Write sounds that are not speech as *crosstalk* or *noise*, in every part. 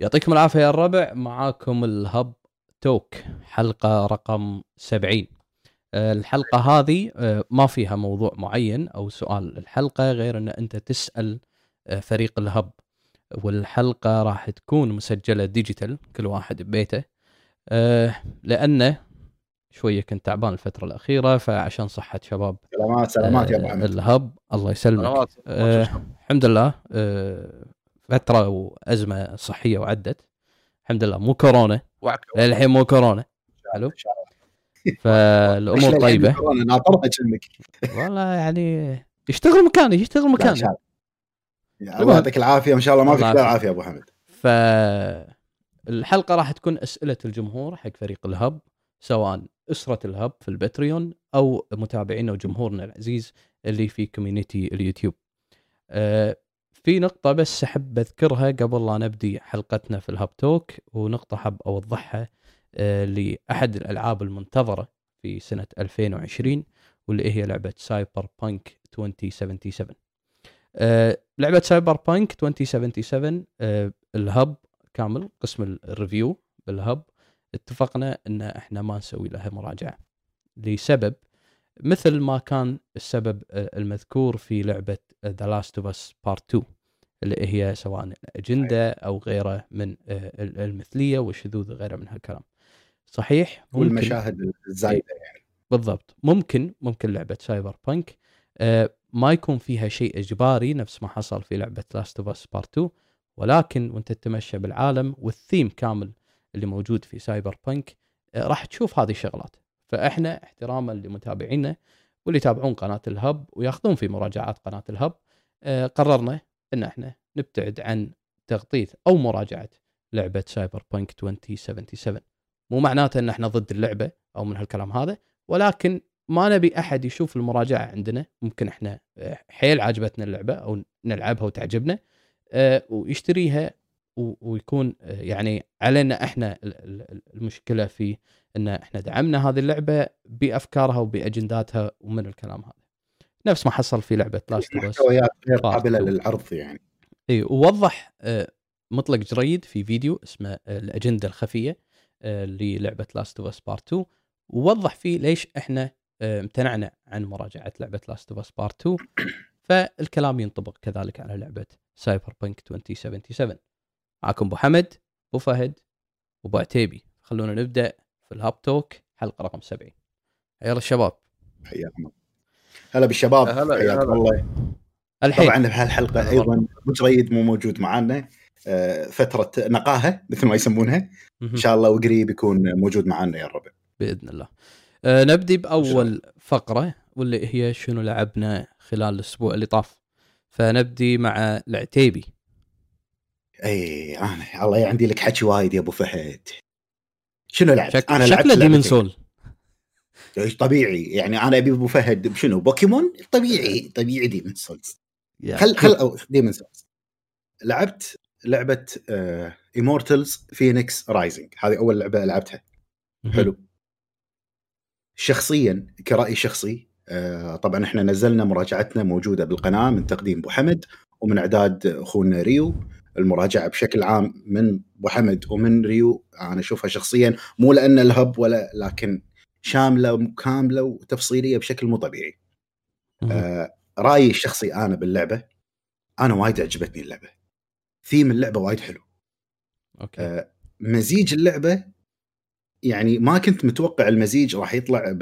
يعطيكم العافية يا الربع. معاكم الهب توك حلقة رقم 70 آه، الحلقة هذه آه، ما فيها موضوع معين أو سؤال. الحلقة غير إن أنت تسأل آه، فريق الهب. والحلقة راح تكون مسجلة ديجيتال كل واحد ببيته. لأنه شوية كنت تعبان الفترة الأخيرة فعشان صحة شباب سلامات سلامات يا أبو حمد الهب الله يسلمك. الحمد لله. فترة وأزمة صحية وعدت. الحمد لله. مو كورونا. للحين مو كورونا. حلو. فالأمور طيبة. ناطرها كأنك والله يعني يشتغل مكاني يشتغل مكاني. الله. يعطيك العافية. وان شاء الله ما فيك العافيه أبو حمد فالحلقة راح تكون أسئلة الجمهور حق فريق الهب سواء أسرة الهب في البتريون أو متابعينا وجمهورنا العزيز اللي في community ال YouTube. أه في نقطة بس أحب أذكرها قبل لا نبدي حلقتنا في ال Hub Talk ونقطة حب أوضحها آه، لأحد الألعاب المنتظرة في سنة 2020 واللي هي لعبة Cyberpunk 2077 آه، لعبة Cyberpunk 2077 ال Hub كامل قسم ال review بال Hub اتفقنا إن إحنا ما نسوي لها مراجعة لسبب مثل ما كان السبب آه، المذكور في لعبة The Last of Us Part 2 اللي هي سواء الاجنده أو غيره من آه، المثلية والشذوذ وغيره من هالكلام. صحيح؟ والمشاهد الزايدة يعني بالضبط. ممكن ممكن لعبة Cyberpunk آه، ما يكون فيها شيء إجباري نفس ما حصل في لعبة Last of Us Part 2 ولكن وأنت تتمشى بالعالم والثيم كامل اللي موجود في Cyberpunk راح تشوف هذه الشغلات. فإحنا احتراما لمتابعينا واللي يتابعون قناة ال Hub وياخذون في مراجعات قناة ال Hub آه، قررنا إن إحنا نبتعد عن تغطية أو مراجعة لعبة Cyberpunk 2077 مو معناته إن إحنا ضد اللعبة أو من هالكلام هذا ولكن ما نبي أحد يشوف المراجعة عندنا. ممكن إحنا آه، حيل عجبتنا اللعبة أو نلعبها وتعجبنا آه، ويشتريها ويكون يعني علينا إحنا المشكلة في ان إحنا دعمنا هذه اللعبة بأفكارها وبأجنداتها ومن الكلام هذا. نفس ما حصل في لعبة Last محتويات غير قابلة للعرض يعني. إي ووضح آه، مطلق جريد في فيديو اسمه آه، الأجندة الخفية آه، للعبة Last of Us Part 2 ووضح فيه ليش إحنا امتنعنا عن مراجعة لعبة Last of Us Part 2 فالكلام ينطبق كذلك على لعبة Cyberpunk 2077 معكم أبو حمد أبو فهد وابو عتيبي. خلونا نبدأ في ال Hub Talk حلقة رقم 70 يلا الشباب. حياكم هلا بالشباب. هلا حياكم الله. الحين. طبعا بهالحلقه أيضا مجريد مو موجود معنا آه، فترة نقاهة مثل ما يسمونها. إن شاء الله وقريب يكون موجود معنا يا الربع بإذن الله. أه نبدي بأول فقرة واللي هي شنو لعبنا خلال الأسبوع اللي طاف. فنبدي مع العتيبي. إي أنا الله عندي لك حكي وايد يا أبو فهد. شنو لعبت؟ شك... أنا لعبت شكله Demon's Souls طبيعي. يعني أنا أبي أبو فهد شنو؟ بوكيمون؟ طبيعي طبيعي Demon's Souls خل خل Demon's Souls لعبت لعبة Immortals Fenyx Rising هذه أول لعبة لعبتها. حلو. شخصيا كرأي شخصي آه طبعا إحنا نزلنا مراجعتنا موجودة بالقناة من تقديم أبو حمد ومن إعداد أخونا ريو. المراجعة بشكل عام من أبو حمد ومن ريو أنا أشوفها شخصيا مو لأن الهب ولا لكن شاملة وكاملة وتفصيلية بشكل مو طبيعي. آه رأيي الشخصي أنا باللعبة أنا وايد عجبتني اللعبة. ثيم اللعبة وايد حلو. okay. آه مزيج اللعبة يعني ما كنت متوقع المزيج راح يطلع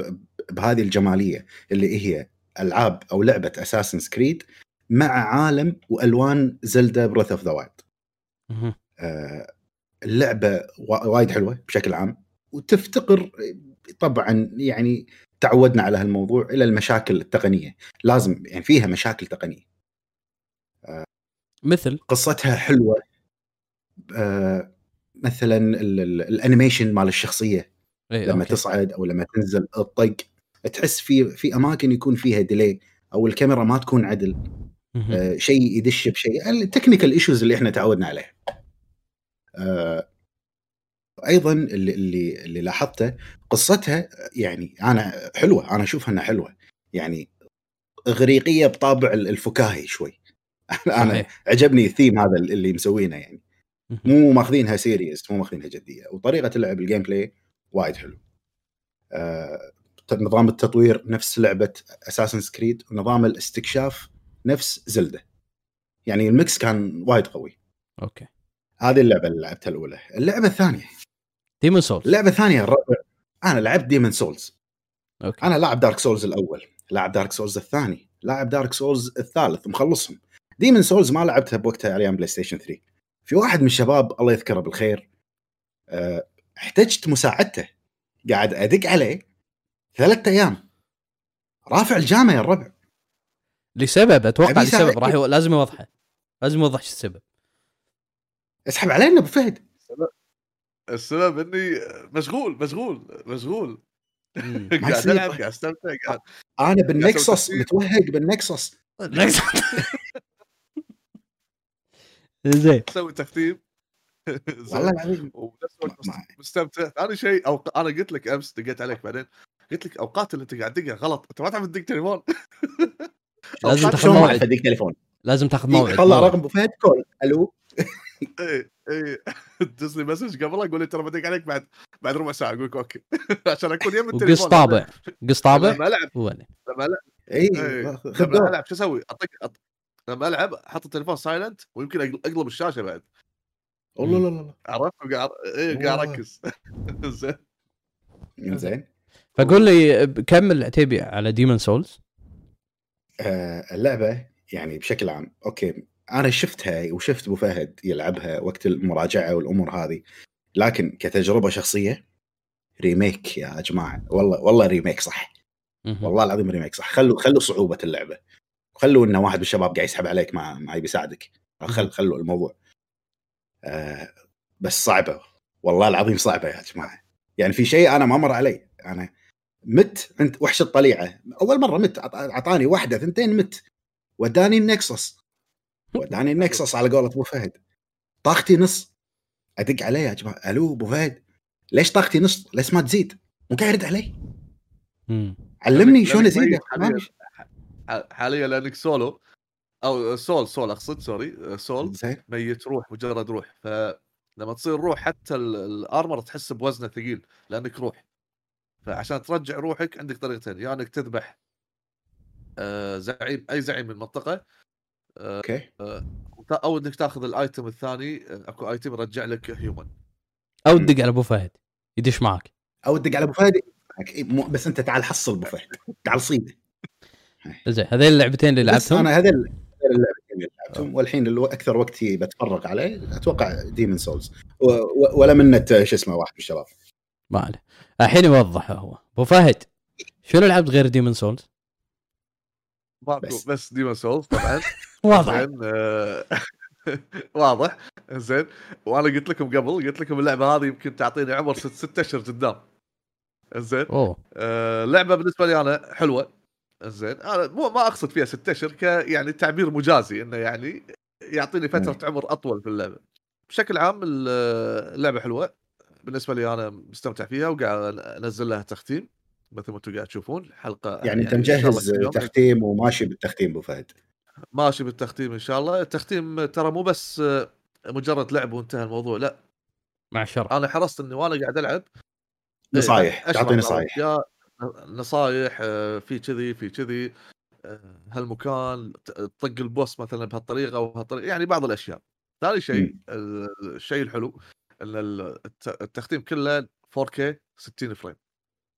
بهذه الجمالية اللي هي ألعاب أو لعبة Assassin's Creed مع عالم وألوان Zelda Breath of the Wild. اللعبة وايد حلوة بشكل عام. وتفتقر طبعا يعني تعودنا على هالموضوع إلى المشاكل التقنية. لازم يعني فيها مشاكل تقنية. آه، مثل؟ قصتها حلوة. آه، مثلا ال animation مال الشخصية. إيه لما okay. تصعد أو لما تنزل الطق تحس في في أماكن يكون فيها delay أو الكاميرا ما تكون عدل. آه شيء يدش بشيء. ال technical issues اللي إحنا تعودنا عليها آه أيضا اللي اللي اللي لاحظته قصتها يعني أنا حلوة أنا أشوفها إنها حلوة. يعني إغريقية بطابع الفكاهي شوي. *laughs* أنا عجبني الثيم هذا اللي مسوينه يعني. مو ماخذينها serious مو ماخذينها جدية. وطريقة اللعب ال gameplay وايد حلو. آه نظام التطوير نفس لعبة Assassin's Creed ونظام الاستكشاف نفس Zelda. يعني ال mix كان وايد قوي. okay. هذه اللعبة اللي لعبتها الأولى. اللعبة الثانية. Demon's Souls اللعبة الثانية الرابع أنا لعبت Demon's Souls okay. أنا لاعب Dark Souls الأول لاعب Dark Souls الثاني لاعب Dark Souls الثالث مخلصهم. Demon's Souls ما لعبتها بوقتها أيام PlayStation 3 في واحد من الشباب الله يذكره بالخير أه احتجت مساعدته. قاعد أدق عليه ثلاثة أيام. رافع الجامه يا الربع. لسبب أتوقع لسبب. راح لازم يوضحه. لازم يوضح شو السبب. اسحب علينا أبو فهد. السبب إني مشغول مشغول مشغول. *laughs* قاعد ألعب قاعد أستمتع قاعد أنا بالنكسس متوهق بالنكسس *laughs* زين. أسوي تختيم. *laughs* والله العظيم. وبنفس الوقت مستمتع. ثاني شيء أو... أنا قلت لك أمس دقيت عليك بعدين. قلت لك أوقات اللي انت قاعد تدقها غلط. أنت ما تعرف تدق تليفون. لازم تاخذ موعد. تدق تليفون. لازم تاخذ موعد. طلع رقم ابو فهد call. ألو؟ اي اي دز لي message قبل أقول لي ترى بدق عليك بعد بعد ربع ساعة. أقول لك okay. *laughs* عشان أكون يم التليفون. قص طابع. قص طابع؟ لما ألعب لما ألعب. اي لما ألعب شو أسوي؟ أطق لما ألعب أحط التليفون silent ويمكن أقلب الشاشة بعد. والله لا لا عرفت؟ قاعد اي قاعد أركز. *laughs* زين. زين فقول لي كمل عتيبي على Demon's Souls آه اللعبة يعني بشكل عام okay أنا شفتها وشفت أبو فهد يلعبها وقت المراجعة والأمور هذه لكن كتجربة شخصية remake يا جماعة والله والله remake صح والله العظيم remake صح. خلوا خلوا صعوبة اللعبة خلوا انه واحد من الشباب قاعد يسحب عليك ما ما يبي يساعدك خل خلوا الموضوع. آه بس صعبة والله العظيم صعبة يا جماعة. يعني في شيء أنا ما مر علي أنا مت عند وحش الطليعة. أول مرة مت أعطاني واحدة ثنتين مت. وداني ال Nexus. وداني ال Nexus على قولة أبو فهد. طاقتي نص. أدق عليه يا جماعة. ألو أبو فهد. ليش طاقتي نص؟ ليش ما تزيد؟ مو قاعد يرد علي. علمني شلون أزيد حاليا, لأنك سولو. أو soul soul أقصد sorry. soul. ميت روح مجرد روح. فلما تصير روح حتى ال armor تحس بوزنه ثقيل. لأنك روح. فعشان ترجع روحك عندك طريقتين يا إنك تذبح آه، زعيم أي زعيم من المنطقة آه، okay. آه، أو إنك تأخذ ال item الثاني أكو item يرجع لك human أو تدق على أبو فهد يدش معك. أو تدق على أبو فهد بس أنت تعال حصل أبو فهد تعال صيده *laughs* زين هذين اللعبتين اللي لعبتهم أنا هذول اللعبتين اللي لعبتهم والحين اللي أكثر وقتي بتفرغ عليه أتوقع Demon's Souls ولا منت شو اسمه واحد من الشباب. ما عليه. الحين يوضح هو. أبو فهد شنو لعبت غير Demon's Souls؟ بس, بس Demon's Souls طبعا. *laughs* واضح. آه، *laughs* واضح. زين وأنا قلت لكم قبل قلت لكم اللعبة هذه يمكن تعطيني عمر ست, ست أشهر قدام. زين آه لعبة بالنسبة لي أنا حلوة. زين أنا مو ما أقصد فيها ست أشهر ك يعني تعبير مجازي إنه يعني يعطيني فترة عمر أطول في اللعبة. بشكل عام اللعبة حلوة. بالنسبة لي أنا مستمتع فيها وقاعد أنزل لها تختيم مثل ما أنتم قاعد تشوفون حلقة يعني, يعني انت مجهز تختيم وماشي بالتختيم أبو فهد. ماشي بالتختيم إن شاء الله. التختيم ترى مو بس مجرد لعب وانتهى الموضوع لا. مع الشر أنا حرصت إني وأنا قاعد ألعب. نصايح تعطي نصايح. يا نصايح في كذي في كذي هالمكان طق ال boss مثلا بهالطريقة وبهالطريقه يعني بعض الأشياء. ثاني شيء الشيء الحلو إن التختيم كله 4K 60 فريم.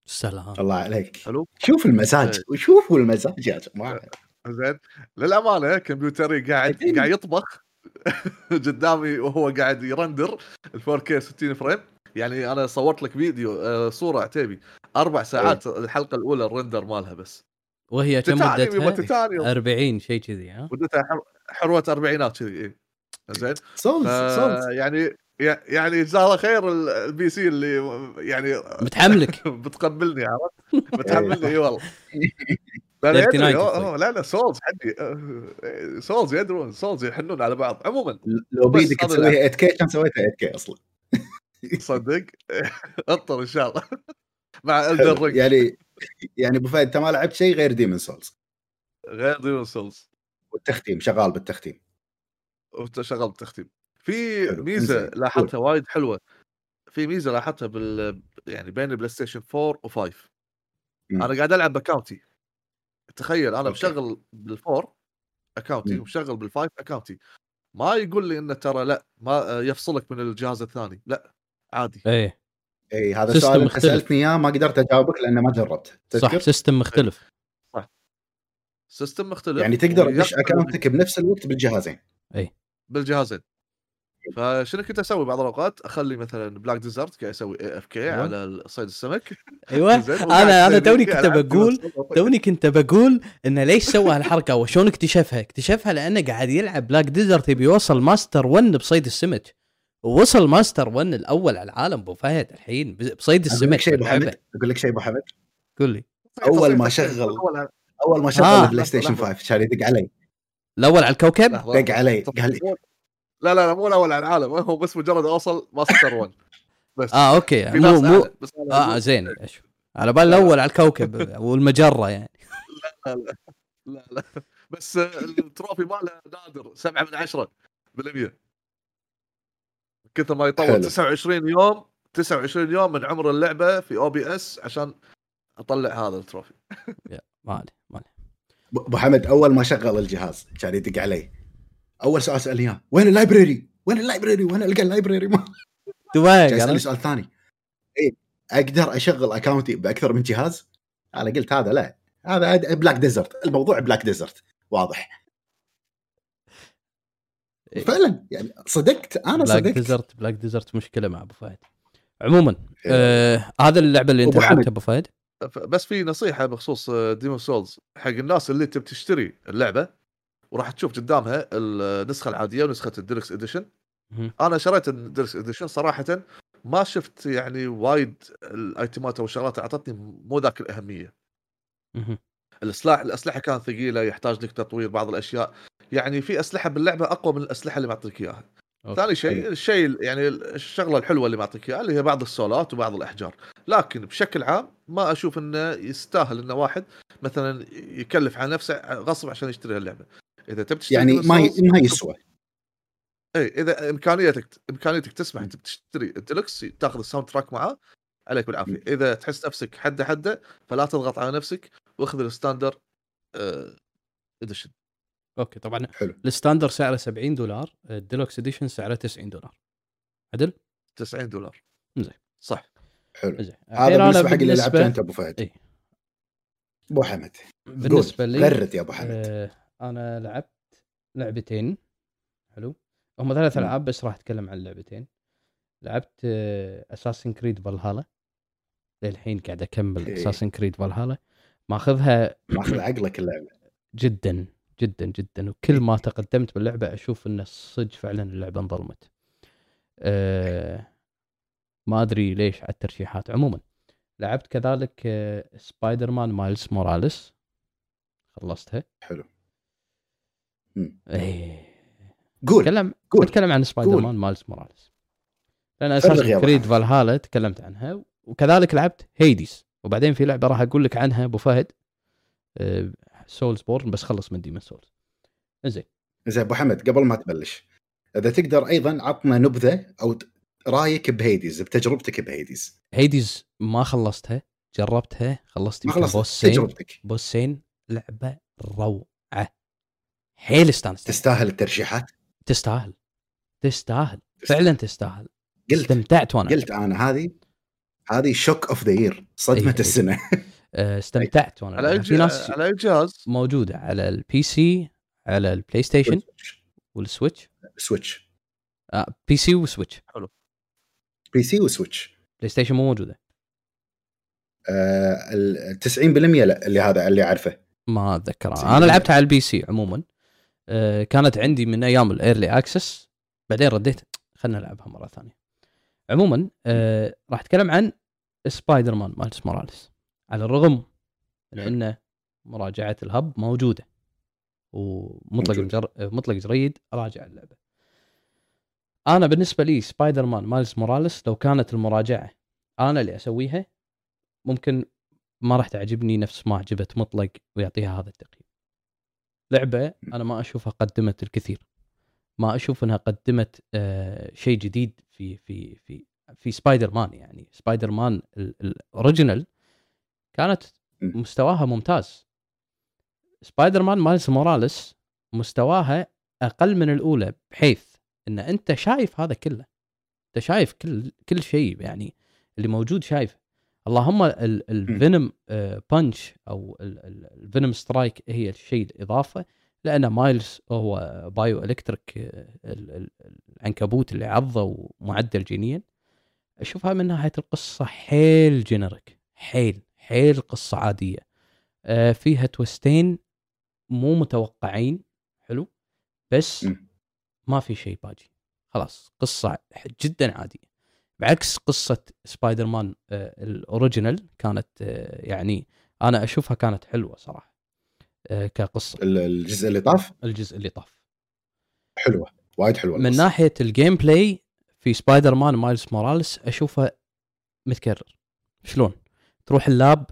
سلام. الله عليك. حلو؟ شوف المزاج إيه. وشوفوا المزاج يا جماعة. زين. للأمانة كمبيوتري قاعد قاعد يطبخ *laughs* قدامي وهو قاعد ي render ال 4K 60 frame. يعني أنا صورت لك فيديو آه، صورة عتيبي. أربع ساعات أيه. الحلقة الأولى ال render مالها بس. وهي كم مدتها؟ 40 شيء كذي ها؟ مدتها حروة أربعينات كذي إيه. زين. صوت صوت يعني يعني جزاه الله خير ال PC اللي يعني *laughs* متحملك. *laughs* بتقبلني عرفت؟ *laughs* بتحملني إي والله. لا لا, لا Souls حقي. Souls يدرون Souls يحنون على بعض. عموما. لو بيدك تسويها 8K كان سويتها 8K أصلا؟ صدق؟ اطر إن شاء الله. مع الدر يعني يعني أبو فهد أنت ما لعبت شيء غير Demon's Souls غير Demon's Souls والتختيم شغال بالتختيم. شغال بالتختيم. في ميزة لاحظتها وايد حلوة في ميزة لاحظتها بال يعني بين ال PlayStation 4 و5 أنا قاعد ألعب ب account ي. تخيل أنا. مشغل بال four account ي ومشغل بال five account ي. ما يقول لي إنه ترى لأ ما يفصلك من الجهاز الثاني لأ عادي. إيه. اي هذا السؤال أنت سألتني إياه ما قدرت أجاوبك لأنه ما جربت. صح system مختلف. صح. system مختلف يعني تقدر تدش اكونتك بنفس الوقت بالجهازين. اي بالجهازين. فشنو كنت أسوي بعض الأوقات؟ أخلي مثلا Black Desert قاعد أسوي AFK على *laughs* *laughs* صيد السمك. أيوه. أنا أنا توني كنت بقول توني كنت بقول انه ليش سوى هالحركة؟ وشلون اكتشفها؟ اكتشفها لأنه قاعد يلعب Black Desert يبي يوصل ماستر 1 بصيد السمك. ووصل ماستر 1 الأول على العالم أبو فهد الحين بصيد السمك أقول لك شيء أبو حمد؟ أقول لك شيء أبو حمد؟ قول لي. أول ما شغل أول ما شغل آه. ال PlayStation 5 كان يدق علي. الأول على الكوكب؟ دق علي. قال لي لا لا لا مو الأول على العالم *laughs* هو بس مجرد أوصل ماستر 1 بس. آه okay. مو مو. آه زين. *laughs* على بال الأول على الكوكب *laughs* والمجرة يعني. لا لا لا لا. بس ال trophy ماله نادر. 7 من 10 بالمية. كثر ما يطول 29 يوم 29 يوم من عمر اللعبة في OBS عشان أطلع هذا ال trophy. ما علي ما علي أبو حمد أول ما شغل الجهاز كان يدق علي أول سؤال سالني اياه وين ال library؟ وين ال library؟ وين ألقى ال library؟ ما *laughs* دبي سؤال ثاني اي أقدر أشغل account ي بأكثر من جهاز؟ أنا قلت هذا لا هذا Black Desert الموضوع Black Desert واضح إيه. فعلا يعني صدقت أنا Black صدقت Desert Black Desert مشكلة مع أبو فهد عموما إيه. آه هذا اللعبة اللي أنت لعبتها أبو فهد بس في نصيحة بخصوص Demon's Souls حق الناس اللي تبي تشتري اللعبة وراح تشوف قدامها النسخة العادية ونسخة ال deluxe edition. أنا شريت الديلكس إديشن صراحة ما شفت يعني وايد ال item ات أو الشغلات أعطتني مو ذاك الأهمية. السلاح الأسلحة كانت ثقيلة يحتاج لك تطوير بعض الأشياء. يعني في أسلحة باللعبة أقوى من الأسلحة اللي معطيك إياها. ثاني شيء الشيء يعني الشغلة الحلوة اللي معطيك إياها اللي هي بعض ال soul ات وبعض الأحجار. لكن بشكل عام ما أشوف إنه يستاهل إنه واحد مثلا يكلف على نفسه غصب عشان يشتري اللعبه إذا تبي تشتري يعني ما ي... ما يسوى. اي إذا إمكانيتك إمكانيتك تسمح انك تشتري الديلكس تاخذ ال soundtrack معاه عليك بالعافية. إذا تحس نفسك حدة حدة فلا تضغط على نفسك واخذ ال standard edition. okay طبعا حلو. ال standard سعره 70 دولار ال deluxe edition سعره 90 دولار. عدل؟ 90 دولار. زين. صح. حلو. زين. هذا بالنسبة حق اللي لعبته أنت أبو فهد. اي أبو حمد. بالنسبة لي غرد يا أبو حمد. آه أنا لعبت لعبتين. حلو. هم ثلاث ألعاب بس راح أتكلم عن اللعبتين لعبت Assassin's Creed Valhalla للحين قاعد أكمل Assassin's Creed Valhalla ماخذها *clears throat* ماخذ عقلك اللعبة. جدا جدا جدا. وكل ما تقدمت باللعبة أشوف إن صدق فعلا اللعبة انظلمت. أه ما أدري ليش على الترشيحات. عموما لعبت كذلك Spider-Man Miles Morales خلصتها. حلو. إيه. قول. تكلم قول. اتكلم عن Spider-Man Miles Morales. لأن Assassin's Creed Valhalla تكلمت عنها وكذلك لعبت Hades وبعدين في لعبة راح أقول لك عنها أبو فهد. Soulsborne بس خلص من Demon's Souls. زين زين أبو حمد قبل ما تبلش إذا تقدر أيضا عطنا نبذة أو رأيك ب Hades بتجربتك ب Hades Hades ما خلصتها جربتها خلصت ما خلصت بوسين تجربتك. بوسين لعبة روعة. حيل استانست تستاهل الترشيحات؟ تستاهل. تستاهل. فعلا تستاهل. قلت. استمتعت وأنا. قلت أنا. هذه هذه shock of the year صدمة أيه السنة. *laughs* آه، استمتعت وأنا. على في ناس على اي جهاز موجودة. على ال PC على ال PlayStation وال Switch Switch آه PC و Switch حلو. PC و Switch PlayStation مو موجودة. آه 90% لا اللي هذا اللي أعرفه. ما أتذكر. أنا لعبتها على ال PC عموما. آه كانت عندي من أيام ال early access بعدين رديت. خلنا نلعبها مرة ثانية. عموما آه راح أتكلم عن Spider-Man Miles Morales على الرغم من إن مراجعة ال Hub موجودة. ومطلق مجر... مطلق جريد اراجع اللعبة. أنا بالنسبة لي Spider-Man Miles Morales لو كانت المراجعة أنا اللي أسويها ممكن ما راح تعجبني نفس ما عجبت مطلق ويعطيها هذا التقييم. لعبة أنا ما أشوفها قدمت الكثير. ما أشوف إنها قدمت آه شيء جديد في في في في سبايدر مان يعني Spider-Man ال original كانت مستواها ممتاز. Spider-Man Miles Morales مستواها أقل من الأولى بحيث إن أنت شايف هذا كله. أنت شايف كل كل شيء يعني اللي موجود شايفه. اللهم ال Venom Punch آه، أو ال Venom Strike هي الشيء الإضافة لأن Miles هو bio-electric العنكبوت اللي عضه ومعدل جينيا. أشوفها من ناحية القصة حيل generic حيل حيل قصة عادية. آه، فيها twist ين مو متوقعين حلو؟ بس ما في شيء باجي. خلاص قصة جدا عادية. بعكس قصة سبايدر مان آه، ال original كانت آه، يعني أنا أشوفها كانت حلوة صراحة آه، كقصة. الجزء اللي طاف؟ الجزء اللي طاف. حلوة وايد حلوة من القصة. ناحية ال gameplay في Spider-Man Miles Morales اشوفه متكرر. شلون؟ تروح ال lab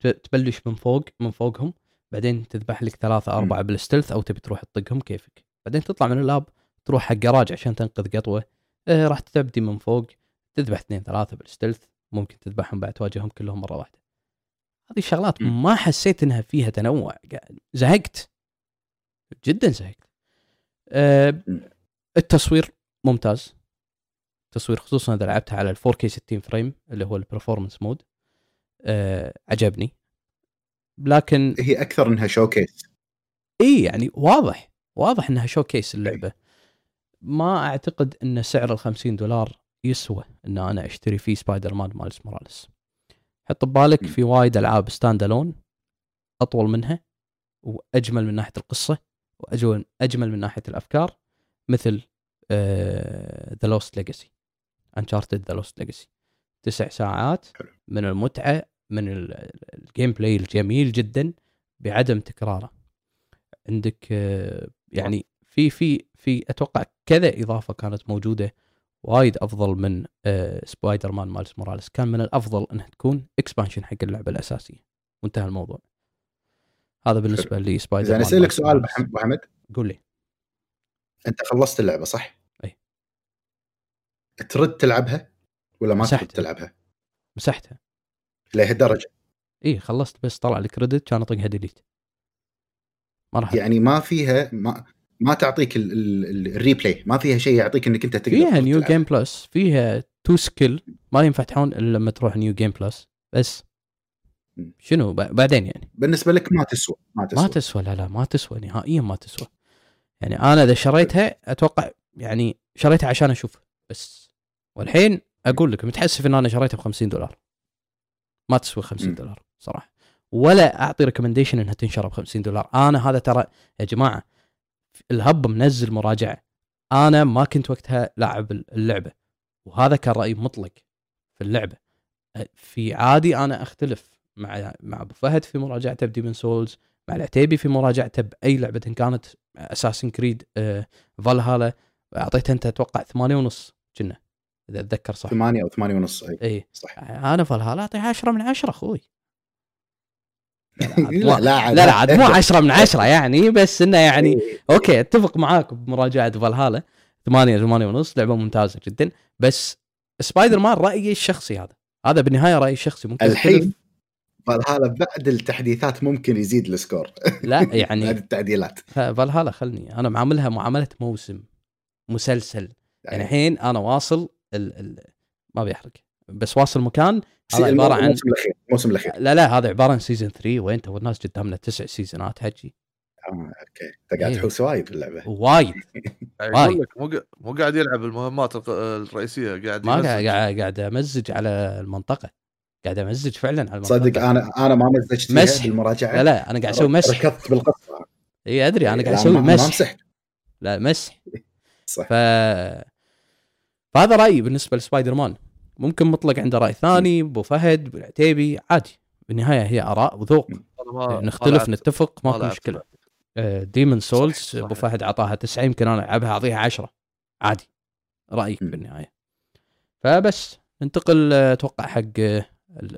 تبلش من فوق من فوقهم بعدين تذبح لك ثلاثة أربعة بال stealth أو تبي تروح تطقهم كيفك. بعدين تطلع من ال lab تروح حق جراج عشان تنقذ قطوة. راح تبدي من فوق تذبح اثنين ثلاثة بال stealth ممكن تذبحهم بعد تواجههم كلهم مرة واحدة. هذه الشغلات ما حسيت إنها فيها تنوع زهقت. جدا زهقت. أه التصوير ممتاز. التصوير خصوصا إذا لعبتها على ال 4K 60 frame اللي هو ال performance mode أه عجبني. لكن هي أكثر إنها showcase إي يعني واضح واضح إنها showcase اللعبة. ما أعتقد إن سعر ال 50 دولار يسوى إن أنا أشتري فيه Spider-Man Miles Morales. حط ببالك في وايد ألعاب standalone أطول منها وأجمل من ناحية القصة واجمل أجمل من ناحية الأفكار مثل The Lost Legacy Uncharted The Lost Legacy تسع ساعات من المتعة من ال gameplay الجميل جدا بعدم تكراره. عندك آه، يعني في في في أتوقع كذا إضافة كانت موجودة وايد أفضل من Spider-Man Miles Morales كان من الأفضل إنها تكون expansion حق اللعبة الأساسية. وانتهى الموضوع. هذا بالنسبة لي سبايدر مان أسألك سؤال ابو حمد قول لي. أنت خلصت اللعبة صح؟ أي. ترد تلعبها ولا ما ترد تلعبها؟ مسحتها. لهالدرجة. إي خلصت بس طلع لي credit كان أطقها delete ما راح يعني ما فيها ما ما تعطيك ال replay ما فيها شيء يعطيك إنك أنت تقدر فيها new game plus فيها two skill ما ينفتحون إلا لما تروح new game plus بس. شنو؟ بعدين يعني. بالنسبة لك ما تسوى ما تسوى ما تسوى. لا لا ما تسوى نهائيا ما تسوى. يعني أنا إذا شريتها أتوقع يعني شريتها عشان أشوف بس. والحين أقول لك متحسف إن أنا شريتها ب 50 دولار. ما تسوى 50 دولار صراحة. ولا أعطي ريكومنديشن إنها تنشر ب 50 دولار. أنا هذا ترى يا جماعة الهب منزل مراجعة. أنا ما كنت وقتها لاعب اللعبة وهذا كان رايي مطلق في اللعبة. في عادي أنا أختلف مع مع أبو فهد في مراجعته ب Demon's Souls مع العتيبي في مراجعته بأي لعبة إن كانت Assassin's Creed Valhalla أعطيته أنت أتوقع ثمانية ونص كنا إذا أتذكر صح. ثمانية أو ثمانية ونص إي إي. صح. أنا فالهالا اعطيه 10 من 10 أخوي. *laughs* لا لا لا عاد مو 10 من 10 يعني بس إنه يعني إيه. أوكي أتفق معاك بمراجعة فالهالا 8 8 ونص لعبة ممتازة جدا. بس سبايدر مان رأيي الشخصي هذا. هذا بالنهاية رأيي الشخصي. ممكن الحين فالهالا بعد التحديثات ممكن يزيد ال score. *laughs* لا يعني بعد التعديلات. فالهالا خلني أنا معاملها معاملة موسم مسلسل. يعني الحين أنا واصل ال ال ما بيحرق بس واصل مكان هذا عبارة عن الموسم الأخير الموسم الأخير. لا لا هذا عبارة عن season 3 وين تو الناس قدامنا تسع season ات حجي آه أوكي. إنت قاعد إيه. تحوس وايد في اللعبة. وايد. *laughs* وايد. لك مو مو قاعد يلعب المهمات الرئيسية قاعد ما قاعد قاعد أمزج على المنطقة. قاعد أمزج فعلا على المنطقة. صدق أنا أنا ما مزجت مسح بالمراجعة. لا لا أنا قاعد أسوي مسح ركضت بالقصة. إي أدري أنا قاعد أسوي مسح لا مسح *laughs* صح. ف فهذا رأيي بالنسبة لسبايدر مان. ممكن مطلق عنده رأي ثاني أبو فهد بالعتيبي عادي. بالنهاية هي آراء وذوق. نختلف نتفق ماكو مشكلة. Demon's Souls أبو فهد أعطاها تسعة يمكن أنا ألعبها أعطيها عشرة. عادي. رأيك بالنهاية. فبس ننتقل أتوقع حق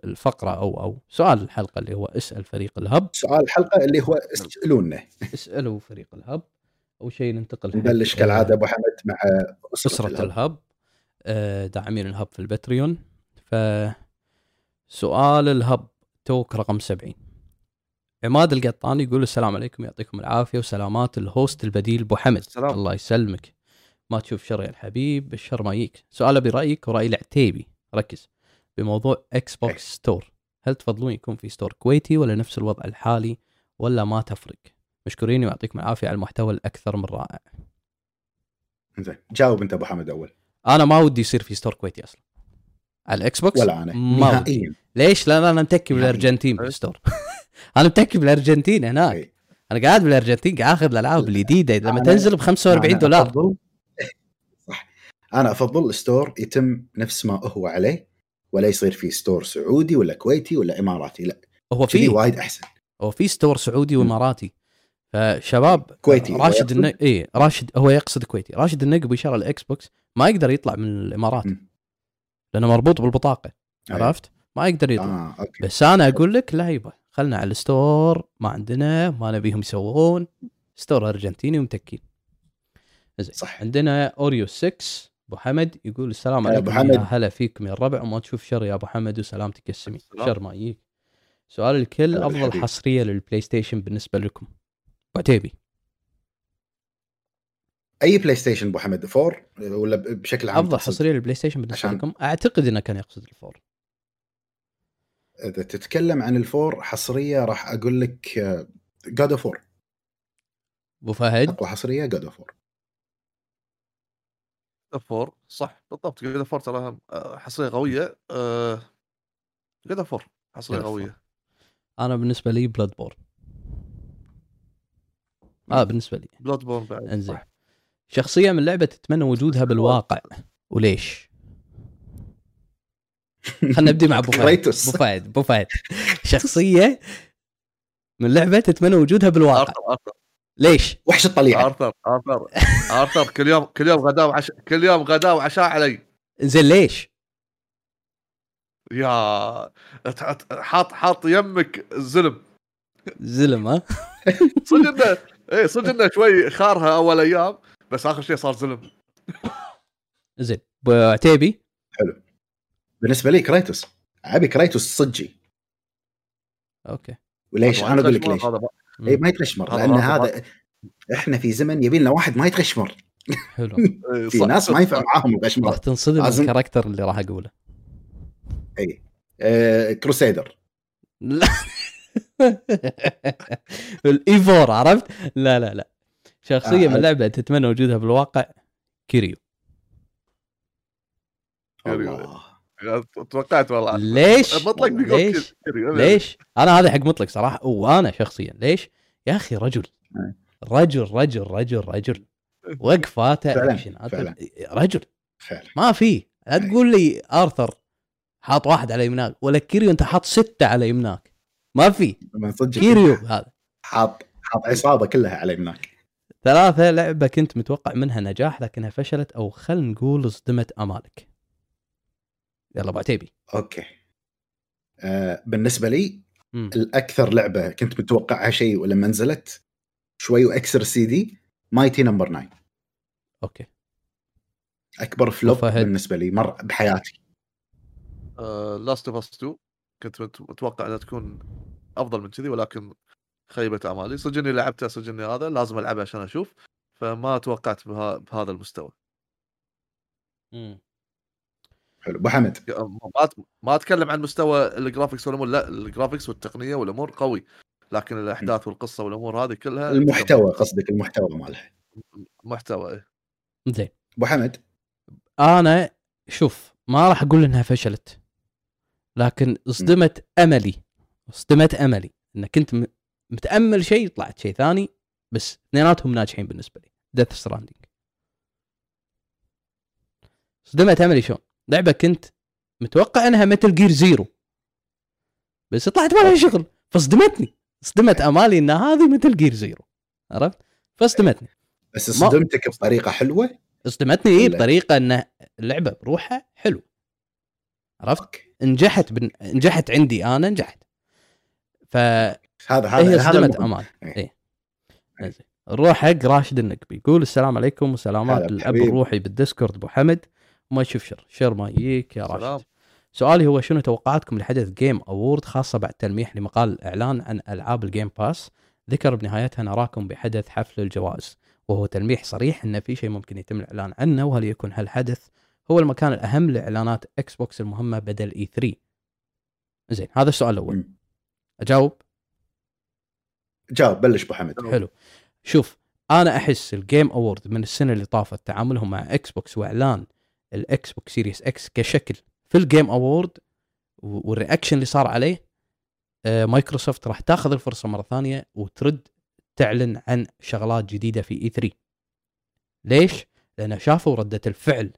الفقرة أو أو سؤال الحلقة اللي هو اسأل فريق ال Hub. سؤال الحلقة اللي هو اسألونا. اسألوا فريق ال Hub. أول شيء ننتقل نبلش كالعادة أبو حمد مع أسرة, أسرة ال Hub, ال Hub. آه، داعمين ال Hub في ال Patreon. ف سؤال ال Hub Talk رقم 70 عماد القطاني يقول السلام عليكم يعطيكم العافية وسلامات ال host البديل أبو حمد. السلام. الله يسلمك. ما تشوف شر يا الحبيب الشر ما يجيك. سؤال برايك ورأي العتيبي. ركز. بموضوع Xbox Store هل تفضلون يكون في store كويتي ولا نفس الوضع الحالي ولا ما تفرق؟ مشكورين ويعطيكم العافية على المحتوى الأكثر من رائع. زين جاوب أنت أبو حمد أول. أنا ما ودي يصير في store كويتي أصلا. على ال Xbox ولا أنا. نهائيا. ليش؟ لأن أنا متكي بالأرجنتين بال store *laughs* أنا متكي بالأرجنتين هناك. أي. أنا قاعد بالأرجنتين قاعد اخذ الألعاب الجديدة. لما تنزل ب 45 دولار. أفضل صح. أنا أفضل ال store يتم نفس ما هو عليه ولا يصير في store سعودي ولا كويتي ولا إماراتي. لا. هو في. وايد أحسن. هو في store سعودي وإماراتي. فشباب كويتي. راشد النق... اي راشد هو يقصد كويتي. راشد النقبي يشتغل ال Xbox ما يقدر يطلع من الإمارات م. لأنه مربوط بالبطاقة أيه. عرفت؟ ما يقدر يطلع. آه، okay. بس أنا أقول لك لا يبا خلنا على ال store ما عندنا ما نبيهم يسوون. store أرجنتيني ومتكين. زين صح. عندنا Oreo 6 أبو حمد يقول السلام عليكم ابو حمد. هلا فيكم يا الربع وما تشوف شر يا أبو حمد وسلامتك السمي شر ما يجيك. سؤال الكل أفضل. حصرية لل PlayStation بالنسبة لكم؟ عتيبي أي PlayStation أبو حمد 4 ولا بشكل عام أفضل حصرية لل PlayStation بالنسبة عشان... لكم؟ أعتقد إنه كان يقصد ال four. إذا تتكلم عن ال four حصرية راح أقول لك God of War أبو فهد؟ أقوى حصرية God of War 4 صح بالضبط. God of War ترى آه، حصرية قوية. God of War حصرية قوية. أنا بالنسبة لي Bloodborne آه بالنسبة لي. Bloodborne بعد. إنزين. شخصيه من لعبة تتمنى وجودها بالواقع. وليش؟ خلينا نبدي مع أبو فهد. أبو فهد أبو فهد. شخصية من لعبة تتمنى وجودها بالواقع. آرثر آرثر. ليش؟ وحش الطليعة. ارثر ارثر ارثر كل يوم كل يوم غداء وعشاء كل يوم غداء وعشاء علي. زين ليش؟ يا حاط حاط يمك زلم زلم ها؟ صدق إيه صدق إنه شوي خارها أول أيام بس آخر شيء صار زلم زين عتيبي؟ حلو. بالنسبة لي كرايتوس أبي كرايتوس صجي. okay. وليش؟ أنا أقول لك ليش. اي ما يتغشمر لأن هذا إحنا في زمن يبي لنا واحد ما يتغشمر حلو. *laughs* في ناس ما ينفع معاهم الغشمر راح تنصدم. ال character اللي راح أقوله. اي آه... Crusader. لا. *laughs* *laughs* الإيفور عرفت؟ لا لا لا. شخصية آه من لعبه تتمنى وجودها بالواقع كيريو. كيريو. توقعت والله. ليش؟ مطلق ليش؟ ليش؟ أنا هذا حق مطلق صراحة وأنا شخصيا ليش؟ يا أخي رجل. رجل رجل رجل رجل. وقفاته رجل. فعلا. ما في. لا تقول لي أرثر حاط واحد على يمناك ولا كيريو أنت حاط ستة على يمناك. ما في. كيريو هذا. حاط حاط عصابة كلها على يمناك ثلاثة لعبة كنت متوقع منها نجاح لكنها فشلت أو خل نقول صدمت أمالك. يلا أبو عتيبي. okay. آه بالنسبة لي م. الأكثر لعبة كنت متوقعها شيء ولما نزلت شوي وأكسر ال CD Mighty Number 9 okay. أكبر flop بالنسبة لي مر بحياتي. Last of Us 2 كنت متوقع إنها تكون أفضل من كذي ولكن خيبت امالي صدق إني لعبتها صدق اني هذا لازم ألعبها عشان أشوف فما توقعت بها بهذا المستوى. امم حلو. أبو حمد. ما ما أتكلم عن مستوى ال graphics والأمور لا ال graphics والتقنية والأمور قوي لكن الأحداث والقصة والأمور هذه كلها المحتوى قصدك المحتوى مالها. محتوى إيه. زين. أبو حمد. أنا شوف ما راح أقول إنها فشلت. لكن صدمت أملي. صدمت أملي. ان كنت متأمل شيء طلعت شيء ثاني بس اثنيناتهم ناجحين بالنسبة لي. Death Stranding صدمت أملي شلون؟ لعبة كنت متوقع إنها Metal Gear Zero بس طلعت ما لها شغل. فصدمتني صدمت أمالي إن هذه Metal Gear Zero عرفت؟ فصدمتني بس صدمتك بطريقة حلوة؟ صدمتني إيه بطريقة إن اللعبة بروحها حلو. عرفت؟ نجحت بن... نجحت عندي أنا نجحت. ف هذا هذا هي صدمت أمالي. اي إيه. نروح حق راشد النقبي. يقول السلام عليكم وسلامات الأب الروحي بال Discord أبو حمد. وما يشوف شر. شر ما يجيك يا راشد. سلام. سؤالي هو شنو توقعاتكم لحدث Game Award خاصة بعد تلميح لمقال الاعلان عن ألعاب ال Game Pass ذكر بنهايتها نراكم بحدث حفل الجوائز. وهو تلميح صريح إن في شيء ممكن يتم الإعلان عنه وهل يكون هالحدث هو المكان الأهم لإعلانات Xbox المهمة بدل E3 زين هذا السؤال الأول. أجاوب؟ جاوب بلش أبو حمد. حلو. شوف أنا أحس ال Game Award من السنة اللي طافت تعاملهم مع Xbox وإعلان ال Xbox Series X كشكل في ال Game Award وال reaction اللي صار عليه آه، مايكروسوفت راح تاخذ الفرصة مرة ثانية وترد تعلن عن شغلات جديدة في E3 ليش؟ لأن شافوا ردة الفعل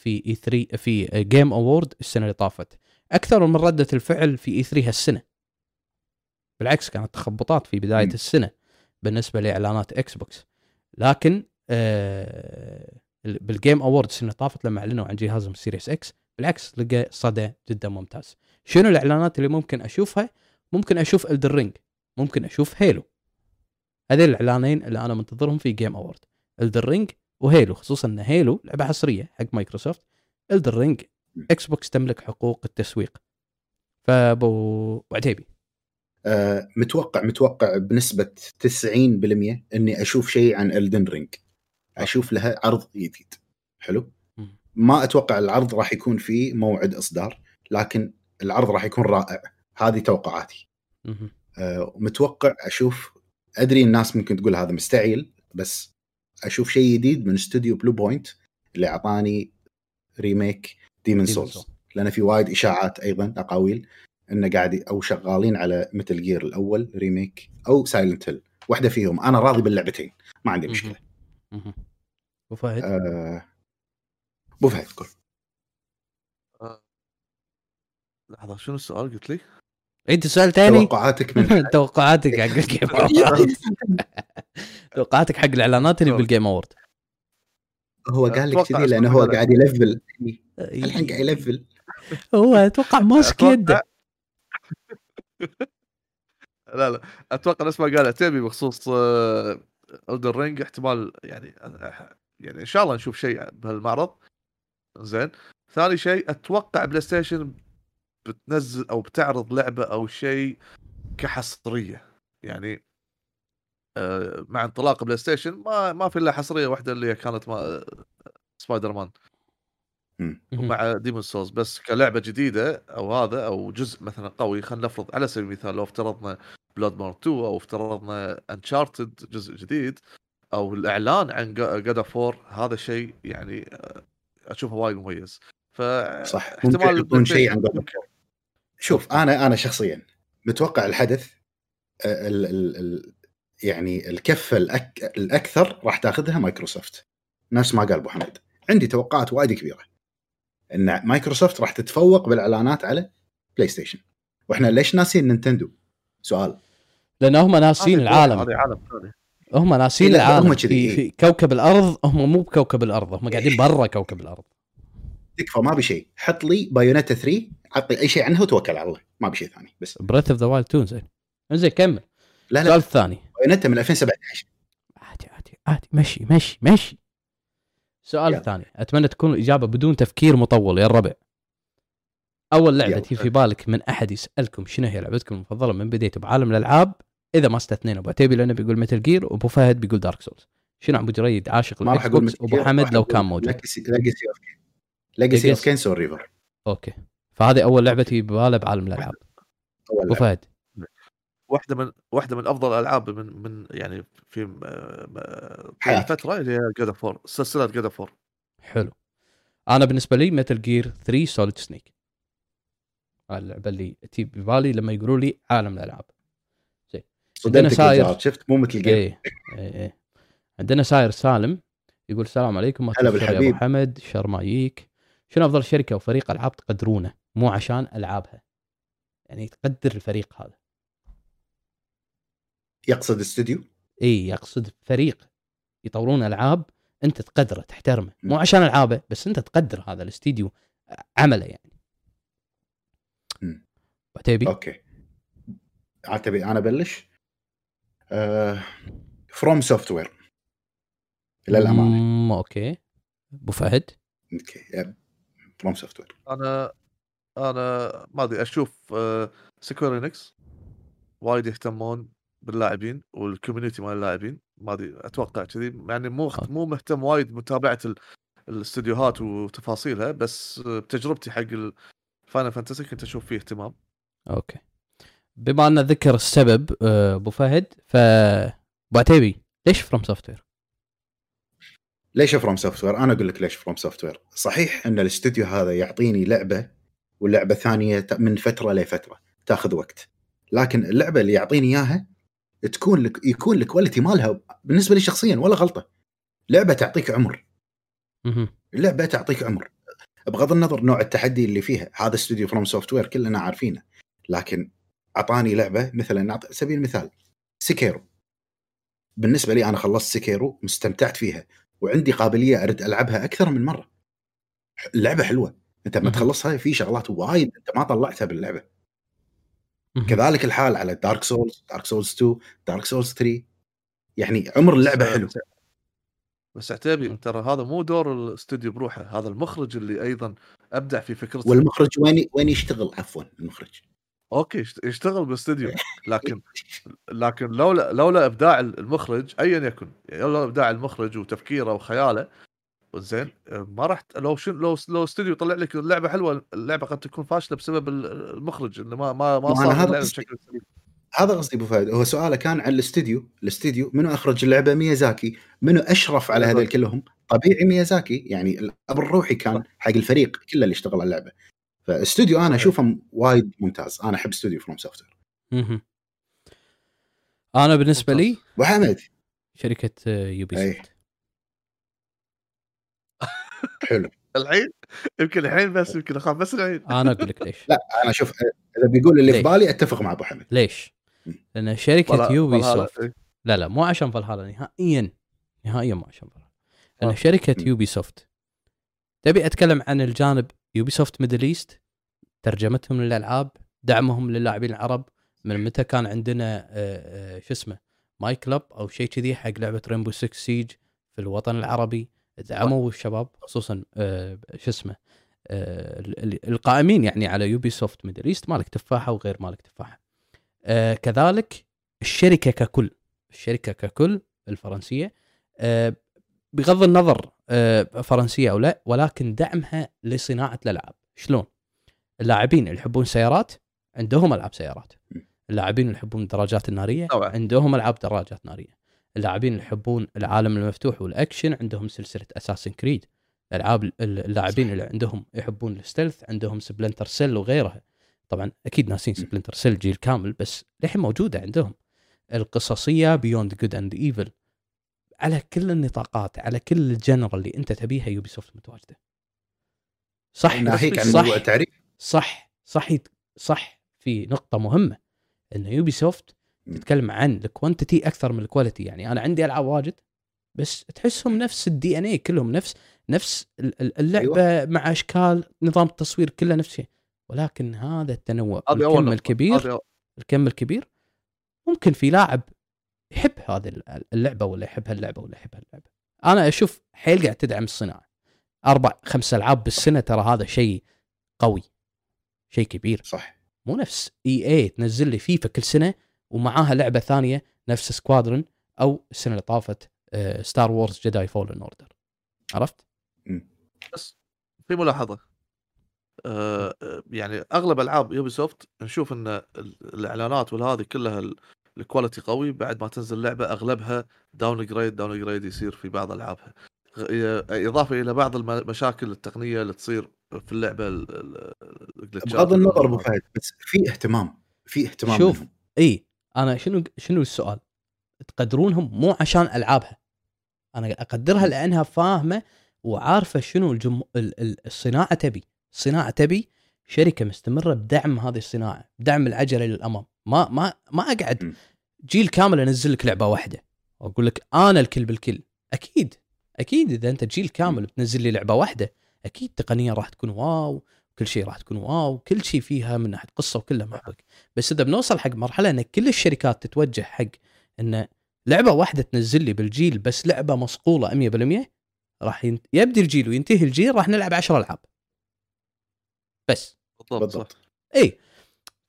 في E3 في Game Award السنة اللي طافت. أكثر من ردة الفعل في E3 هالسنة. بالعكس كانت تخبطات في بداية م. السنة بالنسبة لإعلانات Xbox لكن آه بال Game Award السنة اللي طافت لما أعلنوا عن جهازهم Series X بالعكس لقى صدى جدا ممتاز. شنو الإعلانات اللي ممكن أشوفها؟ ممكن أشوف Elden Ring ممكن أشوف Halo هذين الإعلانين اللي أنا منتظرهم في Game Award Elden Ring و Halo خصوصا إن هيلو لعبة حصرية حق مايكروسوفت Elden Ring Xbox تملك حقوق التسويق. فابو عتيبي آه متوقع متوقع بنسبة 90% إني أشوف شيء عن Elden Ring أشوف لها عرض جديد. حلو. ما أتوقع العرض راح يكون في موعد إصدار لكن العرض راح يكون رائع. هذه توقعاتي. آه متوقع أشوف أدري الناس ممكن تقول هذا مستعجل بس أشوف شيء جديد من استوديو Bluepoint اللي أعطاني remake Demon's Souls لأن في وايد إشاعات أيضا أقاويل إنه قاعد أو شغالين على Metal Gear الأول remake أو Silent Hill واحدة فيهم. أنا راضي باللعبتين. ما عندي مشكلة. أبو فهد؟ آه، أبو فهد قول. آه، لحظة شنو السؤال قلت لي؟ أنت سؤال ثاني توقعاتك من *laughs* توقعاتك حق ال *laughs* Game *laughs* توقعاتك حق الإعلانات اللي بال Game Award هو قال لك كذي لأنه هو قاعد يلفل. الحين قاعد يلفل. هو أتوقع ماسك يده. *laughs* لا لا. أتوقع نفس ما قال عتيبي بخصوص Elden آه، Ring احتمال يعني يعني إن شاء الله نشوف شيء بهالمعرض. زين. ثاني شيء أتوقع PlayStation بتنزل أو بتعرض لعبة أو شيء كحصرية. يعني مع انطلاق PlayStation ما ما في إلا حصرية واحدة اللي كانت ما سبايدر مان. ومع Demon's Souls. بس كلعبة جديدة أو هذا أو جزء مثلا قوي خلينا نفرض على سبيل المثال لو افترضنا Bloodborne 2 أو افترضنا Uncharted جزء جديد أو الإعلان عن God of هذا شيء يعني آه، أشوفه وايد مميز. ف صح احتمال يكون شيء عن شوف أنا أنا شخصيا متوقع الحدث آه، ال ال ال يعني الكفة الأك الأكثر راح تاخذها مايكروسوفت. نفس ما قال أبو حميد. عندي توقعات وايد كبيرة. إن مايكروسوفت راح تتفوق بالإعلانات على PlayStation وإحنا ليش ناسين Nintendo؟ سؤال. لأن هم ناسين العالم. هم ناسين إيه العالم. في, إيه؟ في كوكب الأرض هم مو بكوكب الأرض هم قاعدين برا كوكب الأرض. تكفى ما بشيء حط لي Bayonetta 3 عطي أي شيء عنها وتوكل على الله. ما بشيء ثاني بس. Breath of the Wild 2 زين. زين كمل. لا لا. السؤال الثاني Bayonetta من 2017 عادي عادي عادي. مشي مشي مشي. السؤال الثاني أتمنى تكون الإجابة بدون تفكير مطول يا الربع. أول لعبة تجي في بالك من أحد يسألكم شنو هي لعبتكم المفضلة من بديتوا بعالم الألعاب؟ إذا ما استثنينا أبو عتيبي لأنه بيقول Metal Gear وأبو فهد بيقول Dark Souls شنو ابو جريد عاشق ما راح أقول أبو حمد لو كان موجود. Legacy of Legacy of Kain Soul Reaver أوكي. فهذه أول لعبة تجي بباله بعالم الألعاب. أبو فهد. واحدة من واحدة من أفضل الألعاب من من يعني في فترة اللي هي God of سلسلة God of حلو. أنا بالنسبة لي Metal Gear 3 Solid Snake اللعبة اللي تجي ببالي لما يقولوا لي عالم الألعاب. زين. عندنا ساير شفت؟ مو Metal Gear إيه إيه. عندنا ساير سالم يقول السلام عليكم. هلا بالحبيب أبو حمد. شرمايك. شنو أفضل شركة وفريق ألعاب تقدرونه؟ مو عشان ألعابها. يعني تقدر الفريق هذا. يقصد استوديو؟ إي يقصد فريق يطورون ألعاب أنت تقدره تحترمه. مو عشان ألعابه بس أنت تقدر هذا الاستديو عمله يعني. عتيبي؟ أوكي. عتيبي أنا بلش أه From Software للامانه أوكي. أبو فهد؟ أوكي. From Software أنا أنا ما أدري أشوف Square Enix وايد يهتمون. باللاعبين وال community مال اللاعبين. ما أدري أتوقع كذي. يعني مو مو مهتم وايد بمتابعة الاستديوهات وتفاصيلها بس بتجربتي حق Final Fantasy كنت أشوف فيه اهتمام. أوكي. بما أن ذكر السبب آه، أبو فهد ف أبو عتيبي ليش From Software؟ ليش From Software؟ أنا أقول لك ليش From Software، صحيح أن الاستوديو هذا يعطيني لعبة واللعبة الثانية من فترة لفترة تاخذ وقت، لكن اللعبة اللي يعطيني إياها تكون لك يكون ال quality مالها بالنسبة لي شخصيا ولا غلطة. لعبة تعطيك عمر. اللعبه تعطيك عمر. بغض النظر نوع التحدي اللي فيها، هذا استوديو From Software كلنا عارفينه، لكن أعطاني لعبة مثلا سبيل المثال Sekiro بالنسبة لي أنا خلصت Sekiro مستمتعت فيها وعندي قابلية ارد ألعبها أكثر من مرة. اللعبه حلوة. أنت لما تخلصها في شغلات وايد أنت ما طلعتها باللعبة. كذلك الحال على Dark Souls Dark Souls 2 Dark Souls 3 يعني عمر اللعبة حلو. بس عتيبي ترى هذا مو دور الاستوديو بروحه هذا المخرج اللي أيضا أبدع في فكرته والمخرج وين وين يشتغل؟ عفوا المخرج. أوكي يشتغل باستوديو *laughs* لكن لكن لولا لولا إبداع المخرج أيا يكن يعني لولا إبداع المخرج وتفكيره وخياله زين. ما راح لو شن لو لو استوديو طلع لك اللعبة حلوة اللعبة قد تكون فاشلة بسبب المخرج إنه ما ما ما صار هذا بشكل سليم. هذا قصدي أبو فهد. هو سؤاله كان عن الاستديو. الاستديو منو أخرج اللعبة؟ ميازاكي. منو أشرف على هذول كلهم؟ طبيعي ميازاكي. يعني الاب الروحي كان حق الفريق كله اللي اشتغل على اللعبة. فاستوديو أنا أشوفه وايد ممتاز. أنا أحب استوديو فروم سوفت وير أنا بالنسبة لي ابو حمد شركة يوبي سوفت حلو. *laughs* الحين يمكن الحين بس يمكن اخاف بس الحين أنا أقول لك ليش. لا أنا شوف إذا بيقول اللي في بالي أتفق مع أبو حمد ليش؟ لأن شركة يوبي سوفت لا لا مو عشان فالهالا نهائيا نهائيا مو عشان فالهالا. لأن شركة يوبي سوفت تبي أتكلم عن الجانب يوبي سوفت ميدل إيست؟ ترجمتهم للألعاب دعمهم للاعبين العرب. من متى كان عندنا آه، آه، شو اسمه ماي club أو شيء كذي حق لعبة Rainbow 6 Siege في الوطن العربي؟ دعموا الشباب خصوصا آه، شو اسمه القائمين يعني على يوبي سوفت ميدل ايست مالك تفاحة وغير مالك تفاحة. كذلك الشركة ككل الشركة ككل الفرنسية بغض النظر آه، فرنسية أو لا ولكن دعمها لصناعة الألعاب. شلون؟ اللاعبين اللي يحبون سيارات عندهم ألعاب سيارات. اللاعبين اللي يحبون الدراجات النارية طبعا. عندهم ألعاب دراجات نارية. اللاعبين اللي يحبون العالم المفتوح والأكشن عندهم سلسلة Assassin's Creed العاب اللاعبين اللي عندهم يحبون ال stealth عندهم Splinter Cell وغيرها. طبعا أكيد ناسين Splinter Cell جيل كامل بس للحين موجودة عندهم. القصصية Beyond Good and Evil على كل النطاقات على كل ال genre ال اللي أنت تبيها يوبي سوفت متواجدة. صح ناهيك عن صح التعريف. صح صح صح في نقطة مهمة. إن يوبي سوفت تتكلم عن ال quantity أكثر من ال quality يعني أنا عندي ألعاب واجد بس تحسهم نفس ال DNA كلهم نفس نفس اللعبة أيوة. مع أشكال نظام التصوير كله نفس الشيء ولكن هذا التنوع الكم الكبير الكم الكبير ممكن في لاعب يحب هذه اللعبة ولا يحب هاللعبة ولا يحب هاللعبة. أنا أشوف حيل قاعد تدعم الصناعة. أربع خمس ألعاب بالسنة ترى هذا شيء قوي شيء كبير. صح. مو نفس EA تنزل لي فيفا كل سنة ومعاها لعبة ثانية نفس Squadrons أو السنة اللي طافت Star Wars Jedi Fallen Order عرفت؟ بس في ملاحظة. أه يعني أغلب ألعاب يوبي سوفت نشوف إن الإعلانات والهذه كلها ال quality قوي. بعد ما تنزل لعبة أغلبها downgrade downgrade يصير في بعض ألعابها. إضافة إلى بعض المشاكل التقنية اللي تصير في اللعبة بغض النظر أبو فهد بس في اهتمام. في اهتمام شوف منهم. إي أنا شنو شنو السؤال؟ تقدرونهم مو عشان ألعابها. أنا أقدرها لأنها فاهمة وعارفة شنو الجم... الصناعة تبي. الصناعة تبي شركة مستمرة بدعم هذه الصناعة بدعم العجله للامام ما ما ما أقعد جيل كامل أنزل لك لعبة واحدة وأقول لك أنا الكل بالكل. أكيد أكيد إذا أنت جيل كامل بتنزل لي لعبة واحدة أكيد تقنيا راح تكون واو كل شيء راح تكون واو كل شيء فيها من ناحية قصة وكلها محبك بس إذا بنوصل حق مرحلة إن كل الشركات تتوجه حق إن لعبة واحدة تنزل لي بالجيل بس لعبة مصقولة 100% راح يبدي الجيل وينتهي الجيل راح نلعب 10 ألعاب. بس. بالضبط, بالضبط. إي.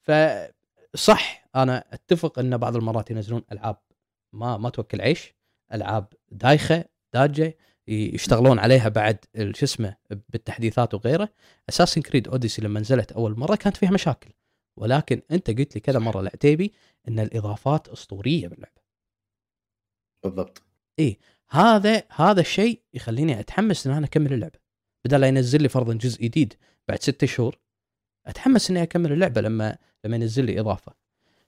فصح أنا أتفق إن بعض المرات ينزلون ألعاب ما ما توكل عيش ألعاب دايخة داجة. يشتغلون عليها بعد شو اسمه بالتحديثات وغيره. اساسن كريد اوديسي لما نزلت أول مرة كانت فيها مشاكل. ولكن أنت قلت لي كذا مرة العتيبي إن الإضافات أسطورية باللعبه بالضبط. إي هذا هذا الشيء يخليني أتحمس إن أنا أكمل اللعبة. بدل لا ينزل لي فرضا جزء جديد بعد ستة شهور أتحمس إني أكمل اللعبة لما لما ينزل لي إضافة.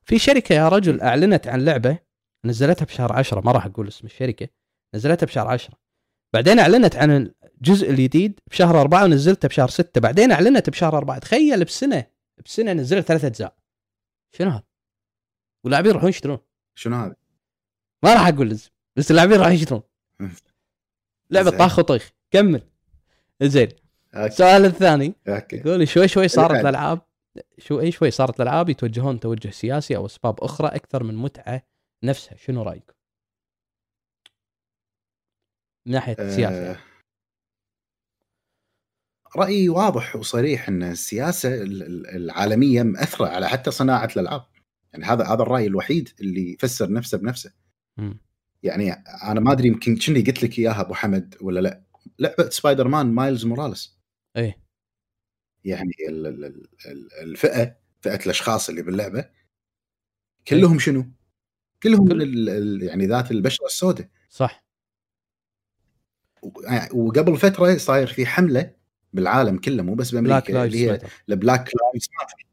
في شركة يا رجل أعلنت عن لعبة نزلتها بشهر 10 ما راح أقول اسم الشركة نزلتها بشهر 10 بعدين أعلنت عن الجزء الجديد بشهر أربعة ونزلته بشهر ستة. بعدين أعلنت بشهر أربعة. تخيل بسنة بسنة نزلت ثلاث أجزاء. شنو هذا؟ واللاعبين يروحون يشترون. شنو هذا؟ ما راح أقول اسم بس اللاعبين راح يشترون. *laughs* لعبة طاخ وطيخ. كمل. زين. السؤال الثاني. يقول شوي شوي صارت الألعاب شوي شوي صارت الألعاب يتوجهون توجه سياسي أو أسباب أخرى أكثر من متعة نفسها. شنو رايكم؟ من ناحية السياسة. أه رأيي واضح وصريح إن السياسة العالمية مأثرة على حتى صناعة الألعاب. يعني هذا هذا الرأي الوحيد اللي يفسر نفسه بنفسه. م. يعني أنا ما أدري يمكن كني قلت لك إياها أبو حمد ولا لا. لعبة Spider-Man Miles Morales. إيه. يعني الفئة فئة الأشخاص اللي باللعبة كلهم شنو؟ كلهم كل... يعني ذات البشرة السوداء. صح. وقبل فترة صاير في حملة بالعالم كله مو بس بأمريكا اللي هي ال Black Lives Matter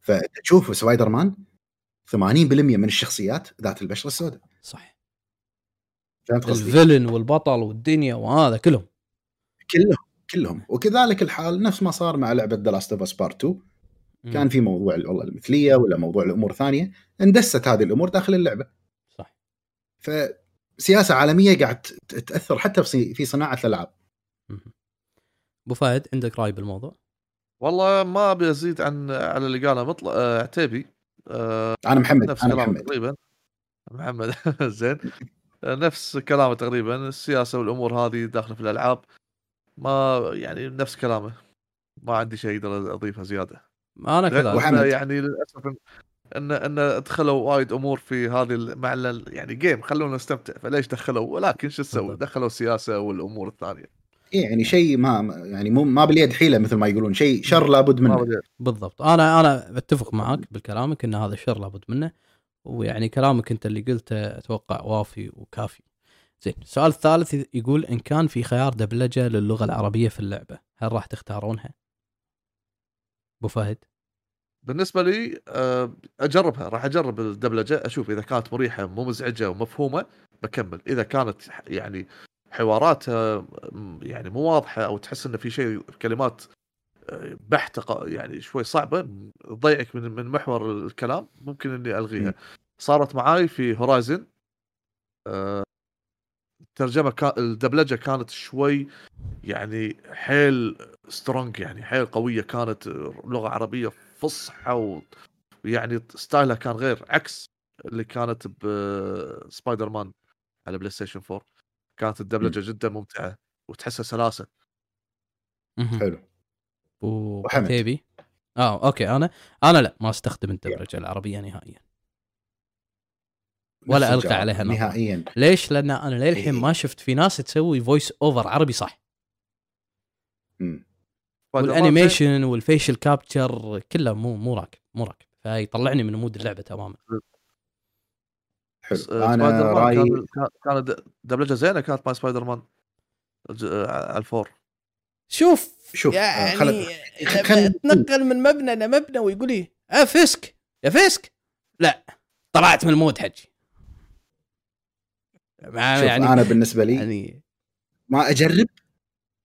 فتشوف سبايدر مان 80% من الشخصيات ذات البشرة السوداء. صح ال villain والبطل والدنيا وهذا كلهم. كلهم كلهم. وكذلك الحال نفس ما صار مع لعبة The Last of Us Part 2 كان في موضوع والله المثلية ولا موضوع الأمور ثانية اندست هذه الأمور داخل اللعبة. صح. فسياسه عالمية قاعد تأثر حتى في صناعة الألعاب. أبو فهد عندك رأي بالموضوع؟ والله ما أبي أزيد عن على اللي قاله مطلع آه عتيبي. آه أنا محمد نفس أنا محمد. تقريبا. محمد *laughs* زين. آه، نفس كلامه تقريبا. السياسة والأمور هذه داخلة في الألعاب. ما يعني نفس كلامه. ما عندي شيء أقدر أضيفه زيادة. أنا كذا يعني للأسف ان إن دخلوا وايد أمور في هذه مع يعني جيم خلونا نستمتع. فليش دخلوا؟ ولكن شو تسوي؟ دخلوا السياسة والأمور الثانية. إيه يعني شيء ما يعني مو ما باليد حيلة مثل ما يقولون. شيء شر لابد منه. بالضبط. أنا أنا أتفق معك بكلامك إن هذا الشر لابد منه. ويعني كلامك أنت اللي قلته أتوقع وافي وكافي. زين السؤال الثالث يقول إن كان في خيار دبلجة للغة العربية في اللعبة هل راح تختارونها؟ أبو فهد. بالنسبة لي آه، أجربها راح أجرب الدبلجة أشوف إذا كانت مريحة مو مزعجة ومفهومة بكمل. إذا كانت يعني حواراتها يعني مو واضحة أو تحس انه في شيء كلمات آه، بحتة يعني شوي صعبة تضيعك من من محور الكلام ممكن إني ألغيها. صارت معاي في Horizon الترجمه كان الدبلجة كانت شوي يعني حيل strong يعني حيل قوية كانت لغة عربية فصحى ويعني style ها كان غير عكس اللي كانت بسبايدر مان على بلاي ستيشن 4 كانت الدبلجة جدا ممتعة وتحسها سلاسة. حلو. وحمد. آه أوكي أنا أنا لا ما أستخدم الدبلجة العربية نهائيا. ولا ألقى عليها نظر. نهائيا. ليش؟ لأن أنا للحين ما شفت في ناس تسوي voice over عربي صح. وال animation وال facial capture كله مو مو راكب مو راكب. فيطلعني من mood اللعبة تماما. حلو. أنا رأيي كانت دبلجة زينة كانت ماي سبايدر مان على ال four. شوف شوف آه، يعني خل... خل... تنقل من مبنى لمبنى ويقول لي آه Fisk يا Fisk. لا طلعت من ال mood حجي. يعني أنا بالنسبة لي يعني ما أجرب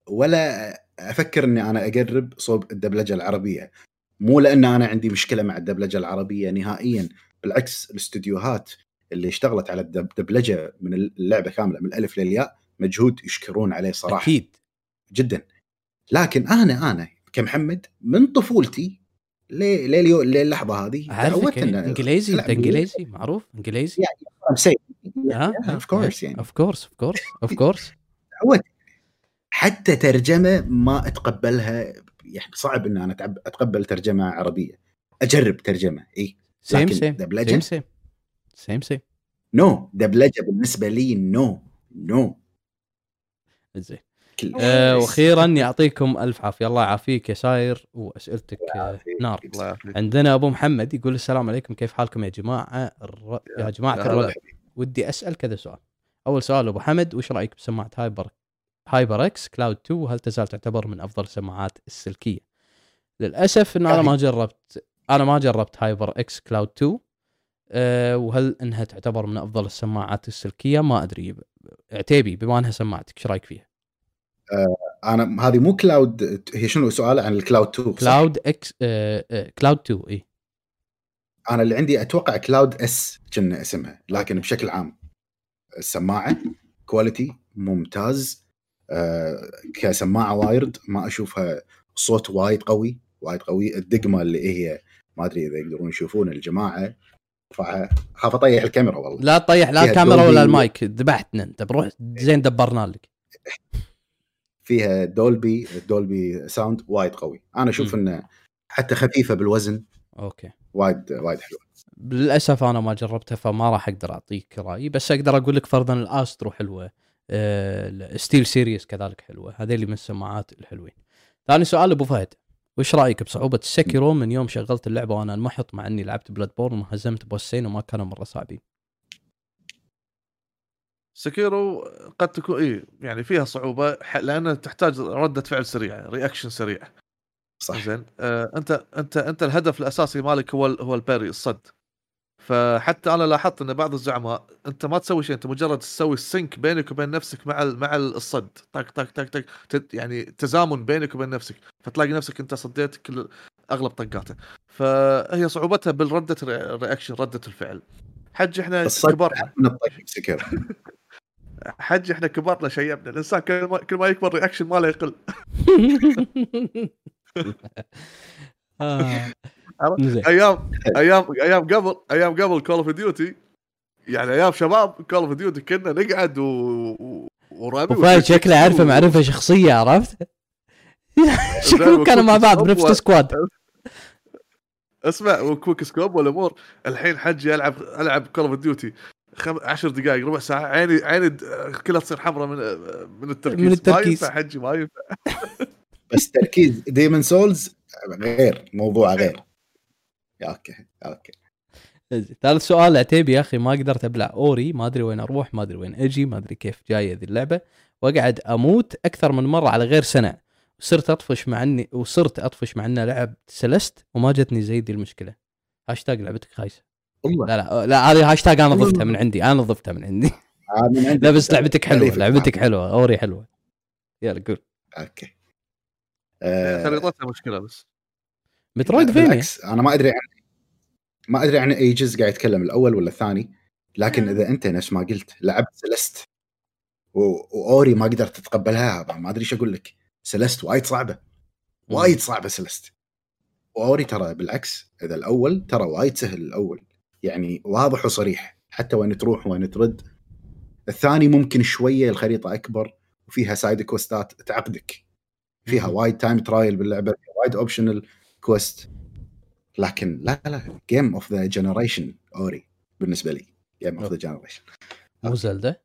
ولا أفكر إني أنا أقرب صوب الدبلجة العربية. مو لأن أنا عندي مشكلة مع الدبلجة العربية نهائيا بالعكس الاستديوهات اللي اشتغلت على الدبلجه من اللعبة كاملة من الالف للياء مجهود يشكرون عليه صراحة. أكيد. جدا. لكن أنا أنا كمحمد من طفولتي ليه ليه للحظة هذه تعودت إنجليزي انت إنجليزي معروف إنجليزي. يعني of course يعني. of course of course of course تعودت حتى ترجمة ما أتقبلها يعني صعب إن أنا أتقبل ترجمة عربية. أجرب ترجمة إي. same same دبلجه same same same same no. دبلجه بالنسبة لي no. نو. زين آه وأخيرا يعطيكم ألف عافية. الله يعافيك يا ساير. وأسئلتك نار. عندنا أبو محمد يقول السلام عليكم. كيف حالكم يا جماعة؟ الر... يا جماعة الربع. ودي أسأل كذا سؤال. أول سؤال أبو حمد. وش رأيك بسماعة Hyper HyperX Cloud 2 وهل تزال تعتبر من أفضل السماعات السلكية؟ للأسف إن أنا ما جربت أنا ما جربت HyperX Cloud 2 أه وهل إنها تعتبر من أفضل السماعات السلكية؟ ما أدري. عتيبي بما أنها سماعتك إيش رأيك فيها؟ آه أنا هذه مو Cloud هي شنو سؤال عن ال Cloud 2 Cloud X Cloud 2 إي. أنا اللي عندي أتوقع Cloud S كنا اسمها لكن بشكل عام السماعة quality ممتاز. كسماعة wired ما أشوفها صوت وايد قوي وايد قوي. الدقمة اللي هي ما أدري إذا يقدرون يشوفون الجماعة خاف أطيح الكاميرا والله. لا تطيح لا الكاميرا ولا المايك. ذبحتنا انت بروح زين دبرنا لك. فيها Dolby Dolby sound وايد قوي. أنا أشوف إنه حتى خفيفة بالوزن. okay. وايد وايد حلوة. للأسف أنا ما جربتها فما راح أقدر أعطيك رأيي. بس أقدر أقول لك فرضا ال Astro حلوة. SteelSeries كذلك حلوة. هذول من السماعات الحلوين. ثاني سؤال ابو فهد. وش رأيك بصعوبة ال Sekiro من يوم شغلت اللعبة وأنا انمحط مع إني لعبت Bloodborne وهزمت boss ين وما كانوا مرة صعبين؟ Sekiro قد تكون اي يعني فيها صعوبة لأنها تحتاج ردة فعل سريعة reaction سريع. صح. زين. آه انت انت أنت الهدف الأساسي مالك هو هو ال parry الصد. فحتى أنا لاحظت إن بعض الزعماء أنت ما تسوي شيء أنت مجرد تسوي ال sync بينك وبين نفسك مع مع الصد. طق طق طق طق يعني تزامن بينك وبين نفسك. فتلاقي نفسك أنت صديت كل أغلب طقاته. فهي صعوبتها بالردة ال reaction ردة الفعل. حج إحنا كبرنا. سكر *laughs* حج إحنا كبرنا شيبنا. الإنسان كل ما, كل ما يكبر reaction ماله يقل. *laughs* أيام *laughs* أيام أيام قبل أيام قبل Call of Duty يعني أيام شباب Call of Duty كنا نقعد و ورامي وفايد شكله عارفه معرفة شخصية عرفت؟ *laughs* شكلهم كانوا مع بعض بنفس ال squad. اسمع و quick scope والامور الحين حجي العب ألعب Call of Duty خم... عشر دقائق ربع ساعة. عيني عيني كلها تصير حمراء من من التركيز. من التركيز. ما ينفع حجي ما ينفع. *laughs* بس تركيز Demon's Souls غير موضوع غير. okay okay. ثالث سؤال عتيبي يا أخي ما قدرت أبلع Ori ما أدري وين أروح ما أدري وين أجي ما أدري كيف جاية ذي اللعبة. وأقعد أموت أكثر من مرة على غير سنع. وصرت أطفش مع إني وصرت أطفش مع إني لعب Celeste وما جتني زي دي المشكلة. هاشتاج لعبتك خايسة. والله. لا لا لا هذه هاشتاج أنا ضفتها من عندي أنا ضفتها من عندي. لا بس لعبتك حلوة لعبتك حلوة Ori حلوة. يلا قول. okay. خريطتها مشكلة بس. metroidvania. أنا ما أدري عن ما أدري عن أي جزء قاعد يتكلم الأول ولا الثاني؟ لكن إذا أنت نفس ما قلت لعبت Celeste و Ori ما قدرت تتقبلها ما أدري إيش أقول لك. Celeste وايد صعبة. وايد صعبة Celeste و Ori ترى بالعكس إذا الأول ترى وايد سهل الأول. يعني واضح وصريح حتى وين تروح وين ترد. الثاني ممكن شوية الخريطة أكبر وفيها side quest ات تعقدك. فيها وايد time trial باللعبة وايد optional quest لكن لا لا game of the generation Ori بالنسبة لي game of the generation مو Zelda؟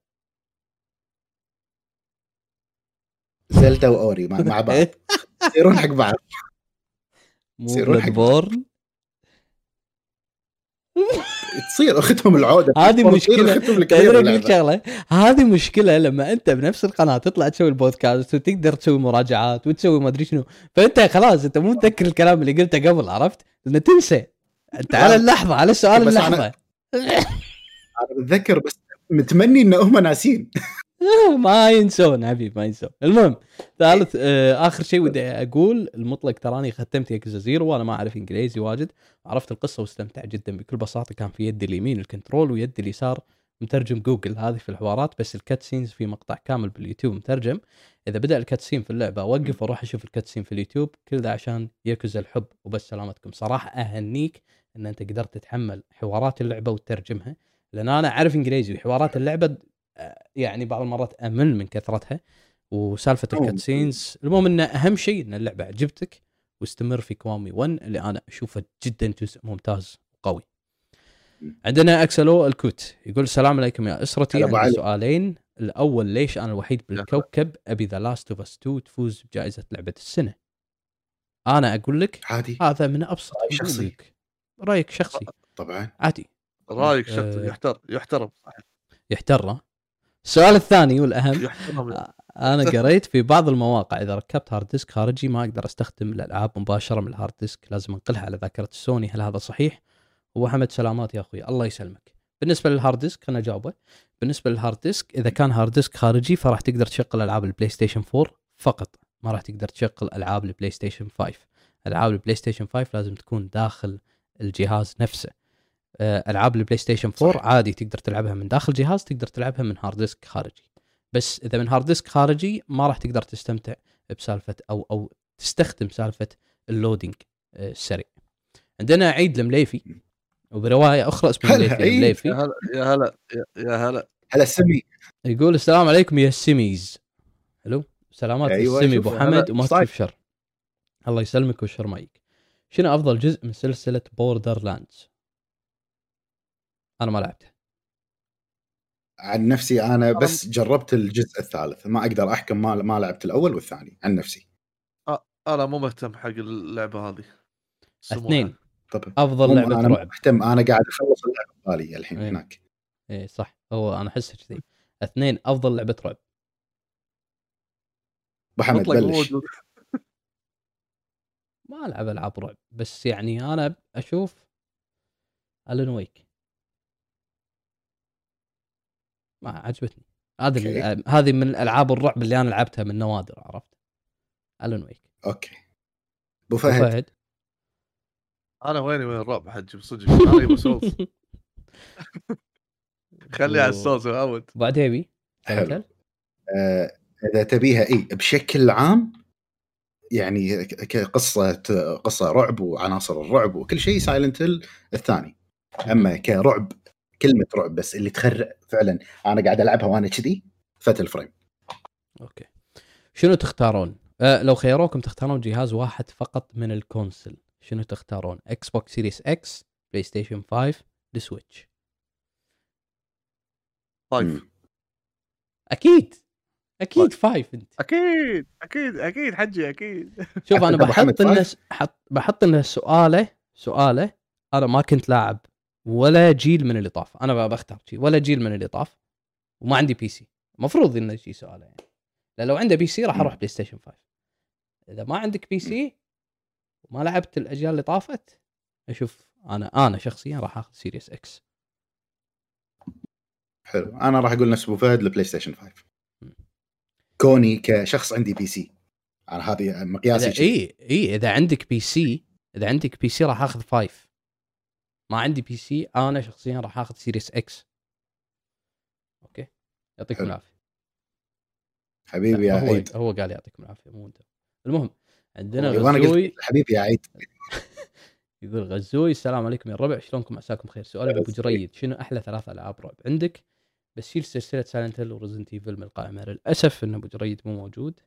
Zelda و Ori مع بعض. *laughs* يصيرون حق بعض. يصيرون حق بورن *laughs* تصير اختهم العودة. هذه مشكلة. تدري شغلة؟ هذه مشكلة لما أنت بنفس القناة تطلع تسوي البودكاست وتقدر تسوي مراجعات وتسوي ما أدري شنو. فأنت خلاص أنت مو متذكر الكلام اللي قلته قبل عرفت؟ لأنه تنسى. أنت على اللحظة على سؤال اللحظة. أنا بتذكر بس متمني إن هم ناسين. *laughs* ما ينسون حبيب ما ينسون. المهم ثالث آه آخر شيء ودي أقول المطلق تراني ختمت Yakuza Zero وأنا ما أعرف إنجليزي واجد. عرفت القصة واستمتع جدا بكل بساطة كان في يدي اليمين ال control ويدي اليسار مترجم جوجل. هذه في الحوارات بس ال cutscenes في مقطع كامل باليوتيوب مترجم. إذا بدأ ال cutscene في اللعبة أوقف وأروح أشوف ال cutscene في اليوتيوب. كل ذا عشان يكز الحب. وبس سلامتكم. صراحة أهنيك إن أنت قدرت تتحمل حوارات اللعبة وتترجمها. لأن أنا أعرف إنجليزي وحوارات اللعبة يعني بعض المرات أمل من كثرتها. وسالفة ال cutscenes المهم إن أهم شيء إن اللعبة عجبتك واستمر في Kiwami 1 اللي أنا أشوفه جدا جزء ممتاز وقوي. عندنا أكسلو الكوت يقول السلام عليكم يا أسرتي عندي سؤالين. الأول ليش أنا الوحيد بالكوكب أبي The Last of Us 2 تفوز بجائزة لعبة السنة؟ أنا أقول لك عادي. هذا من أبسط شخصي. رأيك شخصي. طبعا. عادي. رأيك شخصي أه يحترم. يحترم يحترم. السؤال الثاني والأهم أنا قريت في بعض المواقع إذا ركبت hard disk خارجي ما أقدر أستخدم الألعاب مباشرة من ال hard disk لازم أنقلها على ذاكرة السوني هل هذا صحيح؟ ابو حمد سلامات يا أخوي. الله يسلمك. بالنسبة لل hard disk خلينا نجاوبه بالنسبة لل hard disk إذا كان hard disk خارجي فراح تقدر تشغل ألعاب ال PlayStation 4 فقط. ما راح تقدر تشغل ألعاب ال PlayStation 5 ألعاب ال PlayStation 5 لازم تكون داخل الجهاز نفسه. آه، ألعاب ال PlayStation 4 صح. عادي تقدر تلعبها من داخل جهاز تقدر تلعبها من hard disk خارجي. بس إذا من hard disk خارجي ما راح تقدر تستمتع بسالفة أو أو تستخدم سالفة ال loading آه، السريع. عندنا عيد المليفي وبرواية أخرى اسمه المليفي المليفي يا هلا يا هلا يا هلا. هلا سمي. يقول السلام عليكم يا السميز حلو؟ سلامات أيوة السمي أبو حمد وما تكتب شر. الله يسلمك ويشر مايك. شنو أفضل جزء من سلسلة Borderlands أنا ما لعبته. عن نفسي أنا بس جربت الجزء الثالث ما أقدر أحكم ما ما لعبت الأول والثاني عن نفسي. آه أنا مو مهتم حق اللعبة هذه. اثنين. طبعا أفضل لعبة أنا رعب مهتم أنا قاعد أخلص اللعبة بالي الحين إيه. هناك. اي صح. هو أنا أحس كذي. اثنين أفضل لعبة رعب. أبو حمد بلش. ما ألعب ألعاب رعب بس يعني أنا أشوف Alan Wake ما عجبتني. هذه هذه من الألعاب الرعب اللي أنا لعبتها من نوادر عرفت؟ Alan Wake. okay. أبو فهد, فهد. أنا ويني وين الرعب حجي صدق أنا يبغى سولز *laughs* خلي على السولز عود بعد هيبي آه إذا تبيها إي بشكل عام يعني كقصة قصة رعب وعناصر الرعب وكل شيء سايلنت الثاني. أما كرعب كلمة رعب بس اللي تخرع فعلا. أنا قاعد ألعبها وأنا كذي فتل فريم. أوكي. شنو تختارون؟ أه لو خيروكم تختارون جهاز واحد فقط من الكونسل. شنو تختارون؟ إكس بوكس سيريس إكس PlayStation 5 ولا Switch 5 أكيد. أكيد 5 أنت. أكيد. أكيد. أكيد. حجي أكيد. شوف أنا بحط لنا حط بحط لنا سؤاله سؤاله أنا ما كنت لاعب. ولا جيل من اللي طاف أنا بختار شيء ولا جيل من اللي طاف وما عندي PC المفروض إنه يجي سؤال يعني. لأن لو عنده PC راح أروح PlayStation 5 إذا ما عندك PC وما لعبت الأجيال اللي طافت أشوف أنا أنا شخصيا راح آخذ Series X حلو. أنا راح أقول نفس أبو فهد ال PlayStation 5 كوني كشخص عندي PC أنا هذه مقياسي اي اي إذا عندك PC إذا عندك PC راح آخذ 5 ما عندي PC أنا شخصيا راح آخذ Series X okay؟ يعطيكم العافية. حبيبي يا عيد. هو قال يعطيكم العافية مو أنت. المهم عندنا غزوي. حبيبي يا عيد. *laughs* يقول غزوي السلام عليكم يا الربع شلونكم؟ عساكم خير سؤال ابو جريد. شنو أحلى ثلاث ألعاب رعب عندك؟ بس شيل سلسلة Silent Hill و Resident Evil من القائمة. للأسف إن أبو جريد مو موجود.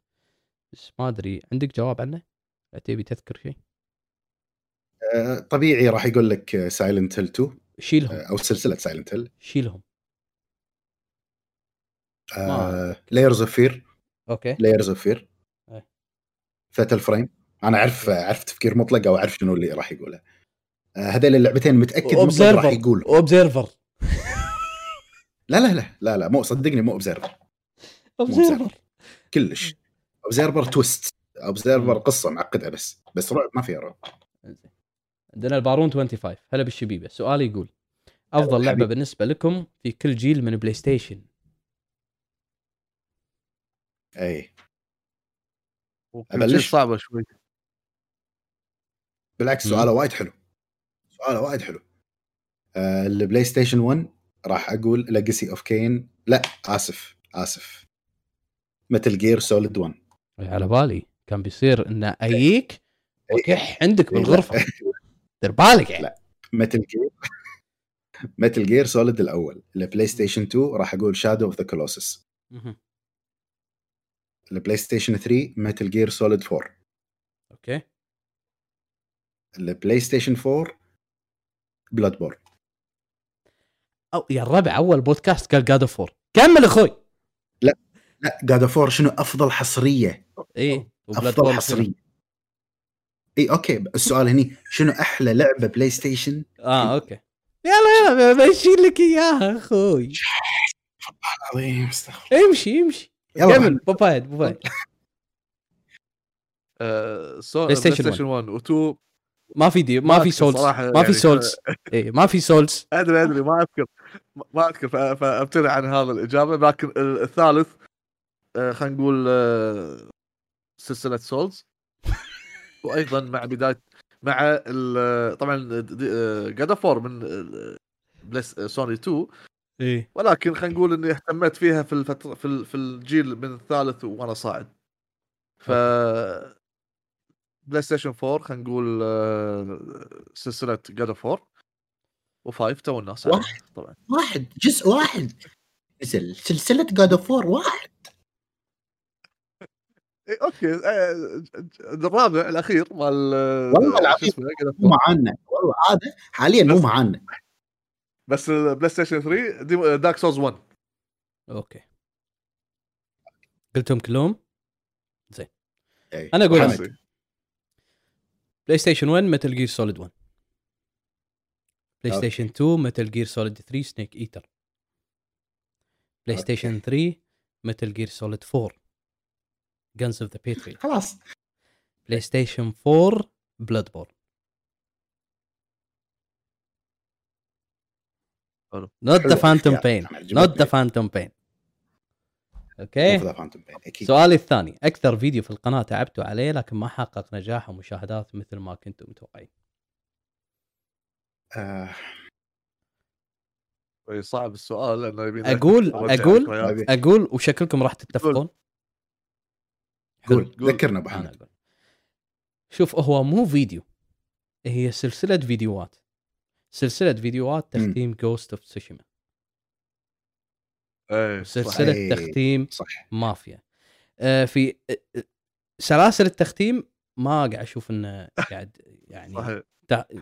بس ما أدري عندك جواب عنه؟ تبي تذكر شيء؟ آه، طبيعي راح يقول لك Silent Hill 2 شيلهم. أو سلسلة Silent Hill شيلهم. Layers of Fear okay. Layers of Fear Fatal Frame أنا أعرف أعرف تفكير مطلق أو أعرف شنو اللي راح يقوله. آه، هذول اللعبتين متأكد مطلق راح يقول. Observer لا لا لا لا لا مو صدقني مو Observer Observer كلش. Observer twist Observer قصة معقدة بس. بس رعب ما فيها رعب. عندنا البارون 25 هلا بالشبيبه سؤال يقول أفضل لعبة بالنسبة لكم في كل جيل من PlayStation اي أبلش. صعبة شوي. بالعكس سؤاله وايد حلو. سؤاله وايد حلو. آه ال PlayStation 1 راح أقول Legacy of Kain لا آسف آسف. Metal Gear Solid 1 على بالي. كان بيصير ان اجيك وكح عندك بالغرفة. دير بالك يعني لا. Metal Gear Metal Gear Solid الأول ال PlayStation 2 راح أقول Shadow of the Colossus ال PlayStation 3 Metal Gear Solid 4 okay. ال PlayStation 4 Bloodborne أو يا الربع أول بودكاست قال God of War كمل أخوي. لا لا God of War شنو أفضل حصرية؟ إيه أفضل حصرية. اي أوكي السؤال هني شنو أحلى لعبة بلاي ستيشن؟ آه أوكي. يلا يلا بشيل لك إياها أخوي. العظيم استغفر امشي امشي. كمل بوفايد بوفايد بلاي ستيشن 1 و2 ما في دي ما في سولز ما في سولز *laughs* اي ما في سولز أدري أدري ما أذكر. ما أذكر فابتعد عن هذا الإجابة. لكن الثالث آه، خلينا نقول آه، سلسلة سولز وأيضا مع بداية مع طبعا جاد فور من بلس سوني 2 إيه. ولكن خلينا نقول إني اهتميت فيها في الفترة في, في الجيل من الثالث وأنا صاعد. ف بلاي ستيشن 4 خلينا نقول سلسلة جاد 4 و5 تو الناس واحد. طبعا. واحد جزء واحد. نزل سلسلة جاد 4 واحد. إيه okay آه، الرابع الأخير مال آه، والله العظيم مو معانا. والله هذا حاليا مو معانا. بس ال PlayStation 3 Dark Souls 1 okay. قلتهم كلهم؟ زين. إيه. أنا أقول PlayStation 1 Metal Gear Solid 1 PlayStation 2 Metal Gear Solid 3 Snake Eater PlayStation 3 Metal Gear Solid 4 Guns of the Patriots خلاص. PlayStation 4 Bloodborne not The Phantom Pain not The Phantom Pain okay سؤالي الثاني. أكثر فيديو في القناة تعبتوا عليه لكن ما حقق نجاح ومشاهدات مثل ما كنتم متوقعين؟ آه. صعب السؤال لأنه أقول أقول أقول وشكلكم راح تتفقون؟ قول ذكرنا أبو حمد. شوف هو مو فيديو هي سلسلة فيديوهات. سلسلة فيديوهات تختيم Ghost of Tsushima سلسله صحيح. تختيم صح. مافيا. آه في آه، آه، سلاسل التختيم ما قاعد أشوف إنه قاعد يعني صحيح.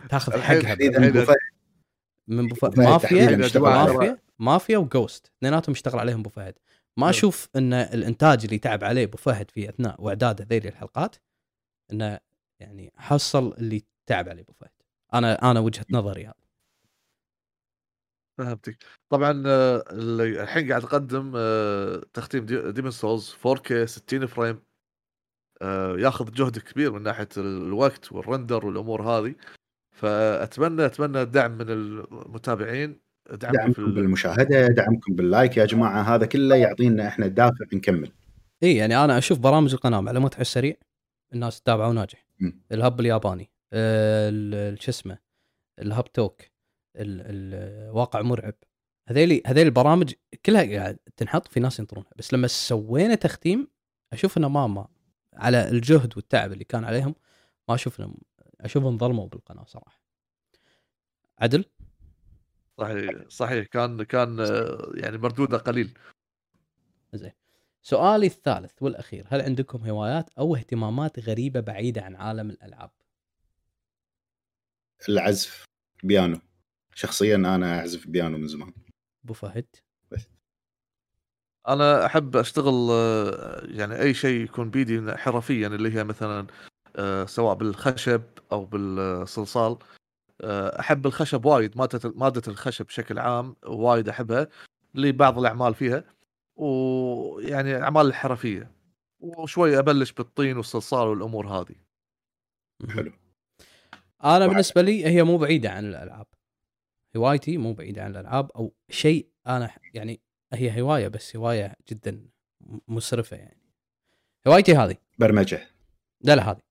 تاخذ حقها من بو فهد Mafia Mafia Mafia و Ghost اثنيناتهم اشتغل عليهم ابو فهد ما نعم. أشوف إن الإنتاج اللي تعب عليه أبو فهد في أثناء واعداد هذيل الحلقات إنه يعني حصل اللي تعب عليه أبو فهد. أنا أنا وجهة نظري هذا. فهمتك. طبعا آه، الحين قاعد أقدم آه، تختيم Demon's Souls 4K 60 frame. ياخذ جهد كبير من ناحية الوقت وال render والأمور هذه. فأتمنى أتمنى الدعم من المتابعين. دعمكم, دعمكم في بالمشاهدة دعمكم بال like يا جماعة هذا كله يعطينا إحنا دافع نكمل. إي يعني أنا أشوف برامج القناة معلومات على السريع الناس تتابعه وناجح ال Hub الياباني آه، شو اسمه ال Hub Talk الواقع مرعب. هذيلي هذيل البرامج كلها قاعد تنحط في ناس ينطرونها. بس لما سوينا تختيم أشوف إنه ما ما على الجهد والتعب اللي كان عليهم ما أشوف إنهم أشوفهم ظلموا بالقناة صراحة. عدل؟ صحيح صحيح. كان كان يعني مردوده قليل. زين. سؤالي الثالث والأخير هل عندكم هوايات أو اهتمامات غريبة بعيدة عن عالم الألعاب؟ العزف بيانو. شخصيا أنا أعزف بيانو من زمان. أبو فهد؟ بس. أنا أحب أشتغل يعني أي شيء يكون بيدي حرفيا اللي هي مثلا آه، سواء بالخشب أو بالصلصال. آه، أحب الخشب وايد ماده ماده الخشب بشكل عام وايد أحبها لبعض الأعمال فيها ويعني أعمال الحرفية وشوي أبلش بالطين والصلصال والأمور هذه حلو. أنا بالنسبة لي هي مو بعيدة عن الألعاب. هوايتي مو بعيدة عن الألعاب أو شيء أنا يعني هي هواية بس هواية جدا مسرفه يعني. هوايتي هذه. برمجة. لا لا هذه.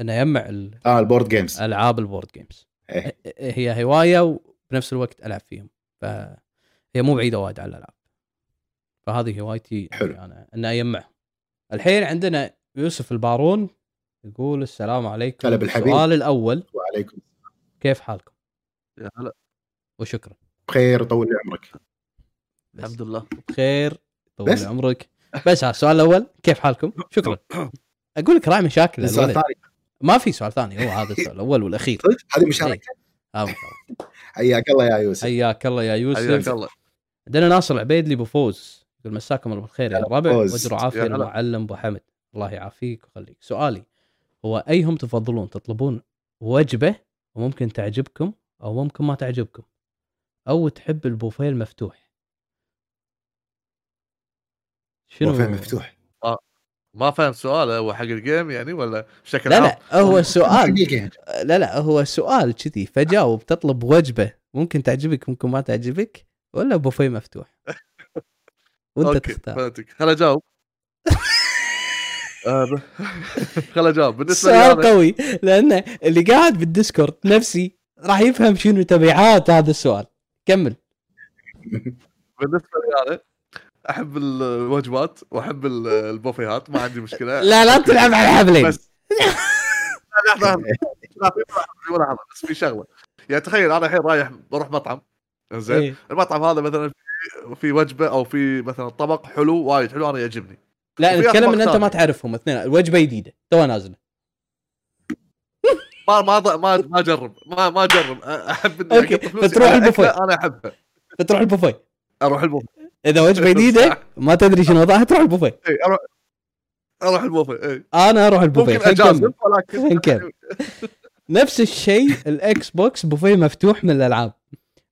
إنه يجمع ال... آه ال board games ألعاب ال board games إيه. هي هواية وبنفس الوقت ألعب فيهم. فهي مو بعيدة وايد عن الألعاب. فهذه هوايتي حلو. أنا ان اجمعهم الحين عندنا يوسف البارون يقول السلام عليكم. هلا بالحبيب. السؤال الأول. وعليكم كيف حالكم؟ يا هلا. وشكرا. بخير طول لي عمرك الحمد لله. بخير طول لي عمرك. بس السؤال الأول كيف حالكم؟ شكرا. *coughs* أقول لك راعي مشاكل السؤال الثاني ما في سؤال ثاني هو هذا السؤال *laughs* الأول والأخير. هذه مشاركة؟ إيه. حياك الله يا يوسف. حياك الله يا يوسف. حياك الله. عندنا ناصر العبيدلي بفوز. يقول مساكم الله بالخير يا ربع واجروا عافية المعلم أبو حمد. الله يعافيك ويخليك. سؤالي هو أيهم تفضلون؟ تطلبون وجبة وممكن تعجبكم أو ممكن ما تعجبكم؟ أو تحب البوفيه المفتوح؟ شنو بوفيه مفتوح. آه. ما فهم سؤال هو حق الجيم يعني ولا بشكل لا لا هو سؤال. لا لا هو سؤال كذي فجاوب تطلب وجبة. ممكن تعجبك ممكن ما تعجبك ولا بوفيه مفتوح؟ وأنت تختار. فهمتك. خل أجاوب. *laughs* آه، خل أجاوب. بالنسبة لي سؤال قوي لأن اللي قاعد بالديسكورد نفسي راح يفهم شنو تبعات هذا السؤال. كمل. بالنسبة لي أنا أحب الوجبات وأحب البوفيهات ما عندي مشكلة. لا لا تلعب على حبلين. بس لا لا بس في شغلة. يعني تخيل أنا الحين رايح بروح مطعم زين؟ إيه؟ المطعم هذا مثلا في وجبة أو في مثلا طبق حلو وايد حلو أنا يعجبني. لا نتكلم إن أنت ما تعرفهم اثنين وجبة جديدة تو نازلة. ما ما ما ما اجرب ما ما اجرب أحب إني okay فتروح البوفيه. أنا أحبها. فتروح البوفيه. أروح البوفيه. إذا وجبه جديده ما تدري شنو وضعها تروح البوفيه. اي أروح أروح البوفيه اي أنا أروح البوفيه. ممكن أجازف ولكن نفس الشيء ال Xbox بوفيه مفتوح من الألعاب.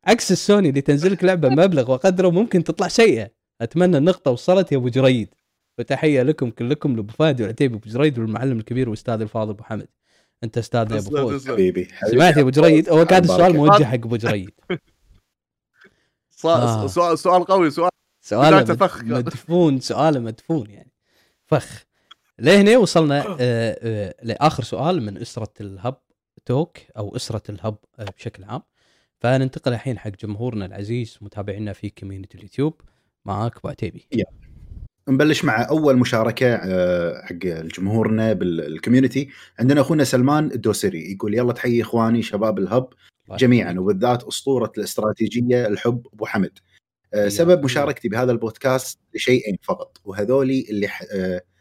عكس السوني اللي تنزل لك لعبة مبلغ وقدره ممكن تطلع سيئه أتمنى النقطة وصلت يا أبو جريد. وتحية لكم كلكم لأبو فهد والعتيبي أبو جريد والمعلم الكبير واستاذ الفاضل أبو حمد. أنت أستاذ يا أبو فوز. حبيبي سمعت يا أبو جريد؟ هو كان السؤال موجه حق أبو جريد. *laughs* آه. سؤال سؤال قوي سؤال سؤال مدفون سؤال مدفون يعني. فخ. لهنا وصلنا آه، آه، لآخر سؤال من أسرة ال Hub Talk أو أسرة ال Hub بشكل عام. فننتقل الحين حق جمهورنا العزيز متابعينا في community ال YouTube معاك أبو عتيبي. نبلش مع أول مشاركة حق جمهورنا بال community عندنا أخونا سلمان الدوسري يقول يلا تحيي إخواني شباب ال Hub. جميعا وبالذات أسطورة الاستراتيجية ال Hub أبو حمد. سبب مشاركتي بهذا البودكاست لشيئين فقط وهذولي اللي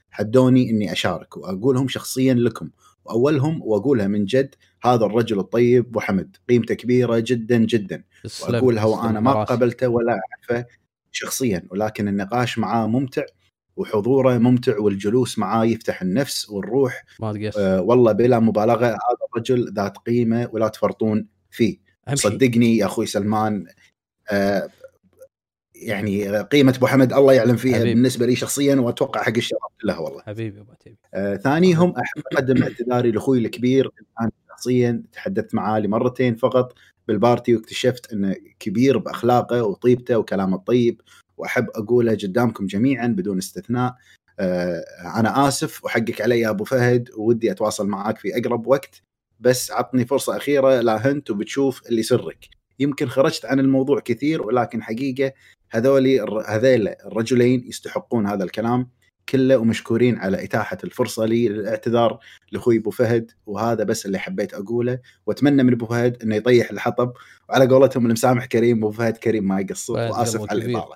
حدوني إني أشارك وأقولهم شخصيا لكم وأولهم وأقولها من جد هذا الرجل الطيب أبو حمد. قيمته كبيرة جدا جدا. وأقولها وأنا ما قابلته ولا أعرفه شخصيا ولكن النقاش معاه ممتع وحضوره ممتع والجلوس معاه يفتح النفس والروح. ما آه والله بلا مبالغة هذا الرجل ذات قيمة ولا تفرطون فيه. صدقني يا أخوي سلمان آه يعني قيمة أبو حمد الله يعلم فيها حبيب. بالنسبة لي شخصيا وأتوقع حق الشباب كلها والله. حبيبي أبو حبيبي. آه ثانيهم احب اقدم اعتذاري لأخوي الكبير. أنا شخصيا تحدثت معاه لمرتين فقط. بالبارتي واكتشفت إنه كبير بأخلاقه وطيبته وكلامه الطيب وأحب أقوله قدامكم جميعا بدون استثناء. آه أنا آسف وحقك علي يا أبو فهد ودي أتواصل معاك في أقرب وقت. بس عطني فرصة أخيرة لا هنت وبتشوف اللي سرك يمكن خرجت عن الموضوع كثير ولكن حقيقة هذولي هذيل الرجلين يستحقون هذا الكلام كله ومشكورين على إتاحة الفرصة لي للاعتذار لأخوي أبو فهد. وهذا بس اللي حبيت أقوله. وأتمنى من أبو فهد إنه يطيح الحطب. وعلى قولتهم المسامح كريم أبو فهد كريم ما يقصر وآسف على الإطالة.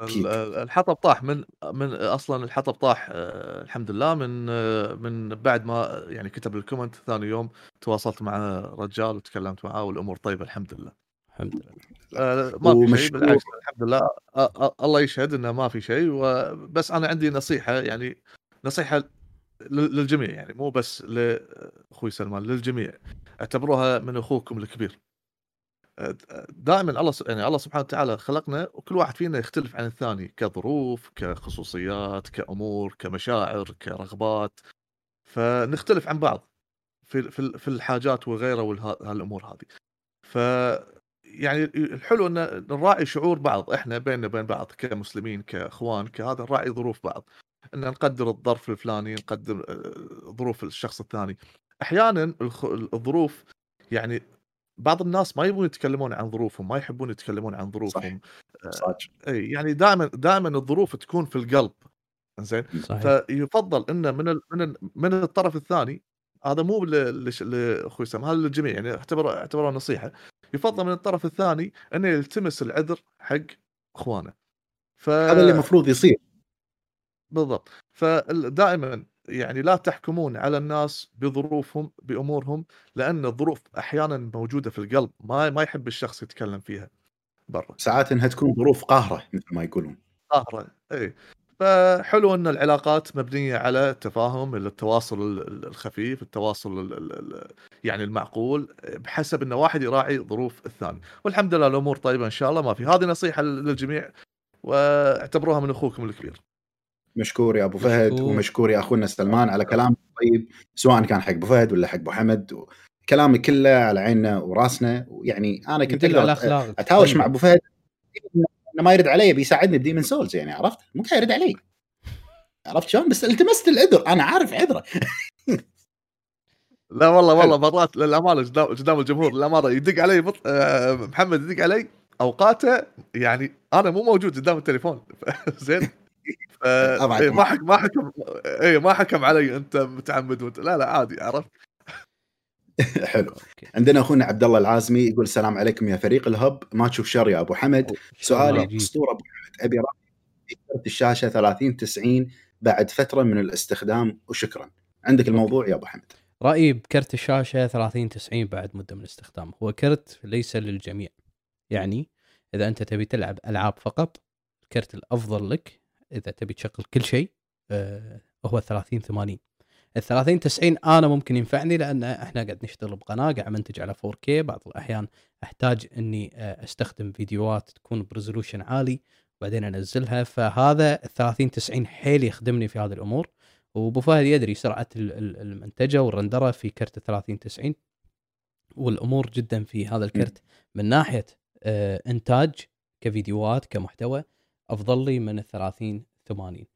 الحطب طاح من من أصلا الحطب طاح آه، الحمد لله من آه، من بعد ما يعني كتب الكومنت ثاني يوم تواصلت مع رجال وتكلمت معاه والأمور طيبة الحمد لله. الحمد لله. آه ما في شيء بالعكس الحمد لله. الله يشهد إنه ما في شيء وبس أنا عندي نصيحة يعني نصيحة للجميع يعني مو بس لاخوي سلمان للجميع. اعتبروها من أخوكم الكبير. دائما الله يعني الله سبحانه وتعالى خلقنا وكل واحد فينا يختلف عن الثاني كظروف كخصوصيات كأمور كمشاعر كرغبات. فنختلف عن بعض في في الحاجات وغيره والامور هذه. ف يعني الحلو إن نراعي شعور بعض إحنا بيننا وبين بعض كمسلمين كإخوان كهذا نراعي ظروف بعض. إن نقدر الظرف الفلاني نقدر آه، ظروف الشخص الثاني. أحيانا الظروف يعني بعض الناس ما يبون يتكلمون عن ظروفهم ما يحبون يتكلمون عن ظروفهم. صح. آه إي يعني دائما دائما الظروف تكون في القلب. زين فيفضل إنه من ال من ال من الطرف الثاني هذا مو لاخوي سام هذا للجميع يعني اعتبره اعتبره نصيحة. يفضل من الطرف الثاني إنه يلتمس العذر حق إخوانه. ف... هذا اللي المفروض يصير. بالضبط. فدائما يعني لا تحكمون على الناس بظروفهم بأمورهم لأن الظروف أحيانا موجودة في القلب ما ما يحب الشخص يتكلم فيها برا. ساعات إنها تكون ظروف قاهرة مثل ما يقولون. قاهرة إي. فحلو إن العلاقات مبنية على التفاهم التواصل الخفيف التواصل يعني المعقول بحسب إن واحد يراعي ظروف الثاني. والحمد لله الأمور طيبة إن شاء الله ما في. هذه نصيحة للجميع واعتبروها من أخوكم الكبير. مشكور يا أبو فهد مشكور. ومشكور يا أخونا سلمان على كلام طيب سواء كان حق أبو فهد ولا حق أبو حمد كلامي كله على عيننا وراسنا. ويعني أنا كنت أتهاوش مع أبو فهد إنه ما يرد علي بيساعدني بديمن سولز يعني عرفت؟ مو قاعد يرد علي. عرفت شلون؟ بس التمست العذر. أنا عارف عذره. *laughs* لا والله والله مرات للامانه قدام الجمهور. للامانه يدق علي بط... آه، محمد يدق علي أوقاته يعني أنا مو موجود قدام التليفون. *laughs* زين. إيه، ما حكم ما حكم اي ما حكم علي أنت متعمد وانت لا لا عادي عرفت؟ *laughs* حلو. عندنا أخونا عبد الله العازمي يقول السلام عليكم يا فريق الهب. ما تشوف شر يا أبو حمد. سؤالي اسطوره أبو حمد. أبي كرت الشاشة 30 90 بعد فترة من الاستخدام وشكرا. عندك الموضوع يا أبو حمد. رأيي بكرت الشاشة 30 90 بعد مدة من الاستخدام. هو كرت ليس للجميع. يعني إذا أنت تبي تلعب ألعاب فقط الكرت الأفضل لك إذا تبي تشغل كل شيء آه هو 30 80 ال 30 90 أنا ممكن ينفعني لأن إحنا قاعد نشتغل بقناة قاعد منتج على 4K بعض الأحيان أحتاج إني آه، أستخدم فيديوهات تكون بريزولوشن عالي وبعدين أنزلها. فهذا ال 30 90 حيل يخدمني في هذه الأمور. وأبو فهد يدري سرعة المنتجة والرندرة في كرت ال 30 90 والأمور جدا في هذا الكرت من ناحية آه، إنتاج كفيديوهات كمحتوى. أفضل لي من ال 30 80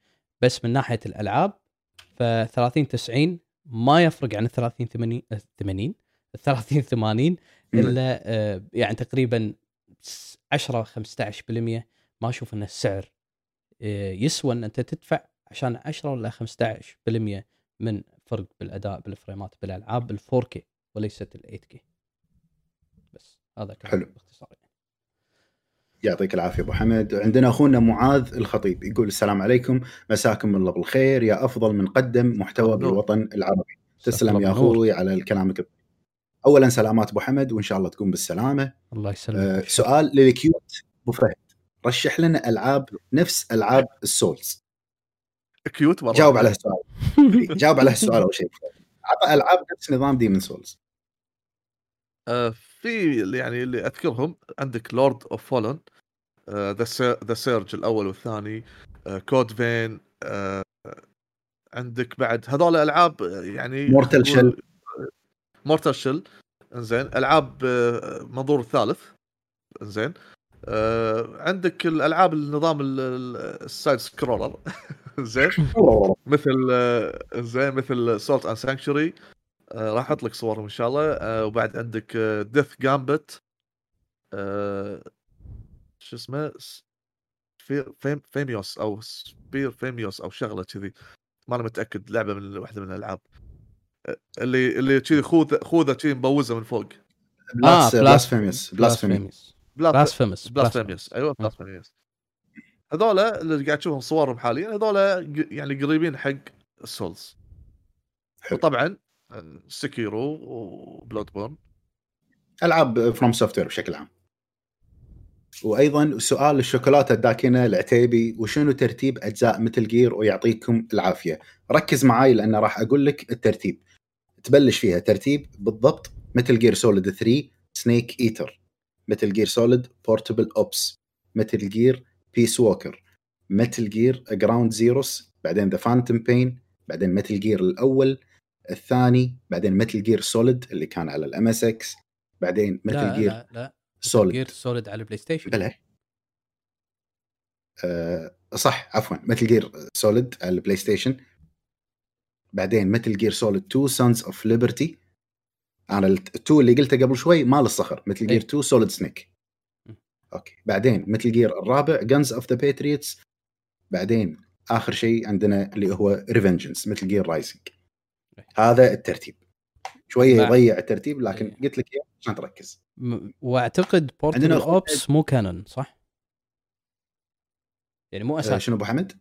بس من ناحية الألعاب ف 30 90 ما يفرق عن ال 30 80 80 ال 30 80 إلا آه يعني تقريبا 10 15% ما أشوف إن السعر آه يسوى إن أنت تدفع عشان 10 ولا 15% من فرق بالأداء بالفريمات بالألعاب ال 4K وليست ال 8K بس هذا كلام حلو. باختصار يعني. يعطيك العافية أبو حمد. عندنا أخونا معاذ الخطيب يقول السلام عليكم. مساكم الله بالخير. يا أفضل من قدم محتوى بالوطن العربي. تسلم يا أخوي على الكلام اولا سلامات أبو حمد وإن شاء الله تكون بالسلامة. الله يسلمك. آه سؤال لل cute. أبو فهد رشح لنا ألعاب نفس ألعاب ال Souls. cute مرة. جاوب على السؤال. جاوب على السؤال أول شيء. عطى ألعاب نفس نظام Demon's Souls. آه في يعني اللي أذكرهم عندك Lords of the Fallen The Surge الأول والثاني Code Vein عندك بعد هذول ألعاب يعني Mortal Shell Mortal Shell إنزين. ألعاب آه، منظور الثالث إنزين. آه عندك الألعاب النظام ال side scroller زين مثل آه، زين مثل Salt and Sanctuary آه راح أحط لك صورهم إن شاء الله. آه وبعد عندك Death's Gambit آه شو اسمه؟ فيم فيميوس أو سبير فيميوس أو شغلة كذي. ما أنا متأكد لعبة من واحدة من الألعاب. آه، اللي اللي كذي خوذه خوذة كذي مبوزة من فوق. بلاس آه بلاس فيميوس بلاس فيميوس بلاس فيميوس بلاس فيميوس أيوه بلاس فيميوس هذولا اللي قاعد تشوفهم صورهم حاليا هذولا يعني قريبين حق ال Souls وطبعا Sekiro و Bloodborne ألعاب FromSoftware بشكل عام. وأيضا سؤال الشوكولاتة الداكنة العتيبي وشنو ترتيب أجزاء Metal Gear ويعطيكم العافية؟ ركز معاي لأن راح أقول لك الترتيب. تبلش فيها ترتيب بالضبط Metal Gear Solid 3 Snake Eater Metal Gear Solid Portable Ops Metal Gear Peace Walker Metal Gear Ground Zeroes بعدين The Phantom Pain بعدين Metal Gear الأول الثاني بعدين Metal Gear Solid اللي كان على ال MSX بعدين Metal Gear لا لا. Solid Gear Solid على ال PlayStation بلى. أه صح عفوا Metal Gear Solid على ال PlayStation بعدين Metal Gear Solid 2 Sons of Liberty أنا ال two اللي قلته قبل شوي مال الصخر Metal Gear 2 Solid Snake okay بعدين Metal Gear الرابع Guns of the Patriots بعدين آخر شيء عندنا اللي هو Revengeance Metal Gear Rising هذا الترتيب. شوية يضيع الترتيب لكن إيه. قلت لك إياه عشان تركز. واعتقد Portable Ops مو canon صح؟ يعني مو أساسي. آه شنو أبو حمد؟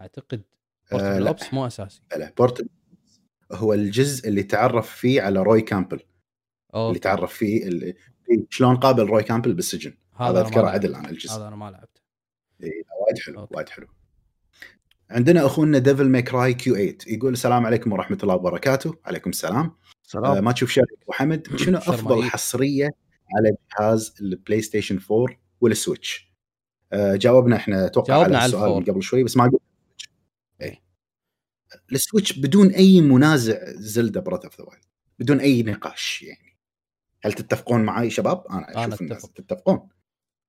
أعتقد Portable آه Ops مو أساسي. لا Portable هو الجزء اللي تعرف فيه على روي كامبل okay. اللي تعرف فيه اللي شلون قابل روي كامبل بالسجن. هذا أذكره عدل عن الجزء. هذا أنا ما لعبته. اي وايد حلو. وايد حلو. عندنا أخونا Devil May Cry Q8 يقول السلام عليكم ورحمة الله وبركاته. عليكم السلام. سلام. آه ما تشوف شركه وحمد شنو أفضل حصرية على جهاز ال PlayStation 4 وال Switch آه جاوبنا إحنا أتوقع على السؤال من قبل شوي بس ما قلت إيه. ال Switch بدون أي منازع Zelda Breath of the Wild بدون أي نقاش يعني. هل تتفقون معي شباب؟ أنا أشوف الناس تتفقون.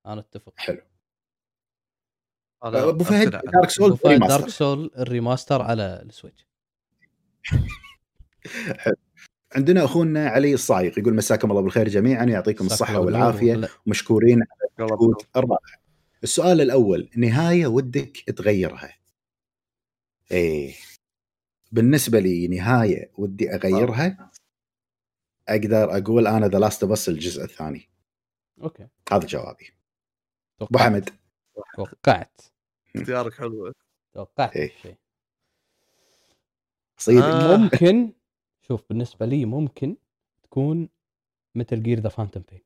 أنا أتفق. حلو. أبو فهد Dark Souls Dark Souls ال remaster على ال Switch. حلو *laughs* عندنا أخونا علي الصايغ يقول مساكم الله بالخير جميعا يعطيكم الصحة والعافية ومشكورين على مجهود الرائع السؤال الأول نهاية ودك تغيرها؟ إيه. بالنسبة لي نهاية ودي أغيرها أقدر أقول أنا The Last of Us الجزء الثاني. okay. هذا جوابي. أبو حمد. توقعت. اختيارك حلو. توقعت إيه. شيء صيد آه. ممكن *laughs* شوف بالنسبة لي ممكن تكون Metal Gear The Phantom Pain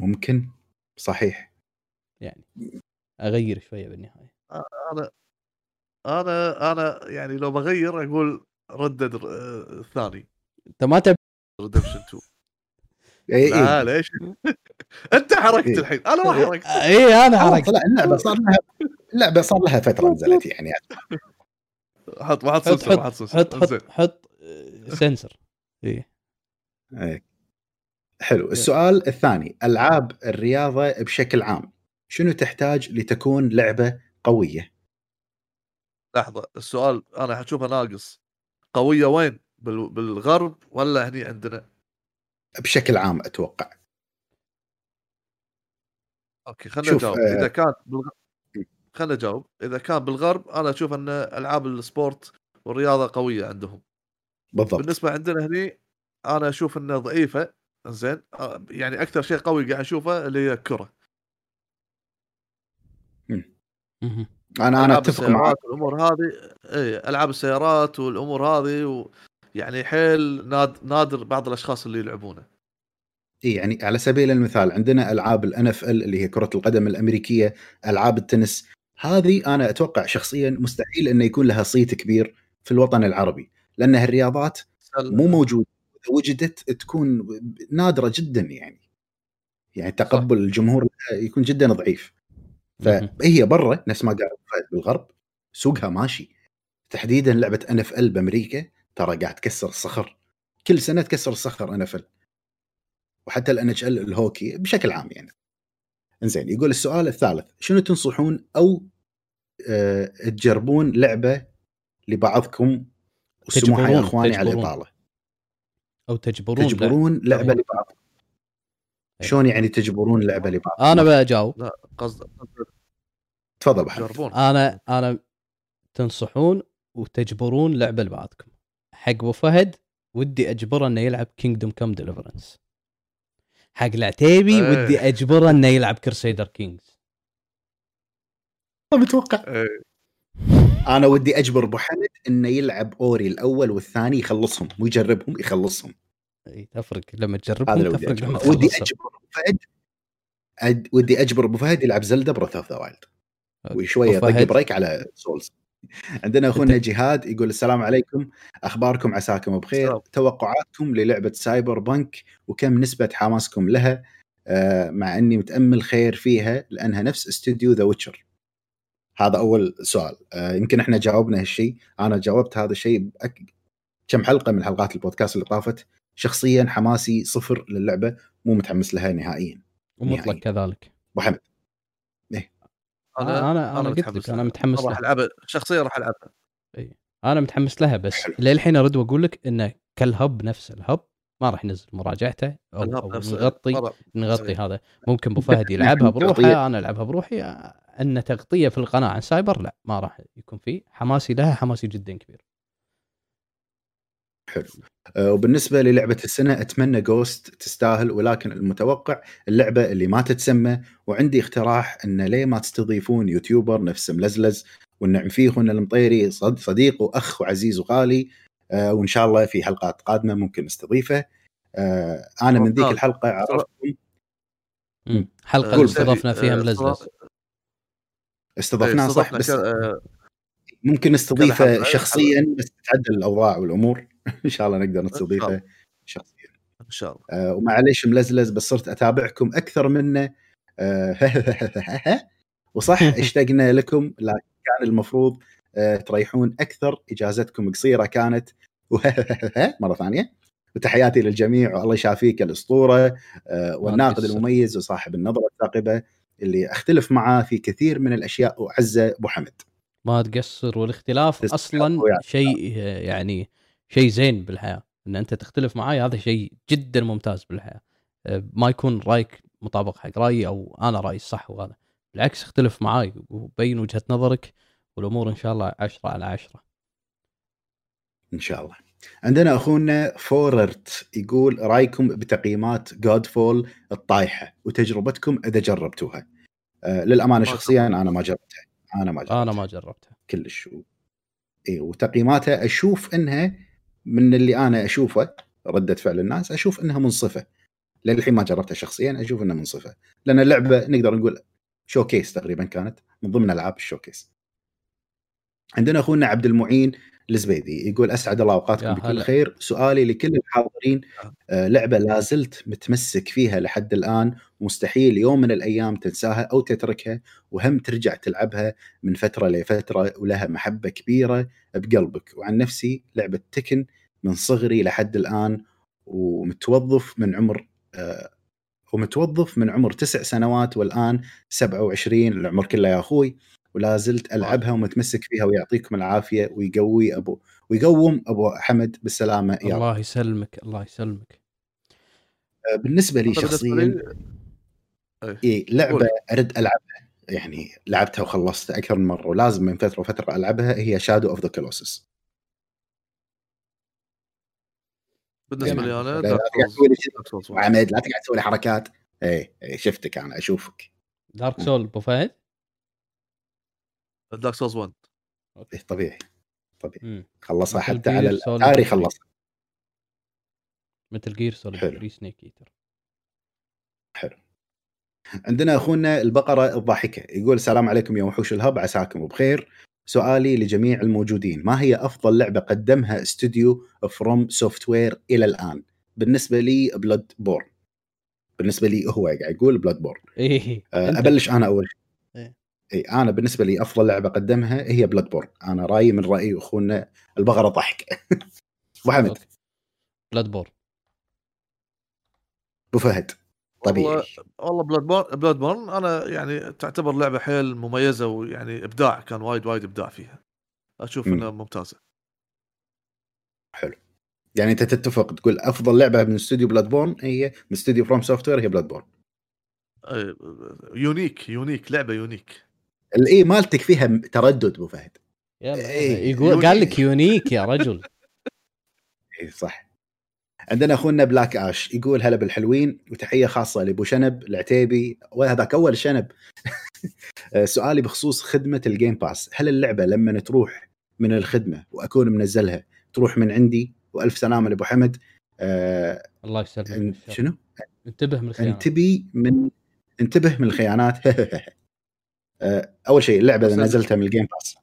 ممكن؟ صحيح. يعني أغير شوية بالنهاية. أنا أنا أنا يعني لو بغير أقول Red Dead الثاني. أنت ما تبي Redemption 2 اي لا إيه. ليش؟ *laughs* أنت حرقت إيه. الحين أنا ما حرقت اي أنا حرقت لا اللعبة صار لها اللعبة صار لها فترة نزلت يعني حط ما حط سنسر حط حط حط, حط سنسر اي إيه. حلو السؤال الثاني ألعاب الرياضة بشكل عام شنو تحتاج لتكون لعبة قوية؟ لحظة السؤال أنا حشوفه ناقص قوية وين؟ بالغرب ولا هني عندنا؟ بشكل عام أتوقع. okay خلينا نجاوب آه... إذا كان بالغ... خلينا نجاوب إذا كان بالغرب أنا أشوف أن ألعاب ال sport والرياضة قوية عندهم. بالضبط. بالنسبة عندنا هني أنا أشوف أنها ضعيفة. زين. آه، يعني أكثر شيء قوي قاعد أشوفه اللي هي الكرة. أنا أنا أتفق معك الأمور هذه اي ألعاب السيارات والأمور هذه و... يعني حيل ناد... نادر بعض الأشخاص اللي يلعبونه. إي يعني على سبيل المثال عندنا ألعاب ال NFL اللي هي كرة القدم الأمريكية ألعاب التنس. هذه أنا أتوقع شخصيا مستحيل إنه يكون لها صيت كبير في الوطن العربي لأن هالرياضات مو موجودة. وجدت تكون نادرة جدا يعني. يعني تقبل صح. الجمهور يكون جدا ضعيف. فهي برا نفس ما قال بالغرب سوقها ماشي. تحديدا لعبة ان اف ال بأمريكا ترى قاعد تكسر الصخر. كل سنة تكسر الصخر ان وحتى الان اتش ال الهوكي بشكل عام يعني. إنزين يقول السؤال الثالث شنو تنصحون أو أه تجربون لعبة لبعضكم؟ وسموها يا إخواني على الإطالة. أو تجبرون تجبرون لعبة, لعبة لبعض. إيه. شلون يعني تجبرون لعبة لبعض؟ أنا بجاوب. لا قصد تفضل بحب أنا أنا تنصحون وتجبرون لعبة لبعضكم. حق أبو فهد ودي أجبره إنه يلعب Kingdom Come Deliverance حق العتيبي إيه. ودي أجبره إنه يلعب Crusader Kings متوقع. إيه. أنا ودي أجبر أبو حمد إنه يلعب Ori الأول والثاني يخلصهم مو يجربهم يخلصهم. إي تفرق. لما تجربهم تفرق لما ودي أجبر أبو فهد ودي أجبر أبو فهد يلعب Zelda Breath of the Wild وشوية طق break على Souls عندنا أخونا جهاد يقول السلام عليكم أخباركم عساكم بخير؟ توقعاتكم للعبة Cyberpunk وكم نسبة حماسكم لها؟ آه، مع إني متأمل خير فيها لأنها نفس استوديو The Witcher هذا أول سؤال. آه، يمكن إحنا جاوبنا هالشيء أنا جاوبت هذا الشيء بأك... كم حلقة من حلقات البودكاست اللي طافت. شخصيا حماسي صفر للعبة مو متحمس لها نهائيا. ومطلق كذلك. أبو حمد. أنا أنا أنا, أنا قلت لك أنا متحمس راح ألعبها شخصيا راح ألعبها. إي أنا متحمس لها بس للحين ارد واقول لك انه كال hype نفس ال hype ما راح ينزل مراجعته أو, أو نغطي نغطي هذا. *laughs* ممكن أبو فهد يلعبها بروحه أنا ألعبها بروحي. أن تغطية في القناة عن سايبر لا ما راح يكون فيه حماسي لها حماسي جدا كبير. حلو. أه وبالنسبة للعبة السنة أتمنى Ghost تستاهل ولكن المتوقع اللعبة اللي ما تتسمى وعندي اقتراح إن ليه ما تستضيفون يوتيوبر نفس ملزلز والنعم فيه اخونا المطيري صديق وأخ وعزيز وغالي أه وإن شاء الله في حلقات قادمة ممكن نستضيفه. أه أنا من ذيك الحلقة عرفتكم. حلقة استضفنا فيها ملزلز. استضفناه صح بس آه، ممكن نستضيفه شخصيا بس تتعدل الأوضاع والأمور. إن شاء الله نقدر نستضيفه شخصيا. إن شاء الله. آه ومعليش ملزلز بس صرت أتابعكم أكثر منه. آه *laughs* وصح *laughs* اشتقنا لكم لكن كان المفروض آه تريحون أكثر إجازتكم قصيرة كانت. *laughs* مرة ثانية. وتحياتي للجميع والله يشافيك الأسطورة. آه والناقد المميز وصاحب النظرة الثاقبة اللي أختلف معاه في كثير من الأشياء. وعزة أبو حمد. ما تقصر والاختلاف أصلا شيء يعني شيء زين بالحياة إن أنت تختلف معاي هذا شيء جدا ممتاز بالحياة. أه، ما يكون رأيك مطابق حق رأيي أو أنا رأيي الصح وهذا. بالعكس اختلف معاي وبين وجهة نظرك والأمور إن شاء الله عشرة على عشرة. إن شاء الله. عندنا أخونا فوررت يقول رأيكم بتقييمات Godfall الطايحة وتجربتكم إذا جربتوها. آه للأمانة شخصيا أنا ما جربتها. أنا ما جربتها. أنا ما جربتها. كلش. اي وتقييماتها أشوف إنها من اللي أنا أشوفه ردة فعل الناس أشوف إنها منصفة. للحين ما جربتها شخصيا أشوف إنها منصفة. لأن اللعبة نقدر نقول شوكيس تقريبا كانت من ضمن ألعاب الشوكيس عندنا أخونا عبد المعين الزبيدي يقول أسعد الله أوقاتكم بكل خير. سؤالي لكل الحاضرين آه. آه لعبة لا زلت متمسك فيها لحد الآن مستحيل يوم من الأيام تنساها أو تتركها وهم ترجع تلعبها من فترة لفترة ولها محبة كبيرة بقلبك. وعن نفسي لعبة تكن من صغري لحد الآن ومتوظف من عمر آه ومتوظف من عمر تسع سنوات والآن 27 العمر كله يا أخوي. ولا زلت ألعبها ومتمسك فيها ويعطيكم العافية ويقوي ابو ويقوم أبو حمد بالسلامة. يا الله يسلمك الله يسلمك. آه، بالنسبة لي شخصيا اي لعبة أرد ألعبها. يعني لعبتها وخلصتها أكثر من مرة ولازم من فترة وفترة ألعبها هي Shadow of the Colossus بالنسبة لي أنا لا تقعد تسوي لي حركات. اي اي شفتك أنا أشوفك. Dark Souls أبو فهد؟ Dark Souls 1 إيه طبيعي طبيعي خلصها حتى على الاتاري خلصها Metal Gear Solid 3 Snake Eater حلو. عندنا أخونا البقرة الضاحكة يقول السلام عليكم يا وحوش ال Hub عساكم بخير. سؤالي لجميع الموجودين ما هي أفضل لعبة قدمها استوديو FromSoftware إلى الآن؟ بالنسبة لي Bloodborne بالنسبة لي هو قاعد يقول Bloodborne إيه. أه أبلش أنا أول شيء. إي أنا بالنسبة لي أفضل لعبة قدمها هي Bloodborne أنا رأيي من رأي أخونا البقرة الضاحكة. *laughs* أبو حمد Bloodborne أبو فهد طبيعي. والله والله Bloodborne Bloodborne أنا يعني تعتبر لعبة حيل مميزة ويعني إبداع كان وايد وايد إبداع فيها. أشوف إنها ممتازة. حلو. يعني أنت تتفق تقول أفضل لعبة من استوديو Bloodborne هي من استوديو FromSoftware هي Bloodborne unique unique لعبة unique. الاي مالتك فيها تردد أبو فهد. إيه يقول قال لك unique يا رجل. *laughs* اي صح. عندنا أخونا Black Ash يقول هلا بالحلوين وتحية خاصة لأبو شنب العتيبي وهذاك أول شنب. *laughs* سؤالي بخصوص خدمة ال Game Pass هل اللعبة لما تروح من الخدمة وأكون منزلها تروح من عندي؟ وألف سلامة لأبو حمد. آه الله يسلمك شنو؟ انتبه من الخيانات. انتبه من انتبه من الخيانات. *laughs* أول شيء اللعبة إذا نزلتها من ال Game Pass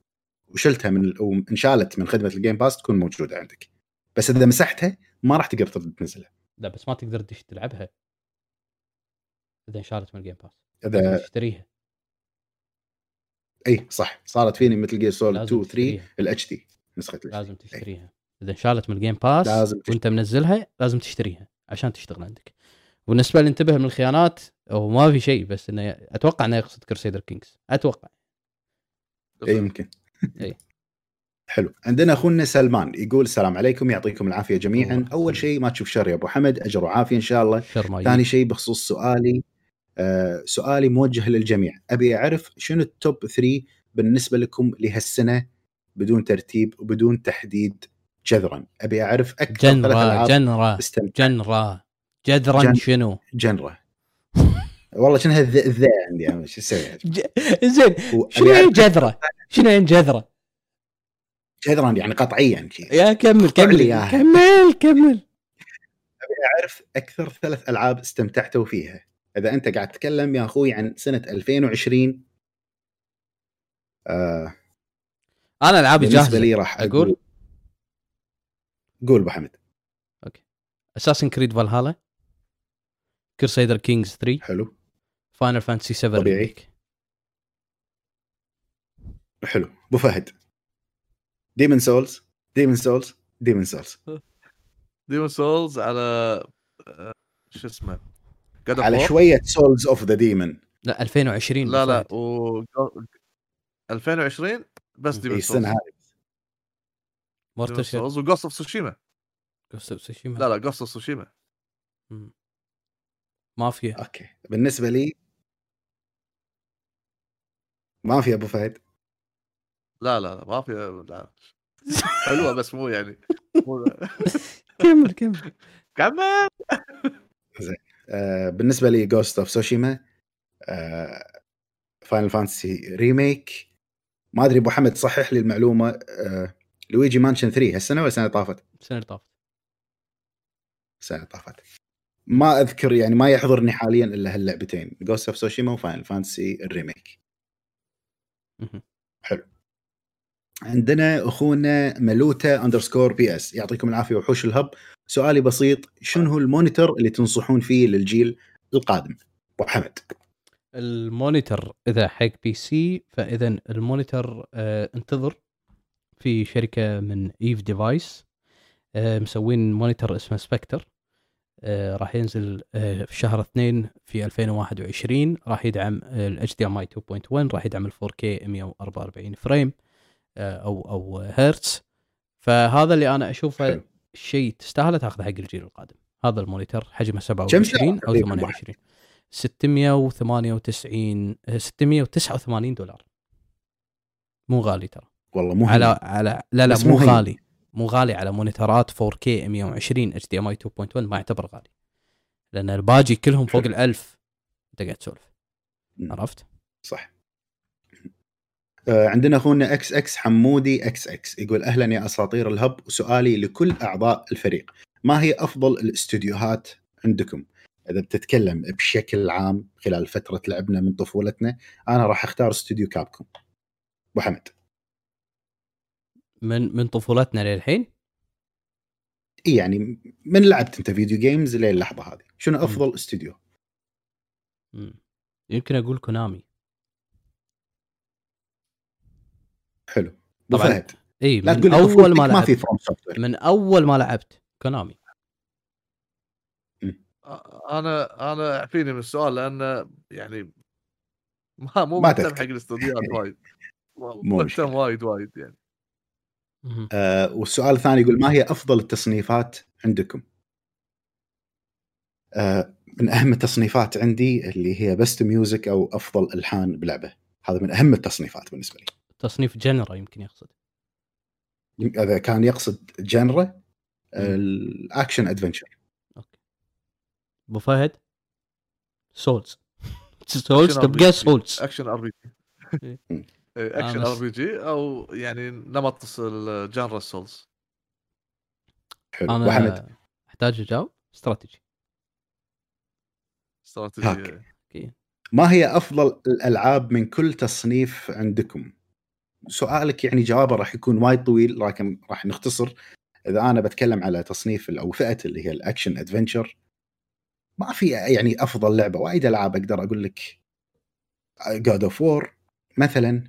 وشلتها من وانشالت من خدمة ال Game Pass تكون موجودة عندك. بس إذا مسحتها ما راح تقدر تنزلها. لا بس ما تقدر تدش تلعبها إذا انشالت من الجيم باس إذا تشتريها. إي صح. صارت فيني Metal Gear Solid 2 3 ال HD نسخة لازم تشتريها. إذا انشالت من ال Game Pass لازم وأنت منزلها لازم تشتريها عشان تشتغل عندك. وبالنسبة لي انتبه من الخيانات هو ما في شيء بس إنه أتوقع إنه يقصد Crusader Kings أتوقع. اي يمكن. *laughs* اي حلو. عندنا أخونا سلمان يقول السلام عليكم يعطيكم العافية جميعا. أول شيء ما تشوف شر يا أبو حمد أجر وعافية إن شاء الله. ثاني شيء بخصوص سؤالي آه سؤالي موجه للجميع. أبي أعرف شنو ال top 3 بالنسبة لكم لهالسنة بدون ترتيب وبدون تحديد جذرا؟ أبي أعرف أكثر جنرا جنرا جنرا. جذرا جن... شنو؟ جنرا. *laughs* والله شنو الذا عندي شو أسوي؟ زين شنو يعني جذرة؟ شنو يعني جذرة؟ جذرا يعني قطعيا يا كمل كمل كمل كمل. أبي أعرف أكثر ثلاث ألعاب استمتعتوا فيها. إذا أنت قاعد تتكلم يا أخوي عن سنة 2020 آه. أنا العابي جاهزة بالنسبة لي راح أقول. قول أبو حمد. أوكي. Assassin's Creed Valhalla Crusader Kings 3 حلو. Final Fantasy 7 طبيعي. حلو. أبو فهد. Demon's Souls Demon's Souls Demon's Souls ديمون سولز على آه، شو اسمه؟ على شوية سولز اوف ذا ديمون لا 2020 لا لا و 2020 بس ديمون سولز السنة هذه مورتل سولز وجوست اوف سوشيما جوست اوف سوشيما لا لا جوست اوف سوشيما مافيا. أوكي. بالنسبة لي مافيا أبو فهد. لا لا لا مافيا لا. حلوة بس مو يعني. *laughs* كمل كمل. كمل. زين. آه بالنسبة لي Ghost of Tsushima Final Fantasy Remake ما أدري أبو حمد صحح لي المعلومة آه Luigi's Mansion 3 هالسنة ولا السنة اللي طافت؟ السنة اللي طافت. السنة اللي طافت. ما أذكر يعني ما يحضرني حاليا إلا هاللعبتين. Ghost of Tsushima و Final Fantasy ال Remake حلو. عندنا أخونا ملوتا underscore PS يعطيكم العافية وحوش ال Hub. سؤالي بسيط. شنو هو ال monitor اللي تنصحون فيه للجيل القادم؟ أبو حمد. ال monitor إذا حق PC فاذا ال monitor آه انتظر في شركة من Eve Devices آه مسوين monitor اسمه Spectrum راح ينزل آه في شهر 2 في 2021 راح يدعم HDMI 2.1 راح يدعم ال 4K 144 frame آه أو أو هرتز. فهذا اللي أنا أشوفه شيء تستاهله تاخذه حق الجيل القادم. هذا ال monitor حجمه 27 أو 28 698 689 دولار. مو غالي ترى. والله مو على على لا لا مو غالي. مو غالي على مونيترات 4K 120 HDMI 2.1 ما يعتبر غالي. لأن الباجي كلهم فوق ال 1000 انت قاعد تسولف. عرفت؟ صح. آه عندنا أخونا إكس إكس حمودي إكس إكس يقول أهلا يا أساطير ال Hub وسؤالي لكل أعضاء الفريق. ما هي أفضل الاستديوهات عندكم؟ إذا بتتكلم بشكل عام خلال فترة لعبنا من طفولتنا أنا راح أختار استوديو Capcom. أبو حمد. من من طفولتنا للحين؟ إي يعني من لعبت أنت video games لين اللحظة هذه؟ شنو أفضل استوديو؟ يمكن أقول Konami حلو. طبعا. فهد إي من تقول أول ما لعبت ما في From Soft من أول ما لعبت Konami أنا أنا اعفيني من السؤال لأن يعني ما مو مهتم حق الاستوديوهات *laughs* وايد. مهتم وايد وايد يعني. آه والسؤال الثاني يقول ما هي أفضل التصنيفات عندكم؟ آه من أهم التصنيفات عندي اللي هي best music أو أفضل ألحان بلعبة. هذا من أهم التصنيفات بالنسبة لي. تصنيف genre يمكن يقصد. إذا كان يقصد genre ال action adventure okay. أبو فهد؟ Souls Souls تبقى Souls action RP action RPG أو يعني نمط ال genre Souls حلو. أنا وحمد؟ أحتاج أجاوب. استراتيجي استراتيجي ما هي أفضل الألعاب من كل تصنيف عندكم؟ سؤالك يعني جوابه راح يكون وايد طويل لكن راح نختصر. إذا أنا بتكلم على تصنيف أو فئة اللي هي ال action adventure ما في يعني أفضل لعبة. وايد ألعاب أقدر أقول لك God of War مثلا.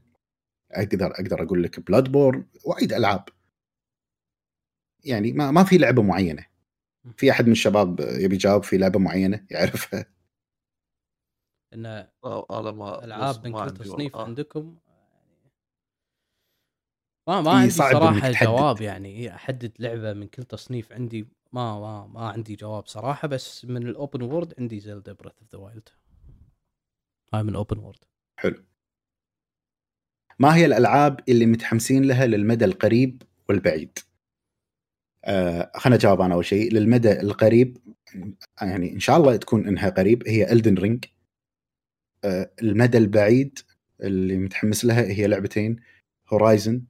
أقدر أقدر أقول لك Bloodborne وايد ألعاب. يعني ما ما في لعبة معينة. في أحد من الشباب يبي يجاوب في لعبة معينة يعرفها. إن ألعاب من كل تصنيف عندكم ما ما عندي صراحة جواب يعني. أحدد لعبة من كل تصنيف عندي ما ما ما عندي جواب صراحة بس من ال open world عندي Zelda Breath of the Wild هاي من ال open world حلو. ما هي الألعاب اللي متحمسين لها للمدى القريب والبعيد؟ آه خلينا نجاوب أنا أول شيء للمدى القريب يعني إن شاء الله تكون إنها قريب هي Elden Ring آه المدى البعيد اللي متحمس لها هي لعبتين Horizon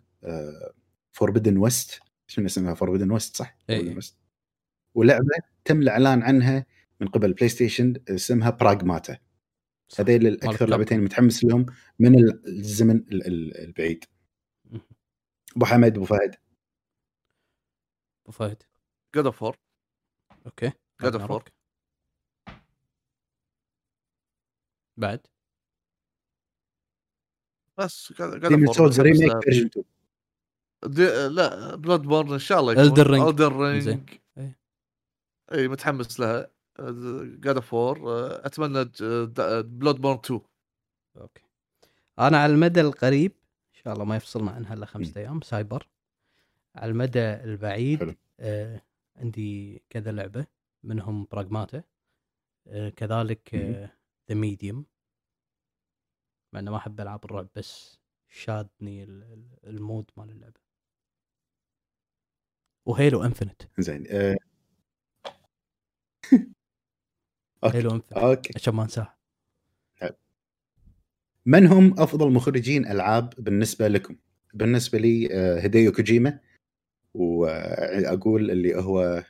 Forbidden West شنو اسمها Forbidden West صح؟ أي. ولعبة تم الإعلان عنها من قبل PlayStation اسمها Pragmata هذيل الأكثر لعبتين متحمس لهم من الزمن البعيد. أبو حمد أبو فهد. أبو فهد. God of War okay. God of War بعد. بس Demon's Souls remake version 2 لا Bloodborne إن شاء الله يكون. Elden Ring Elden Ring اي متحمس لها. God of War أتمنى Bloodborne 2 okay. أنا على المدى القريب إن شاء الله ما يفصلنا عنها الا خمسة أيام سايبر. على المدى البعيد حلو. آه عندي كذا لعبة منهم Pragmata آه كذلك The آه Medium مع إنه ما أحب ألعاب الرعب بس شادني ال mood مال اللعبة. و Halo Infinite زين آه. *laughs* Halo Infinite okay. عشان ما انساه من هم أفضل مخرجين ألعاب بالنسبة لكم؟ بالنسبة لي آه، هديو كوجيما وأقول اللي هو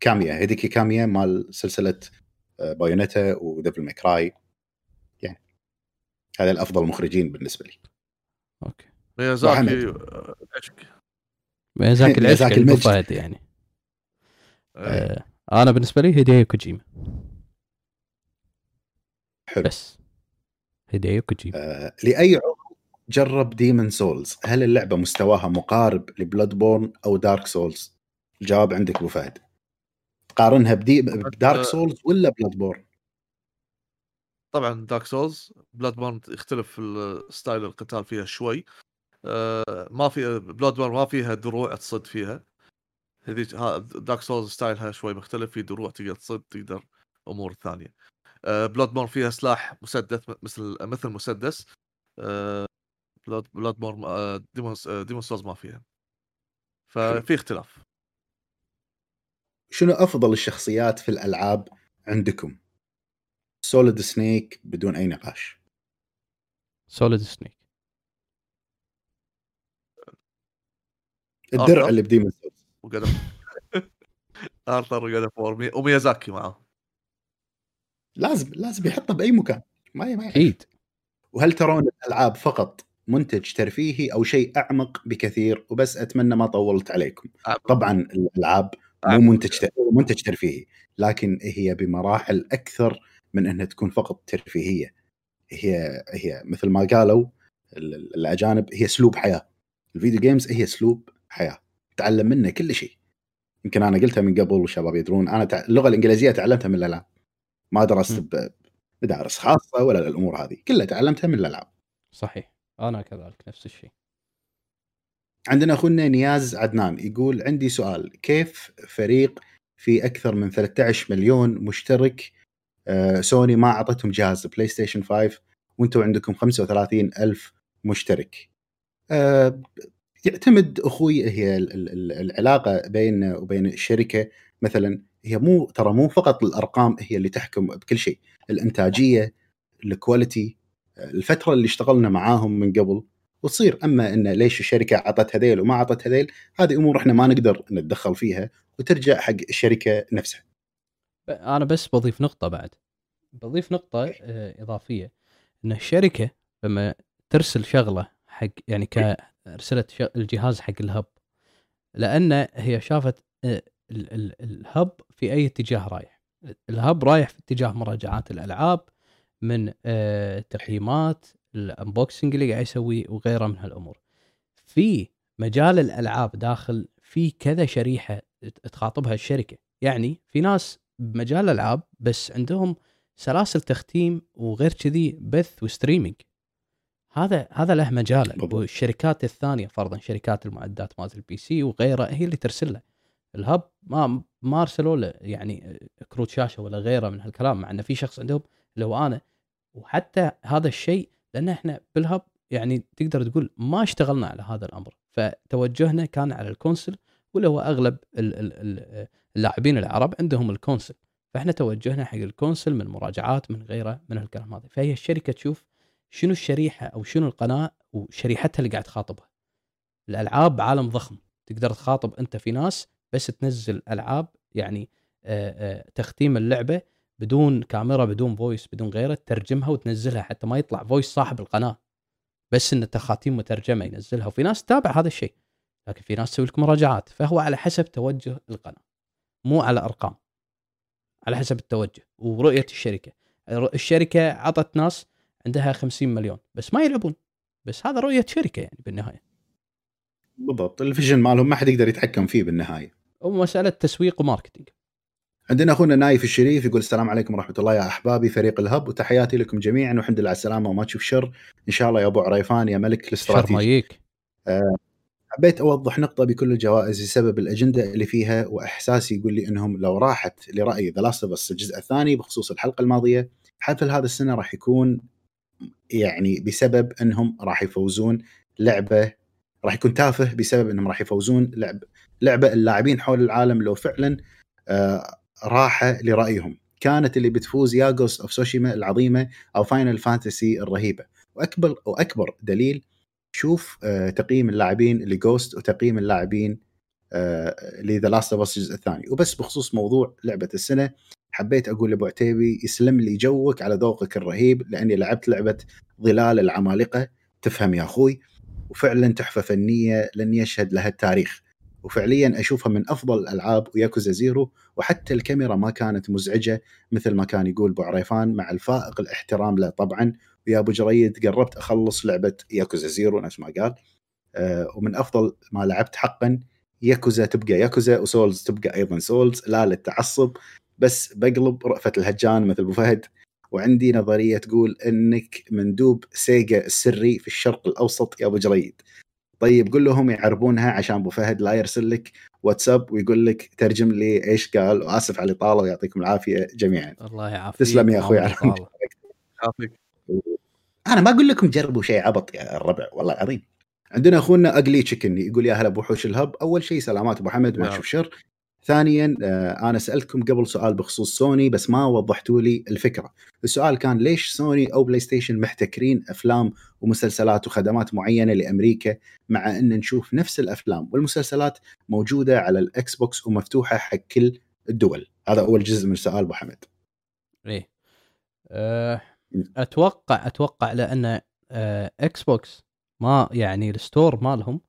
كاميا. هيديكي كاميا مال سلسلة Bayonetta و Devil May Cry يعني هذا الأفضل مخرجين بالنسبة لي. okay. ميازاكي عشق ميازاكي *laughs* العشق يعني. آه. أنا بالنسبة لي هديو كوجيما. حلو. بس. هديو كوجيما آه لأي عمر جرب Demon's Souls هل اللعبة مستواها مقارب ل Bloodborne أو Dark Souls الجواب عندك أبو فهد. تقارنها ب De ب Dark Souls ولا Bloodborne طبعا Dark Souls Bloodborne يختلف في style القتال فيها شوي. آه ما في Bloodborne ما فيها دروع تصد فيها. هذيك Dark Souls style ها شوي مختلف في دروع تقدر تصد تقدر أمور ثانية. Bloodborne فيها سلاح مسدس مثل مثل مسدس. Blood Bloodborne Demon's Demon's Souls ما فيها. ففي اختلاف. شنو أفضل الشخصيات في الألعاب عندكم؟ Solid Snake بدون أي نقاش. Solid Snake الدرع اللي ب Demon's Souls. وقدم. *laughs* ارثر وقدم وميازاكي معاه. لازم لازم يحطه بأي مكان. ما ما أكيد. وهل ترون الألعاب فقط منتج ترفيهي أو شيء أعمق بكثير وبس أتمنى ما طولت عليكم. طبعا الألعاب مو منتج منتج ترفيهي لكن هي بمراحل أكثر من أنها تكون فقط ترفيهية. هي هي مثل ما قالوا الأجانب هي أسلوب حياة. الفيديو جيمز هي أسلوب حياة. تعلم منه كل شيء. يمكن أنا قلتها من قبل والشباب يدرون أنا اللغة الإنجليزية تعلمتها من الالعاب ما درست بمدارس خاصة ولا الأمور هذه. كلها تعلمتها من الألعاب. صحيح. أنا كذلك نفس الشيء. عندنا أخونا نياز عدنان يقول عندي سؤال. كيف فريق في أكثر من 13 مليون مشترك؟ آه، سوني ما اعطتهم جهاز. بلاي ستيشن 5 وأنتم عندكم 35 ألف مشترك. آه، يعتمد أخوي هي العلاقة بين وبين الشركة. مثلا هي مو ترى مو فقط الأرقام هي اللي تحكم بكل شيء. الإنتاجية الكواليتي الفترة اللي اشتغلنا معاهم من قبل وتصير. أما إن ليش الشركة أعطت هذيل وما أعطت هذيل هذه أمور إحنا ما نقدر نتدخل فيها وترجع حق الشركة نفسها. أنا بس بضيف نقطة بعد. بضيف نقطة آه، إضافية. إن الشركة لما ترسل شغلة حق يعني كارسلت الجهاز حق الهب لأن هي شافت آه، الهب في أي اتجاه رايح. الهب رايح في اتجاه مراجعات الألعاب من آه، تقييمات ال unboxing اللي قاعد يسويه وغيره من هالأمور. في مجال الألعاب داخل في كذا شريحة تخاطبها الشركة. يعني في ناس بمجال الألعاب بس عندهم سلاسل تختيم وغير كذي بث و streaming. هذا هذا له مجاله والشركات الثانية فرضا شركات المعدات مالت ال PC وغيرها هي اللي ترسل له. الهب ما ما ارسلوا له يعني كروت شاشه ولا غيره من هالكلام مع إنه في شخص عندهم اللي هو أنا. وحتى هذا الشيء لأن إحنا بالهب يعني تقدر تقول ما اشتغلنا على هذا الأمر. فتوجهنا كان على ال console واللي هو أغلب اللاعبين العرب عندهم ال console. فإحنا توجهنا حق ال console من مراجعات من غيره من هالكلام هذا. فهي الشركة تشوف شنو الشريحة أو شنو القناة وشريحتها اللي قاعد تخاطبها. الألعاب عالم ضخم تقدر تخاطب أنت في ناس بس تنزل ألعاب يعني تختيم اللعبة بدون كاميرا بدون voice بدون غيره تترجمها وتنزلها حتى ما يطلع voice صاحب القناة. بس إن تخاتيم مترجمة ينزلها. وفي ناس تتابع هذا الشيء لكن في ناس تسوي لك مراجعات. فهو على حسب توجه القناة مو على أرقام على حسب التوجه ورؤية الشركة. الشركة عطت ناس عندها 50 مليون بس ما يلعبون. بس هذا رؤية شركة يعني بالنهاية. بالضبط. ال vision مالهم ما حد يقدر يتحكم فيه بالنهاية. ومساله تسويق و marketing. عندنا أخونا نايف الشريف يقول السلام عليكم ورحمة الله يا أحبابي فريق الهب وتحياتي لكم جميعا والحمد لله على السلامة وما تشوف شر. إن شاء الله يا أبو عريفان يا ملك الاستراتيجي. شر أه حبيت أوضح نقطة بكل الجوائز بسبب الأجندة اللي فيها وإحساسي يقول لي إنهم لو راحت لرايي The Last الجزء الثاني بخصوص الحلقة الماضية حفل هذا السنة راح يكون يعني بسبب إنهم راح يفوزون لعبة راح يكون تافه بسبب إنهم راح يفوزون لعب لعبة اللاعبين حول العالم لو فعلا آه راحة لرأيهم. كانت اللي بتفوز يا Ghost of Tsushima العظيمة أو Final Fantasy الرهيبة. وأكبر وأكبر دليل شوف آه تقييم اللاعبين ل Ghost وتقييم اللاعبين ل The Last of الجزء الثاني. وبس بخصوص موضوع لعبة السنة حبيت أقول لأبو عتيبي يسلم لي ذوقك على ذوقك الرهيب لأني لعبت لعبة ظلال العمالقة. تفهم يا أخوي وفعلا تحفة فنية لن يشهد لها التاريخ. وفعليا أشوفها من أفضل الألعاب وياكوزا zero وحتى الكاميرا ما كانت مزعجة مثل ما كان يقول أبو عريفان مع الفائق الاحترام له طبعا. ويا أبو جريد قربت أخلص لعبة ياكوزا zero نفس ما قال. أه ومن أفضل ما لعبت حقا ياكوزا تبقى ياكوزا و Souls تبقى أيضا Souls لا للتعصب بس بقلب رأفة الهجان مثل أبو فهد. وعندي نظرية تقول إنك مندوب سيجا السري في الشرق الأوسط يا أبو جريد. طيب قول لهم يعربونها عشان أبو فهد لا يرسل لك واتساب ويقول لك ترجم لي إيش قال وآسف على الإطالة ويعطيكم العافية جميعا. الله يعافيك. تسلم يا أخوي على يعافيك. أنا ما أقول لكم جربوا شيء عبط يا الربع والله العظيم. عندنا أخونا أقلي تشيكن يقول يا هلا بوحوش الهب. أول شيء سلامات أبو حمد ما تشوف شر. ثانيا آه، أنا سألتكم قبل سؤال بخصوص سوني بس ما وضحتوا لي الفكرة. السؤال كان ليش سوني أو بلاي ستيشن محتكرين أفلام ومسلسلات وخدمات معينة لأمريكا مع أن نشوف نفس الأفلام والمسلسلات موجودة على الإكس بوكس ومفتوحة حق كل الدول؟ هذا أول جزء من السؤال أبو حمد. إيه. أه أتوقع أتوقع لأن أه إكس بوكس ما يعني ال store مالهم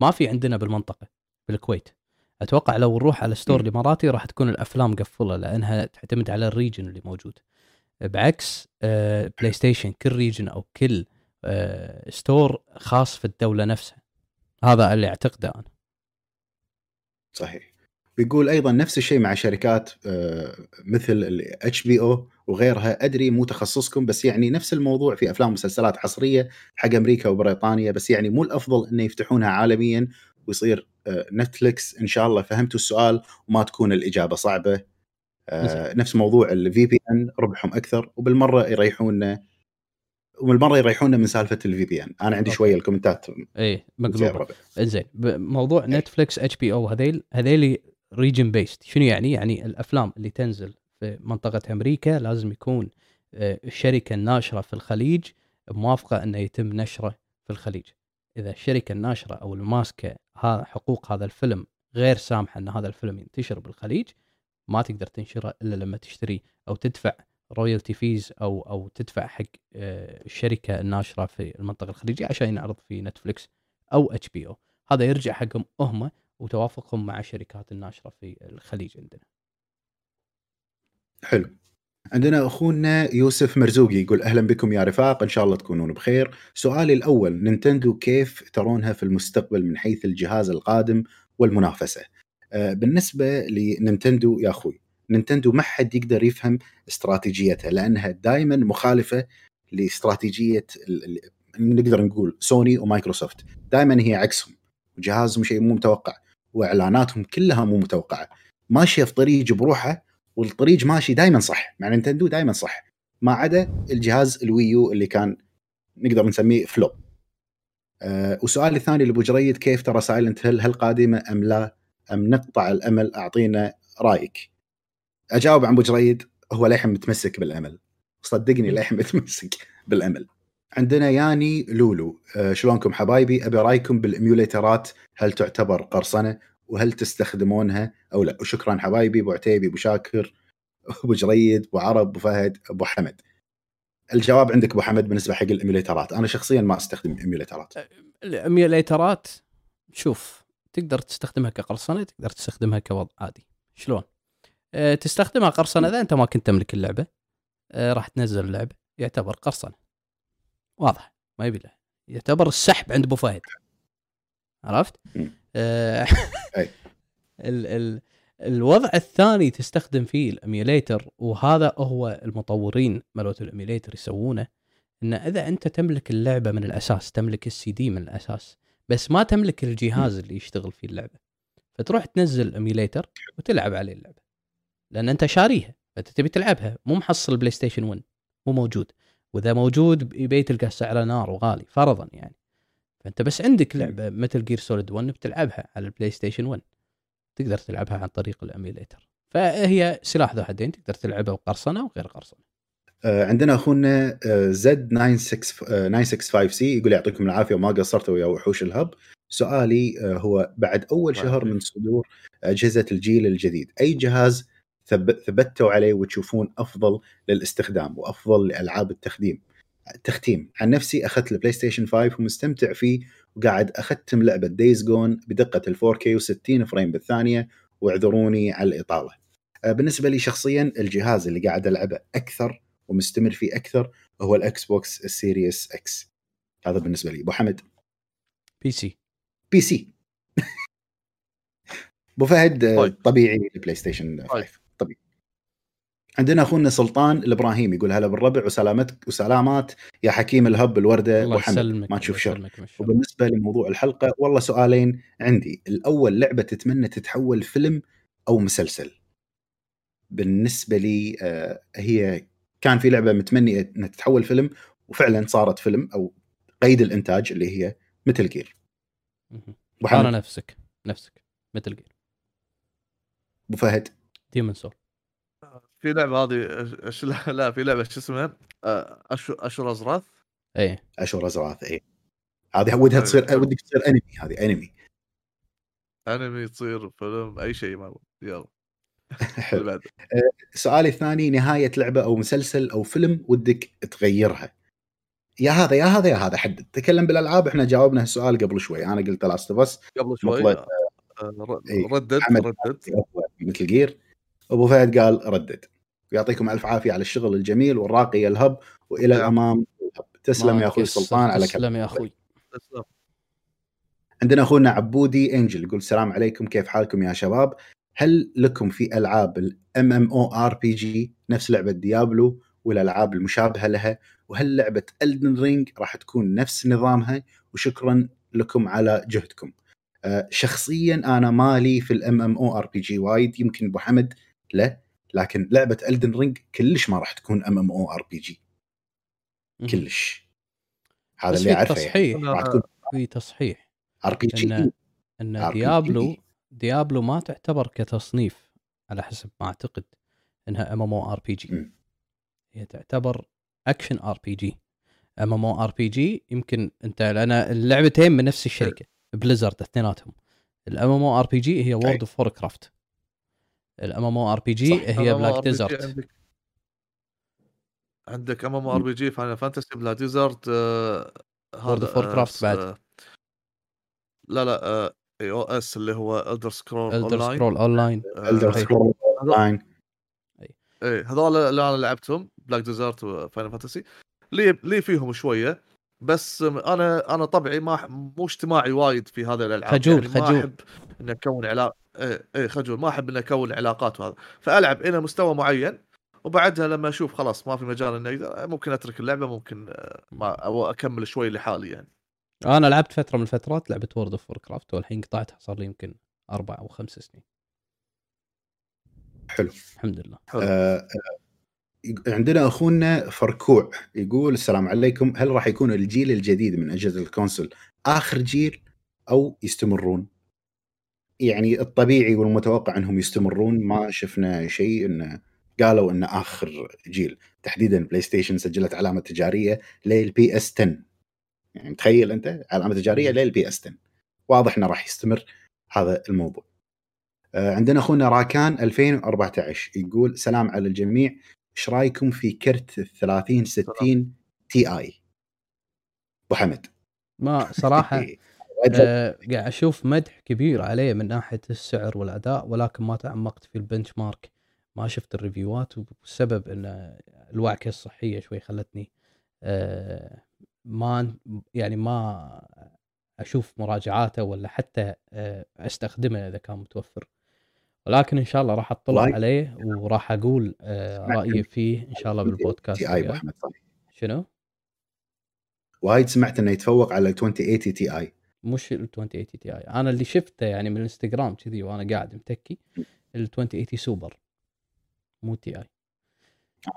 ما في عندنا بالمنطقة بالكويت. أتوقع لو نروح على store الاماراتي راح تكون الأفلام مقفله لأنها تعتمد على ال region اللي موجود. بعكس آه بلاي ستيشن كل region أو كل آه store خاص في الدولة نفسها. هذا اللي أعتقده أنا. صحيح. بيقول أيضا نفس الشيء مع شركات آه مثل HBO وغيرها. أدري مو تخصصكم بس يعني نفس الموضوع في أفلام ومسلسلات حصريه حق أمريكا وبريطانيا بس يعني مو الأفضل إنه يفتحونها عالميا ويصير نتفلكس إن شاء الله فهمتوا السؤال وما تكون الإجابة صعبة. آه، نفس موضوع ال VPN ربحهم أكثر وبالمرة يريحونا وبالمرة يريحونا من سالفة ال VPN أنا عندي شوية ال commentات اي مقلوبة. زين موضوع نتفلكس HBO هذيل هذيل region based شنو يعني؟ يعني الأفلام اللي تنزل في منطقة أمريكا لازم يكون آه، الشركة الناشرة في الخليج موافقة إنه يتم نشره في الخليج. إذا الشركة الناشرة أو الماسكة حقوق هذا الفيلم غير سامحة إن هذا الفيلم ينتشر بالخليج ما تقدر تنشره إلا لما تشتري أو تدفع royalty fees أو أو تدفع حق آه، الشركة الناشرة في المنطقة الخليجية عشان ينعرض في نتفلكس أو HBO هذا يرجع حقهم هم وتوافقهم مع الشركات الناشرة في الخليج عندنا. حلو. عندنا أخونا يوسف مرزوقي يقول أهلا بكم يا رفاق إن شاء الله تكونون بخير. سؤالي الأول Nintendo كيف ترونها في المستقبل من حيث الجهاز القادم والمنافسة؟ آه بالنسبة ل Nintendo يا أخوي Nintendo ما حد يقدر يفهم استراتيجيتها لأنها دائما مخالفة لاستراتيجية نقدر نقول Sony و Microsoft دائما هي عكسهم وجهازهم شيء مو متوقع وإعلاناتهم كلها مو متوقعة ماشية في طريق بروحه والطريق ماشي دائما صح مع Nintendo دائما صح. ما عدا الجهاز ال Wii U اللي كان نقدر نسميه flop. أه وسؤالي الثاني لأبو جريد كيف ترى Silent Hill هل قادمة أم لا؟ أم نقطع الأمل؟ أعطينا رأيك. أجاوب عن أبو جريد هو للحين متمسك بالأمل. صدقني للحين *laughs* متمسك بالأمل. عندنا ياني لولو. أه شلونكم حبايبي؟ أبي رأيكم بال emulatorات؟ هل تعتبر قرصنة؟ وهل تستخدمونها أو لا؟ وشكرا حبايبي أبو عتيبي أبو شاكر أبو جريد أبو عرب أبو فهد أبو حمد. الجواب عندك أبو حمد بالنسبة حق ال emulatorات أنا شخصيا ما أستخدم الاميوليترات الاميوليترات شوف تقدر تستخدمها كقرصنة تقدر تستخدمها كوضع عادي. شلون؟ أه تستخدمها قرصنة إذا أنت ما كنت تملك اللعبة. أه راح تنزل اللعبة. يعتبر قرصنة. واضح. ما يبي له يعتبر السحب عند أبو فهد. عرفت؟ آه *laughs* ال ال الوضع الثاني تستخدم فيه ال emulator وهذا هو المطورين مالوت ال emulator يسوونه إن إذا أنت تملك اللعبة من الأساس تملك السي دي من الأساس بس ما تملك الجهاز اللي يشتغل فيه اللعبة فتروح تنزل emulator وتلعب عليه اللعبة لأن أنت شاريها فأنت تبي تلعبها مو محصل PlayStation 1 مو موجود وإذا موجود يبي تلقى سعره نار وغالي فرضا يعني. فأنت بس عندك لعبة مثل Gear Solid 1 بتلعبها على ال PlayStation 1 تقدر تلعبها عن طريق ال emulator. فهي سلاح ذو حدين تقدر تلعبها بقرصنة وغير قرصنة. آه عندنا أخونا Z965C يقول يعطيكم العافية وما قصرتوا ويا وحوش ال Hub. سؤالي آه هو بعد أول شهر من صدور أجهزة الجيل الجديد أي جهاز ثبتوا عليه وتشوفون أفضل للاستخدام وأفضل لألعاب التخديم؟ التختيم عن نفسي أخذت ال PlayStation 5 ومستمتع فيه وقاعد أختم لعبة Days Gone بدقة ال 4K و 60 frame بالثانية واعذروني على الإطالة. آه، بالنسبة لي شخصيا الجهاز اللي قاعد ألعبه أكثر ومستمر فيه أكثر هو ال Xbox ال Series X. هذا بالنسبة لي. أبو حمد؟ PC. PC. *laughs* أبو فهد آه، طيب. طبيعي ال PlayStation 5 طبيعي عندنا أخونا سلطان الابراهيم يقول هلا بالربع وسلامتك وسلامات يا حكيم ال Hub الوردة أبو حمد. ما تشوف شر. وبالنسبة لموضوع الحلقة والله سؤالين عندي. الأول لعبة تتمنى تتحول فيلم أو مسلسل؟ بالنسبة لي آه هي كان في لعبة متمني إنها تتحول فيلم وفعلا صارت فيلم أو قيد الإنتاج اللي هي مثل جير. أنا نفسك نفسك. مثل جير. أبو فهد. Demon's Souls. في لعبة هذه أش... لا في لعبة شو اسمها؟ Asura's Asura's Wrath إيه. Asura's Wrath إيه. هذه ودها تصير إيه. ودك تصير أنمي هذه أنمي. أنمي تصير فيلم أي شيء ما يلا. *laughs* حلو. آه، سؤالي الثاني نهاية لعبة أو مسلسل أو فيلم ودك تغيرها. يا هذا يا هذا يا هذا حدد تكلم بالألعاب إحنا جاوبنا السؤال قبل شوي. أنا قلت Last of قبل شوي؟ آه، ردد ردد. Metal Gear أبو فهد قال ردد. ويعطيكم ألف عافية على الشغل الجميل والراقي يا ال Hub وإلى نعم. الأمام ال Hub. تسلم يا أخوي السلطان على تسلم يا أخوي. تسلم. عندنا أخونا عبودي Angel يقول السلام عليكم كيف حالكم يا شباب؟ هل لكم في ألعاب الام ام أو ار بي جي نفس لعبة Diablo والالعاب المشابهة لها؟ وهل لعبة Elden Ring راح تكون نفس نظامها؟ وشكرا لكم على جهدكم. أه شخصيا أنا مالي في الام ام أو ار بي جي وايد يمكن أبو حمد له لكن لعبة Elden Ring كلش ما راح تكون ام ام أو ار بي جي كلش. هذا اللي أعرفه تصحيح. يعني. راح تكون في تصحيح. RPG إن, إن Diablo Diablo ما تعتبر كتصنيف على حسب ما أعتقد إنها ام ام أو ار بي جي هي تعتبر اكشن ار بي جي ام ام أو ار بي جي يمكن أنت لأن اللعبتين من نفس الشركة Blizzard اثنيناتهم. الام ام أو ار بي جي هي وورد اوف كرافت الام ام أو ار بي جي هي بلاك ديزرت عندك. ام ام ار بي جي فاينل فانتسي بلاك ديزرت هذا Warcraft بعد. لا لا ESO اللي هو الدر سكرول الدر سكرول اون لاين الدر سكرول اون لاين اي هذول اللي أنا لعبتهم Black Desert و Final Fantasy لي لي فيهم شوية بس أنا أنا طبعي ما مو اجتماعي وايد في هذه الألعاب. خجول يعني خجول. ما أحب إني أكون علاقه إيه إيه خجول ما أحب إني أكون علاقات وهذا. فألعب إلى مستوى معين وبعدها لما أشوف خلاص ما في مجال إني ممكن أترك اللعبة ممكن آه، ما أو أكمل شوي لحالي يعني. أنا لعبت فترة من الفترات لعبة World of Warcraft والحين قطعتها صار لي يمكن أربع أو خمس سنين. حلو. الحمد لله. حلو. آه, آه، عندنا أخونا فركوع يقول السلام عليكم هل راح يكون الجيل الجديد من أجهزة ال console آخر جيل أو يستمرون؟ يعني الطبيعي والمتوقع إنهم يستمرون. ما شفنا شيء إنه قالوا إنه آخر جيل. تحديدا PlayStation سجلت علامة تجارية لل PS 10 يعني تخيل أنت علامة تجارية لل PS 10 واضح إنه راح يستمر هذا الموضوع. آه، عندنا أخونا راكان 2014 يقول سلام على الجميع. إيش رأيكم في كرت 3060 Ti أبو حمد. ما صراحة *laughs* آه قاعد أشوف مدح كبير عليه من ناحية السعر والأداء ولكن ما تعمقت في ال benchmark ما شفت الريفيوات والسبب إن الوعكه الصحيه شوي خلتني آه ما يعني ما أشوف مراجعاته ولا حتى آه أستخدمه إذا كان متوفر. ولكن إن شاء الله راح أطلع عليه وراح أقول آه رأيي فيه إن شاء الله بالبودكاست تي آي أحمد شنو؟ وايد سمعت إنه يتفوق على ال 2080 Ti. مش ال 2080 Ti أنا اللي شفته يعني من الإنستغرام كذي وأنا قاعد متكي ال 2080 سوبر مو Ti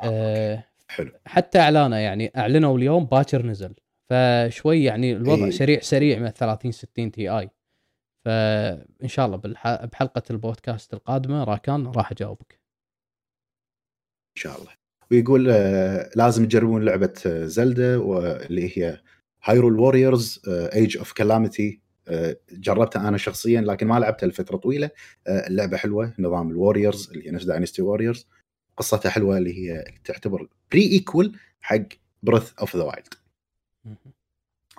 آه, آه حلو. حتى إعلانه يعني أعلنوا اليوم باكر نزل. فشوي يعني الوضع إيه. سريع سريع من 30 60 Ti فان شاء الله بحلقة البودكاست القادمة راكان راح أجاوبك. إن شاء الله. ويقول آه لازم تجربون لعبة Zelda واللي هي Hyrule Warriors Age of Calamity جربتها أنا شخصيا لكن ما لعبتها لفترة طويلة. اللعبه حلوة نظام ال Warriors اللي هي نفس Dynasty Warriors قصتها حلوة اللي هي تعتبر prequel حق Breath of the Wild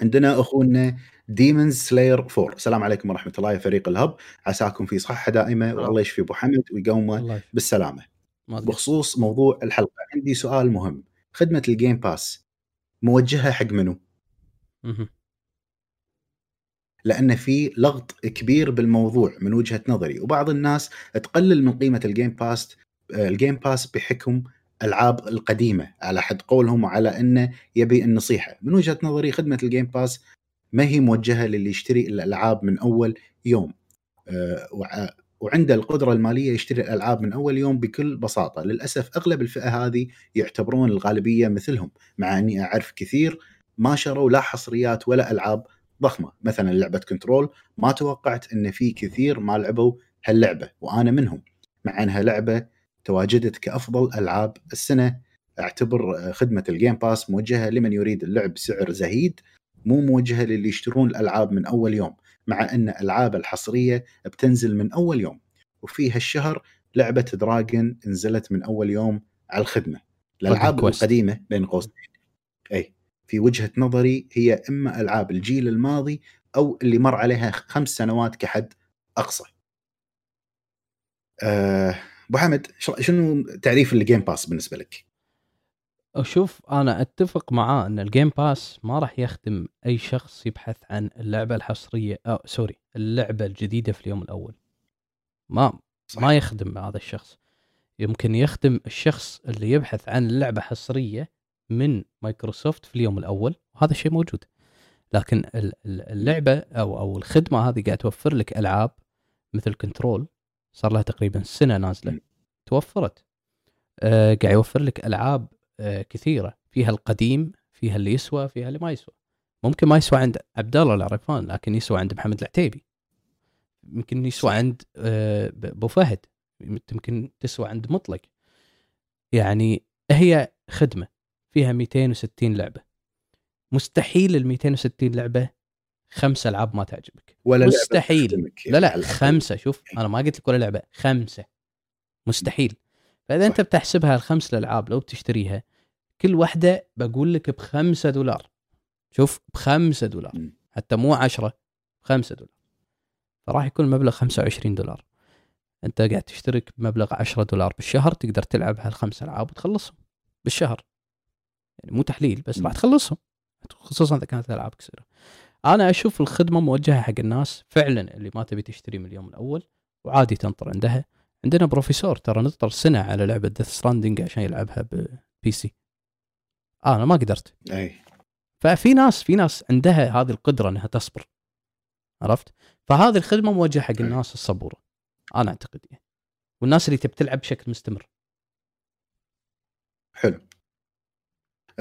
عندنا أخونا Demon Slayer 4 السلام عليكم ورحمة الله يا فريق ال Hub. عساكم في صحة دائمة والله يشفي أبو حمد ويقومه بالسلامة. بخصوص موضوع الحلقة عندي سؤال مهم. خدمة ال Game Pass موجهة حق منو؟ لأن في لغط كبير بالموضوع من وجهة نظري وبعض الناس تقلل من قيمة ال Game Pass ال Game Pass بحكم ألعاب القديمة على حد قولهم وعلى أنه يبي النصيحة. من وجهة نظري خدمة ال Game Pass ما هي موجهة للي يشتري الألعاب من أول يوم. آه، وعنده القدرة المالية يشتري الألعاب من أول يوم بكل بساطة. للأسف أغلب الفئة هذه يعتبرون الغالبية مثلهم مع إني أعرف كثير ما شروا لا حصريات ولا ألعاب ضخمة. مثلا لعبة Control ما توقعت إن في كثير ما لعبوا هاللعبة وأنا منهم. مع إنها لعبة تواجدت كأفضل ألعاب السنة. أعتبر خدمة ال Game Pass موجهة لمن يريد اللعب بسعر زهيد مو موجهة للي يشترون الألعاب من أول يوم. مع إن الالعاب الحصرية بتنزل من أول يوم وفي هالشهر لعبة Dragon نزلت من أول يوم على الخدمة. الألعاب القديمة بين قوسين. اي في وجهة نظري هي إما ألعاب الجيل الماضي أو اللي مر عليها خمس سنوات كحد أقصى. أه أبو حمد شنو تعريف ال Game Pass بالنسبة لك؟ شوف أنا أتفق معاه إن ال Game Pass ما راح يخدم أي شخص يبحث عن اللعبة الحصرية أو sorry اللعبة الجديدة في اليوم الأول ما صح. ما يخدم هذا الشخص يمكن يخدم الشخص اللي يبحث عن لعبه حصرية من مايكروسوفت في اليوم الأول وهذا الشيء موجود. لكن اللعبة أو أو الخدمة هذه قاعد توفر لك ألعاب مثل Control صار لها تقريبا سنة نازلة توفرت. آه قاعد يوفر لك ألعاب آه كثيرة فيها القديم فيها اللي يسوى فيها اللي ما يسوى. ممكن ما يسوى عند عبد الله العرفان لكن يسوى عند محمد العتيبي. يمكن يسوى عند آه أبو فهد. يمكن تسوى عند مطلق. يعني هي خدمة. فيها 260 لعبة. مستحيل ال 260 لعبة خمس ألعاب ما تعجبك. ولا مستحيل. لا لا خمسة شوف أنا ما قلت لك ولا لعبة خمسة. مستحيل. فإذا أنت بتحسبها الخمس الألعاب لو بتشتريها كل واحدة بقول لك بخمسة دولار. شوف بخمسة دولار. حتى مو عشرة بخمسة دولار. فراح يكون المبلغ 25 دولار. أنت قاعد تشترك بمبلغ 10 دولار بالشهر تقدر تلعب هالخمس ألعاب وتخلصهم بالشهر. يعني مو تحليل بس راح تخلصهم. خصوصا إذا كانت الالعاب قصيرة. أنا أشوف الخدمة موجهة حق الناس فعلا اللي ما تبي تشتري من اليوم الأول وعادي تنطر عندها. عندنا بروفيسور ترى نطر سنة على لعبة Death Stranding عشان يلعبها ب PC أنا ما قدرت. أي. ففي ناس في ناس عندها هذه القدرة إنها تصبر. عرفت؟ فهذه الخدمة موجهة حق الناس الصبورة. أنا أعتقد يعني. والناس اللي تبي تلعب بشكل مستمر. حلو.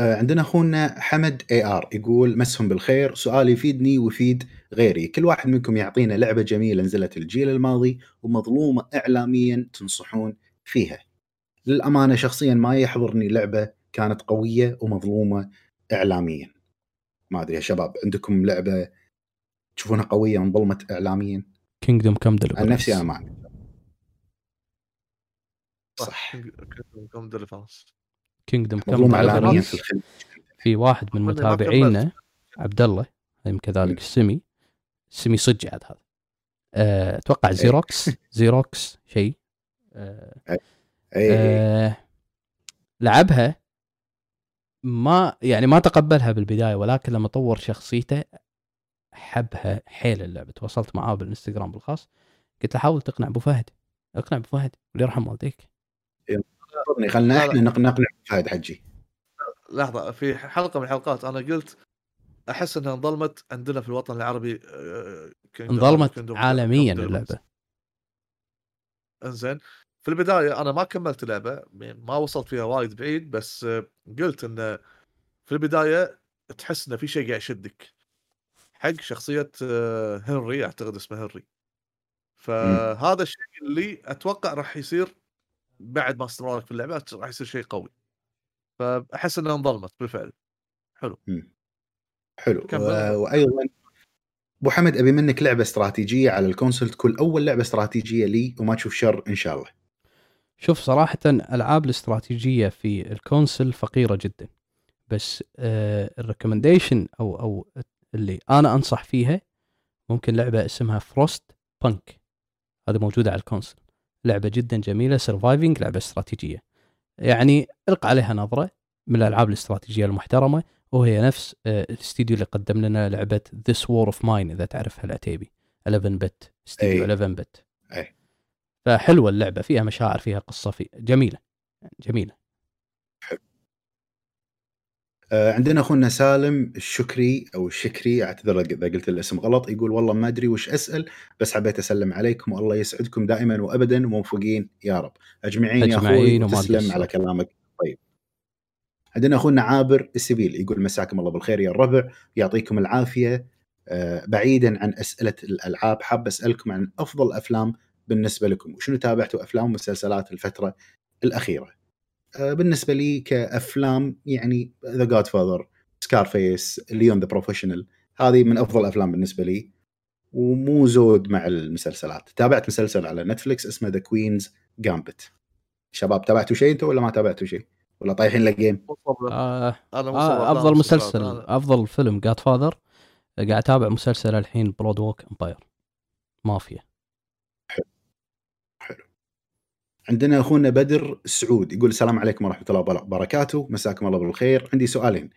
عندنا أخونا حمد AR يقول مسهم بالخير سؤال يفيدني ويفيد غيري. كل واحد منكم يعطينا لعبة جميلة نزلت الجيل الماضي ومظلومة اعلاميا تنصحون فيها. للأمانة شخصيا ما يحضرني لعبة كانت قوية ومظلومة اعلاميا. ما أدري يا شباب عندكم لعبة تشوفونها قوية وانظلمت اعلاميا؟ Kingdom Come عن نفسي أنا ما صح. Kingdom Come Deliverance Kingdom Come اعلاميا في في واحد من متابعينا عبد الله كذلك السمي السمي صج عاد هذا. آه، أتوقع إيه. زيروكس زيروكس *laughs* شيء. أه أه لعبها ما يعني ما تقبلها بالبداية ولكن لما طور شخصيته حبها حيل اللعبة. تواصلت معاه بالإنستغرام بالخاص قلت له حاول تقنع أبو فهد اقنع أبو فهد يرحم والديك. خلنا إحنا نقنع فهد حجي. لحظة في حلقة من الحلقات أنا قلت أحس إنها انظلمت عندنا في الوطن العربي آه، انظلمت عالميا اللعبة. إنزين في البداية أنا ما كملت اللعبه ما وصلت فيها وايد بعيد بس قلت انه في البداية تحس انه في شيء قاعد يشدك. حق شخصية آه، هنري أعتقد اسمه هنري. فهذا الشيء اللي أتوقع راح يصير بعد ما استمرارك في اللعبه راح يصير شيء قوي. فأحس إنها انظلمت بالفعل. حلو. حلو. و... وأيضا ابو حمد أبي منك لعبة استراتيجية على ال console تكون أول لعبة استراتيجية لي وما تشوف شر إن شاء الله. شوف صراحة ألعاب الاستراتيجية في ال console فقيرة جدا. بس آه ال recommendation أو أو اللي أنا أنصح فيها ممكن لعبة اسمها Frostpunk هذه موجودة على ال console لعبة جدا جميلة surviving لعبة استراتيجية. يعني الق عليها نظرة من الألعاب الاستراتيجية المحترمة وهي نفس آه، الاستديو اللي قدم لنا لعبة This War of Mine إذا تعرفها العتيبي. 11 bit studio 11 bit اي فحلوة اللعبة فيها مشاعر فيها قصة في جميلة جميلة. حلو آه عندنا أخونا سالم الشكري أو الشكري أعتذر إذا قلت الاسم غلط يقول والله ما أدري وش أسأل بس حبيت أسلم عليكم والله يسعدكم دائما وابدا وموفقين يا رب. أجمعين, أجمعين يا أخوي تسلم على كلامك. طيب. عندنا أخونا عابر السبيل يقول مساكم الله بالخير يا الربع يعطيكم العافية. آه بعيدا عن أسئلة الألعاب حاب أسألكم عن أفضل أفلام بالنسبة لكم وشنو تابعتوا أفلام ومسلسلات الفترة الأخيرة؟ آه، بالنسبة لي كأفلام يعني The Godfather Scarface Léon The Professional هذه من أفضل الافلام بالنسبة لي. ومو زود مع المسلسلات. تابعت مسلسل على Netflix اسمه The Queen's Gambit شباب تابعتوا شيء أنتم ولا ما تابعتوا شيء؟ ولا طايحين ل game آه آه أفضل مسلسل أفضل فيلم Godfather قاعد أتابع مسلسل الحين Boardwalk Empire مافيا. عندنا أخونا بدر السعود يقول السلام عليكم ورحمة الله وبركاته. مساكم الله بالخير. عندي سؤالين.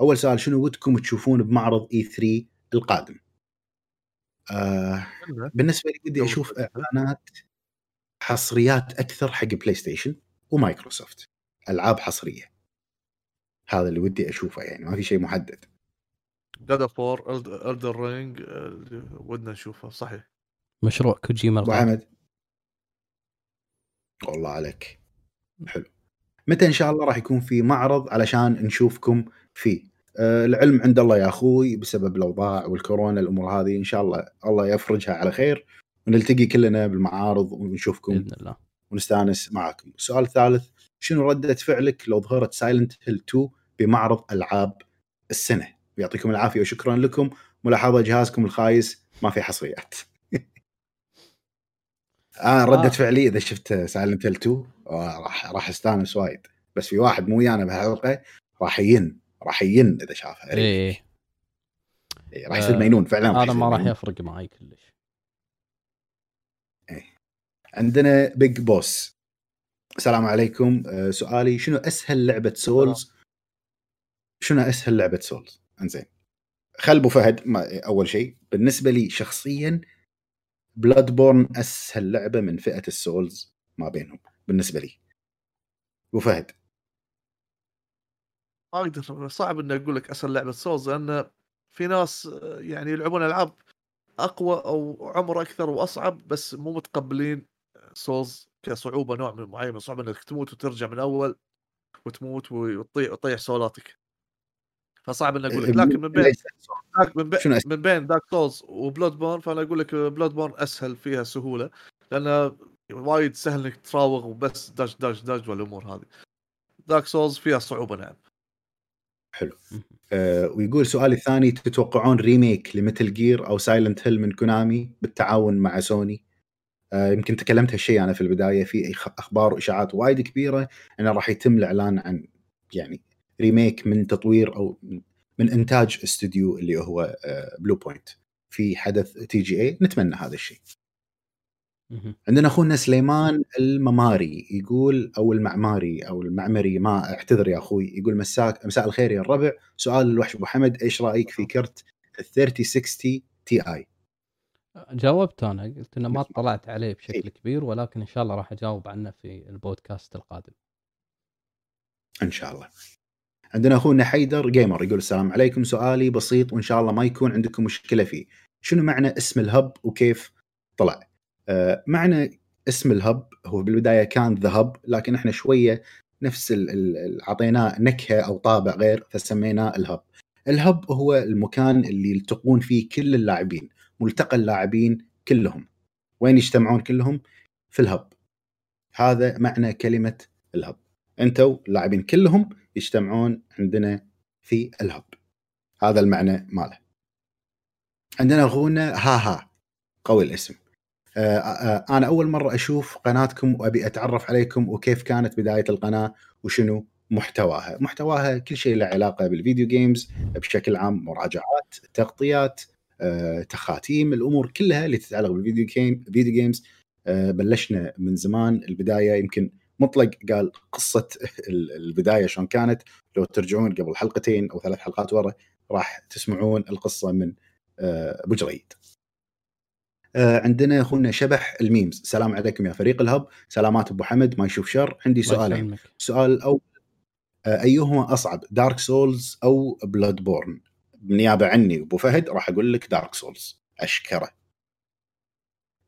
أول سؤال شنو ودكم تشوفون بمعرض E3 القادم؟ آه بالنسبة لي ودي أشوف إعلانات حصريات أكثر حق PlayStation و Microsoft. ألعاب حصرية. هذا اللي ودي أشوفه يعني ما في شيء محدد. God of War Elden Ring ودنا نشوفه. صحيح. مشروع كوجيما أبو حمد. والله عليك. حلو. متى إن شاء الله راح يكون في معرض علشان نشوفكم فيه. أه العلم عند الله يا أخوي بسبب الأوضاع والكورونا الأمور هذه إن شاء الله الله يفرجها على خير. ونلتقي كلنا بالمعارض ونشوفكم بإذن الله. ونستأنس معاكم. السؤال الثالث شنو ردة فعلك لو ظهرت Silent Hill 2 بمعرض ألعاب السنة؟ يعطيكم العافية وشكرا لكم. ملاحظة جهازكم الخايس ما في حصريات. آه ردة آه. فعلي إذا شفت Silent Hill 2 راح راح استانس وايد. بس في واحد مو ويانا بهالحلقة راح ين راح ين إذا شافها. إيه. إيه راح يصير آه، مجنون فعلا هذا ما راح يفرق معي كلش. إيه. عندنا Big Boss السلام عليكم. آه سؤالي شنو أسهل لعبة souls شنو أسهل لعبة souls انزين. خل أبو فهد أول شيء بالنسبة لي شخصيا Bloodborne أسهل لعبة من فئة ال souls ما بينهم بالنسبة لي. وفهد. ما أقدر صعب إني أقول لك أسهل لعبة souls لأن في ناس يعني يلعبون ألعاب أقوى أو عمر أكثر وأصعب بس مو متقبلين souls كصعوبة نوع من معين من صعوبة إنك تموت وترجع من أول وتموت وتطيح وتطيح souls اتك. فصعب إني أقول لك. لكن من بين من بين من بين Dark Souls و Bloodborne فأنا أقول لك Bloodborne أسهل فيها سهولة لأن وايد سهل إنك تراوغ وبس dash dash dash والأمور هذه. Dark Souls فيها صعوبة نعم. حلو. أه ويقول سؤالي الثاني تتوقعون remake ل Metal Gear أو Silent Hill من كونامي بالتعاون مع سوني؟ أه يمكن تكلمت هالشيء أنا في البداية في أخبار وإشاعات وايد كبيرة إنه راح يتم الإعلان عن يعني remake من تطوير أو من إنتاج استوديو اللي هو Blue آه، point في حدث TGA نتمنى هذا الشيء عندنا أخونا سليمان المماري يقول أو المعماري أو المعمري ما أعتذر يا أخوي يقول مساك مساء الخير يا الربع سؤال الوحش أبو حمد إيش رأيك في كرت ال 3060 Ti؟ جاوبت أنا قلت إنه ما اطلعت عليه بشكل إيه. كبير ولكن إن شاء الله راح أجاوب عنه في البودكاست القادم. إن شاء الله. عندنا أخونا حيدر Gamer يقول السلام عليكم سؤالي بسيط وإن شاء الله ما يكون عندكم مشكلة فيه. شنو معنى اسم ال Hub وكيف طلع؟ آه، معنى اسم ال Hub هو بالبداية كان The Hub لكن إحنا شوية نفس اعطيناه نكهة أو طابع غير فسميناه الهب. الهب هو المكان اللي يلتقون فيه كل اللاعبين، ملتقى اللاعبين كلهم. وين يجتمعون كلهم؟ في الهب. هذا معنى كلمة الهب. أنتوا اللاعبين كلهم يجتمعون عندنا في الهب. هذا المعنى ماله. عندنا اخونا ها ها قوي الاسم آه، آه، أنا اول مرة أشوف قناتكم وابي اتعرف عليكم وكيف كانت بداية القناة وشنو محتواها محتواها كل شيء له علاقة بال video games بشكل عام مراجعات تغطيات آه، تخاتيم الأمور كلها اللي تتعلق بال video game video games بلشنا من زمان البداية يمكن مطلق قال قصة البداية شلون كانت. لو ترجعون قبل حلقتين أو ثلاث حلقات ورا راح تسمعون القصة من أبو جريد. آه، عندنا أخونا شبح ال memes. السلام عليكم يا فريق ال Hub. سلامات أبو حمد. ما يشوف شر. عندي سؤالين السؤال الأول آه، أيهما أصعب Dark Souls أو Bloodborne بالنيابه عني أبو فهد راح أقول لك Dark Souls اشكره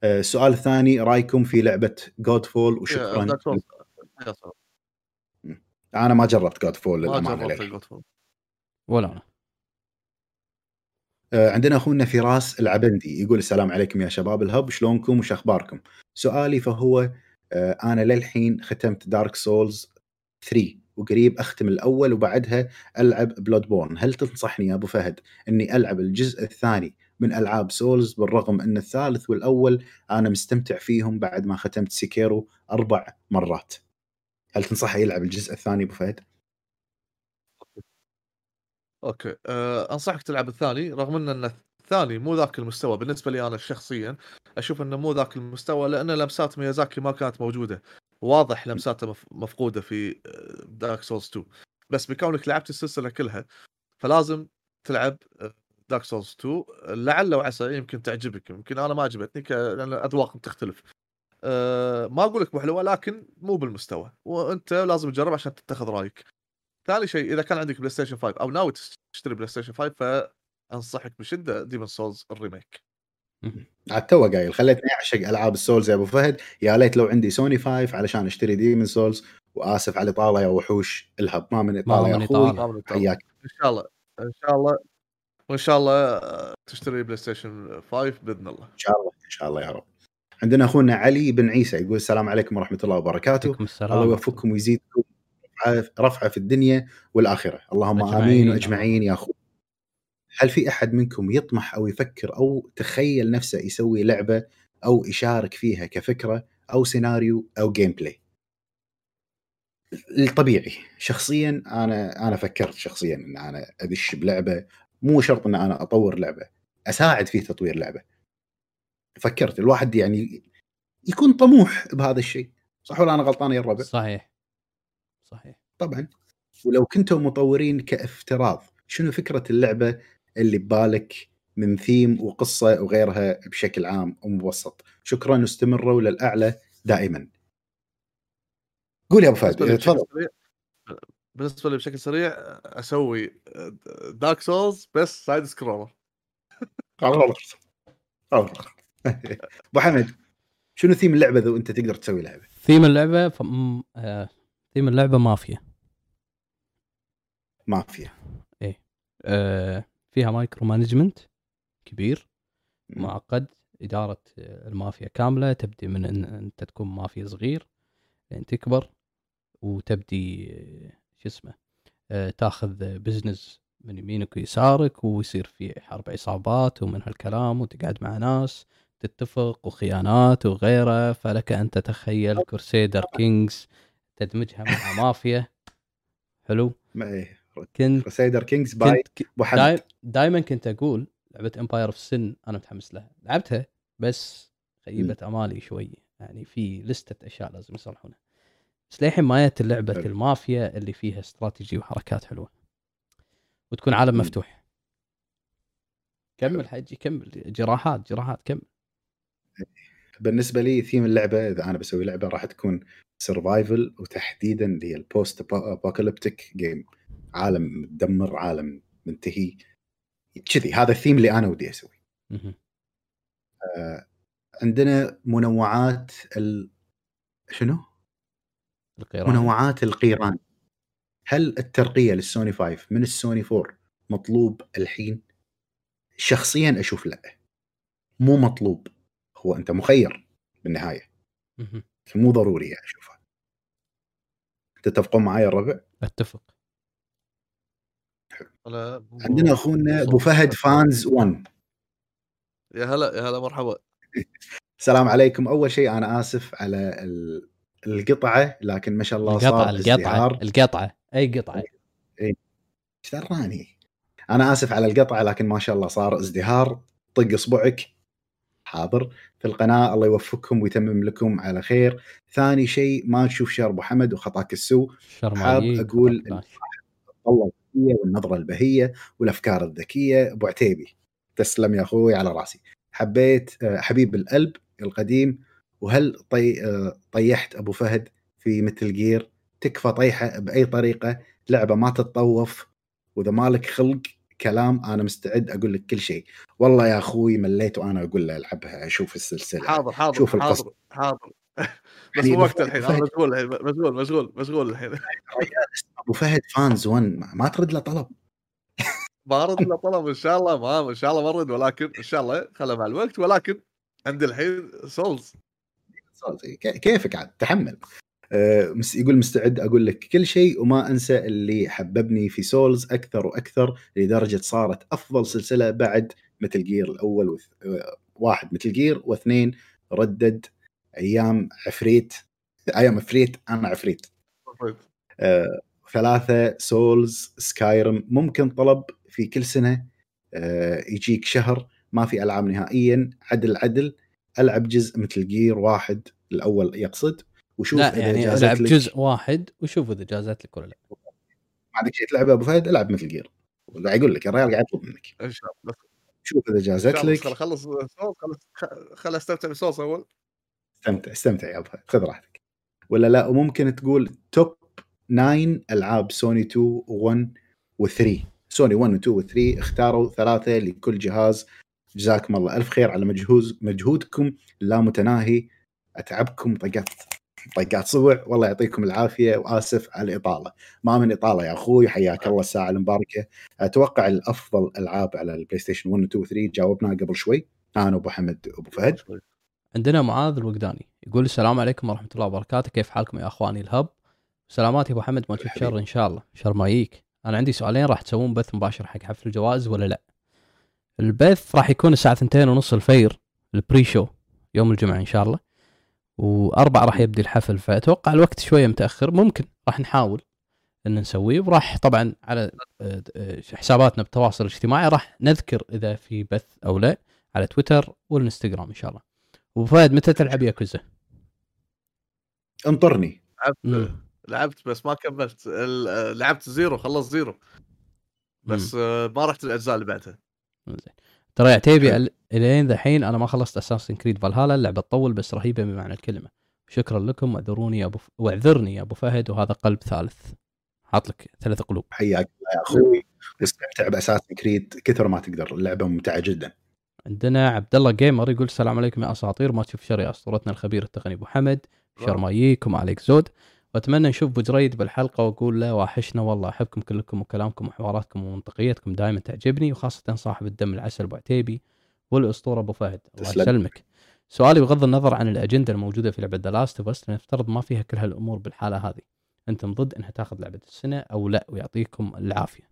آه، السؤال الثاني رأيكم في لعبة Godfall وشكرا أنا ما جربت Godfall للأمانة ولا أنا. آه، عندنا أخونا فراس العبندي يقول السلام عليكم يا شباب. ال Hub شلونكم وش أخباركم؟ سؤالي فهو آه، أنا للحين ختمت Dark Souls 3 وقريب أختم الأول وبعدها ألعب Bloodborne، هل تنصحني يا أبو فهد إني ألعب الجزء الثاني من ألعاب Souls بالرغم إن الثالث والأول أنا مستمتع فيهم بعد ما ختمت Sekiro أربع مرات. هل تنصحه يلعب الجزء الثاني أبو فهد؟ okay. أه أنصحك تلعب الثاني رغم إن الثاني مو ذاك المستوى. بالنسبة لي أنا شخصيا أشوف إنه مو ذاك المستوى لأن لمسات ميازاكي ما كانت موجودة. واضح لمساته مفقودة في Dark Souls 2 بس بكونك لعبت السلسلة كلها فلازم تلعب Dark Souls 2 لعل وعسى يمكن تعجبك. يمكن أنا ما عجبتني لأن الاذواق تختلف. أه ما أقول لك مو حلوة لكن مو بالمستوى. وأنت لازم تجرب عشان تتخذ رأيك. ثاني شيء إذا كان عندك بلاي ستيشن 5 أو ناوي تشتري بلاي ستيشن 5 فأنصحك بشدة Demon's Souls ال Remake عاد تو قايل خليتني أعشق ألعاب ال Souls يا أبو فهد. يا ليت لو عندي سوني 5 علشان أشتري Demon's Souls وآسف على الاطاله يا وحوش الهب. ما من إطالة يا أخوي. حياك. إن شاء الله إن شاء الله وان شاء الله تشتري بلاي ستيشن 5 بإذن الله. إن شاء الله إن شاء الله يا رب. عندنا أخونا علي بن عيسى يقول السلام عليكم ورحمة الله وبركاته. الله يوفقكم ويزيدكم رفعه في الدنيا والآخرة. اللهم أجمعين. امين وأجمعين يا اخو هل في أحد منكم يطمح أو يفكر أو تخيل نفسه يسوي لعبة أو يشارك فيها كفكرة أو سيناريو أو gameplay الطبيعي. شخصيا أنا أنا فكرت شخصيا إن أنا أدش بلعبة. مو شرط إن أنا أطور لعبة. أساعد في تطوير لعبة. فكرت الواحد يعني يكون طموح بهذا الشيء صح ولا أنا غلطان يا الربع؟ صحيح. صحيح. طبعا. ولو كنتوا مطورين كافتراض شنو فكرة اللعبة اللي ببالك من ثيم وقصة وغيرها بشكل عام ومبسط شكرا واستمروا للاعلى دائما. قول يا أبو فهد. تفضل. بالنسبة لي بشكل سريع أسوي Dark Souls بس side *laughs* scroller أبو حمد شنو ثيم اللعبة ذو أنت تقدر تسوي لعبة؟ ثيم اللعبة فم... آه... ثيم اللعبة مافيا. مافيا. إيه. آه... فيها micro management كبير معقد إدارة المافيا كاملة تبدي من إن أنت تكون مافيا صغير لين تكبر وتبدي شو اسمه آه... تاخذ business من يمينك ويسارك ويصير في حرب عصابات ومن هالكلام وتقعد مع ناس تتفق وخيانات وغيره فلك أن تتخيل Crusader Kings تدمجها مع *laughs* مافيا. حلو. إيه، كنت Crusader Kings باي داي... دائما كنت أقول لعبة Empire of Sin أنا متحمس لها. لعبتها بس خيبت أمالي شوي. يعني في لستة أشياء لازم يصلحونها. بس للحين ما جت لعبة المافيا اللي فيها استراتيجي وحركات حلوة. وتكون عالم مفتوح. كمل حجي كمل. جراحات جراحات كمل. بالنسبة لي ثيم اللعبة إذا أنا بسوي لعبة راح تكون survival وتحديدا اللي هي ال post-apocalyptic game عالم مدمر عالم منتهي. كذي هذا الثيم اللي أنا ودي أسوي آه عندنا منوعات ال... شنو؟ القيران. منوعات القيران. هل الترقية للسوني 5 من السوني 4 مطلوب الحين؟ شخصيا أشوف لا. مو مطلوب. هو أنت مخير بالنهاية. مو ضروري يعني أشوفها. تتفقون معي الربع؟ أتفق. عندنا أخونا أبو فهد فانز 1 يا هلا يا هلا مرحبا. *laughs* السلام عليكم. أول شيء أنا آسف على القطعة لكن ما شاء الله القطعة صار القطعة القطعة. أي قطعة. أي. إيش أنا آسف على القطعة لكن ما شاء الله صار ازدهار. طق أصبعك. حاضر. في القناة الله يوفقكم ويتمم لكم على خير. ثاني شيء ما تشوف شر أبو حمد وخطاك السوء. حاب أقول الله الذكيه والنظرة البهية والأفكار الذكية. أبو عتيبي تسلم يا أخوي على رأسي. حبيت آه، حبيب القلب القديم وهل طي آه، طيحت أبو فهد في مثل جير؟ تكفى طيحة بأي طريقة لعبة ما تتطوف وإذا مالك خلق كلام أنا مستعد أقول لك كل شيء. والله يا أخوي مليت وأنا أقول له ألعبها أشوف السلسلة حاضر حاضر شوف حاضر حاضر. *laughs* بس مو وقت الحين أنا مشغول الحين مشغول مشغول مشغول الحين. *laughs* أبو فهد فانز 1 ما ترد له طلب. ما أرد له طلب إن شاء الله ما إن شاء الله ما أرد ولكن إن شاء الله خله مع الوقت ولكن عندي الحين سولز. كيفك عاد؟ تحمل. يقول مستعد أقول لك كل شيء وما أنسى اللي حببني في سولز أكثر وأكثر لدرجة صارت أفضل سلسلة بعد مثل جير الأول وث... آه، واحد مثل جير واثنين ردد أيام عفريت. أيام عفريت أنا عفريت. آه، ثلاثة سولز سكايرم ممكن طلب في كل سنة آه، يجيك شهر ما في ألعاب نهائيا عدل عدل ألعب جزء مثل جير واحد الأول يقصد. وشوف لا يعني العب جزء واحد وشوف إذا جازت لك ولا لا. ما عندك شيء تلعب أبو فهد العب مثل جير يقول لك الرجال قاعد يطلب منك. إن شاء الله. شوف إذا جازت لك. خلص خل استمتع بالصوص أول. استمتع استمتع يا أبو فهد خذ راحتك. ولا لا وممكن تقول توب 9 ألعاب سوني 2 و1 و3 سوني 1 و2 و3 اختاروا ثلاثة لكل جهاز. جزاكم الله ألف خير على مجهود مجهودكم. لا متناهي. أتعبكم طقات طقات صبع والله يعطيكم العافية. وآسف على الإطالة. ما من إطالة يا أخوي. حياك الله. الساعة المباركة. أتوقع الأفضل ألعاب على البلاي ستيشن 1 و 2 و 3 جاوبنا قبل شوي. أنا أبو حمد أبو فهد. عندنا معاذ الوقداني. يقول السلام عليكم ورحمة الله وبركاته. كيف حالكم يا أخواني الهب؟ سلامات يا أبو حمد. ما تشوف شر إن شاء الله. شر ما يجيك. أنا عندي سؤالين. راح تسوون بث مباشر حق حفل الجوائز ولا لا؟ البث راح يكون الساعة 2 ونص الفير. البري شو. يوم الجمعة إن شاء الله. وأربعة راح يبدي الحفل فأتوقع الوقت شوية متأخر ممكن راح نحاول أن نسويه وراح طبعا على آه، آه، حساباتنا بالتواصل الاجتماعي راح نذكر إذا في بث أو لا على تويتر والإنستغرام إن شاء الله. وفهد متى تلعب ياكوزا؟ انطرني. لعبت لعبت بس ما كملت. لعبت Zero خلص Zero. بس مم. ما رحت الأجزاء اللي بعدها. زين. ترى يا عتيبي إلين ذحين أنا ما خلصت Assassin's Creed Valhalla اللعبة تطول بس رهيبة بمعنى الكلمة. شكرا لكم واعذروني يا أبو ف... واعذرني يا أبو فهد وهذا قلب ثالث. حاط لك ثلاث قلوب. حياك الله يا أخوي. واستمتع ب Assassin's Creed كثر ما تقدر. اللعبة ممتعة جدا. عندنا عبد الله Gamer يقول السلام عليكم يا أساطير. ما تشوف شر يا أسطورتنا الخبير التقني أبو حمد. شر ما يجيكم عليك زود. وأتمنى نشوف أبو جريد بالحلقة وأقول له واحشنا والله أحبكم كلكم وكلامكم وحواراتكم ومنطقيتكم دائما تعجبني وخاصة صاحب الدم العسل أبو عتيبي والأسطورة أبو فهد. الله يسلمك. سؤالي بغض النظر عن الأجندة الموجودة في لعبة The Last of نفترض ما فيها كل هالأمور بالحالة هذه. أنتم ضد إنها تأخذ لعبة السنة أو لا ويعطيكم العافية.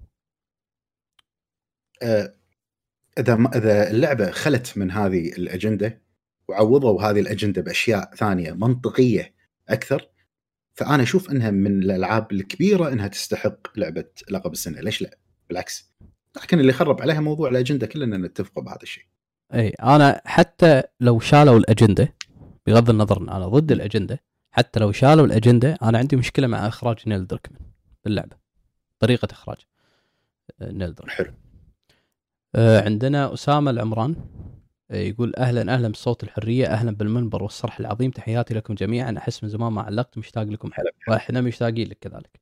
أه إذا إذا اللعبة خلت من هذه الأجندة وعوضوا هذه الأجندة بأشياء ثانية منطقية أكثر فأنا أشوف إنها من الألعاب الكبيرة إنها تستحق لعبة لقب السنة. ليش لا؟ بالعكس. لكن اللي خرب عليها موضوع الأجندة كلنا نتفق بهذا الشيء. أي أنا حتى لو شالوا الأجندة بغض النظر ان أنا ضد الأجندة حتى لو شالوا الأجندة أنا عندي مشكلة مع إخراج نيل دركمان باللعبة. طريقة إخراج آه، نيل دركمان. حلو. آه، عندنا أسامة العمران. يقول أهلا أهلا بصوت الحرية أهلا بالمنبر والصرح العظيم. تحياتي لكم جميعا. أحس من زمان ما علقت مشتاق لكم حلو. وإحنا مشتاقين لك كذلك.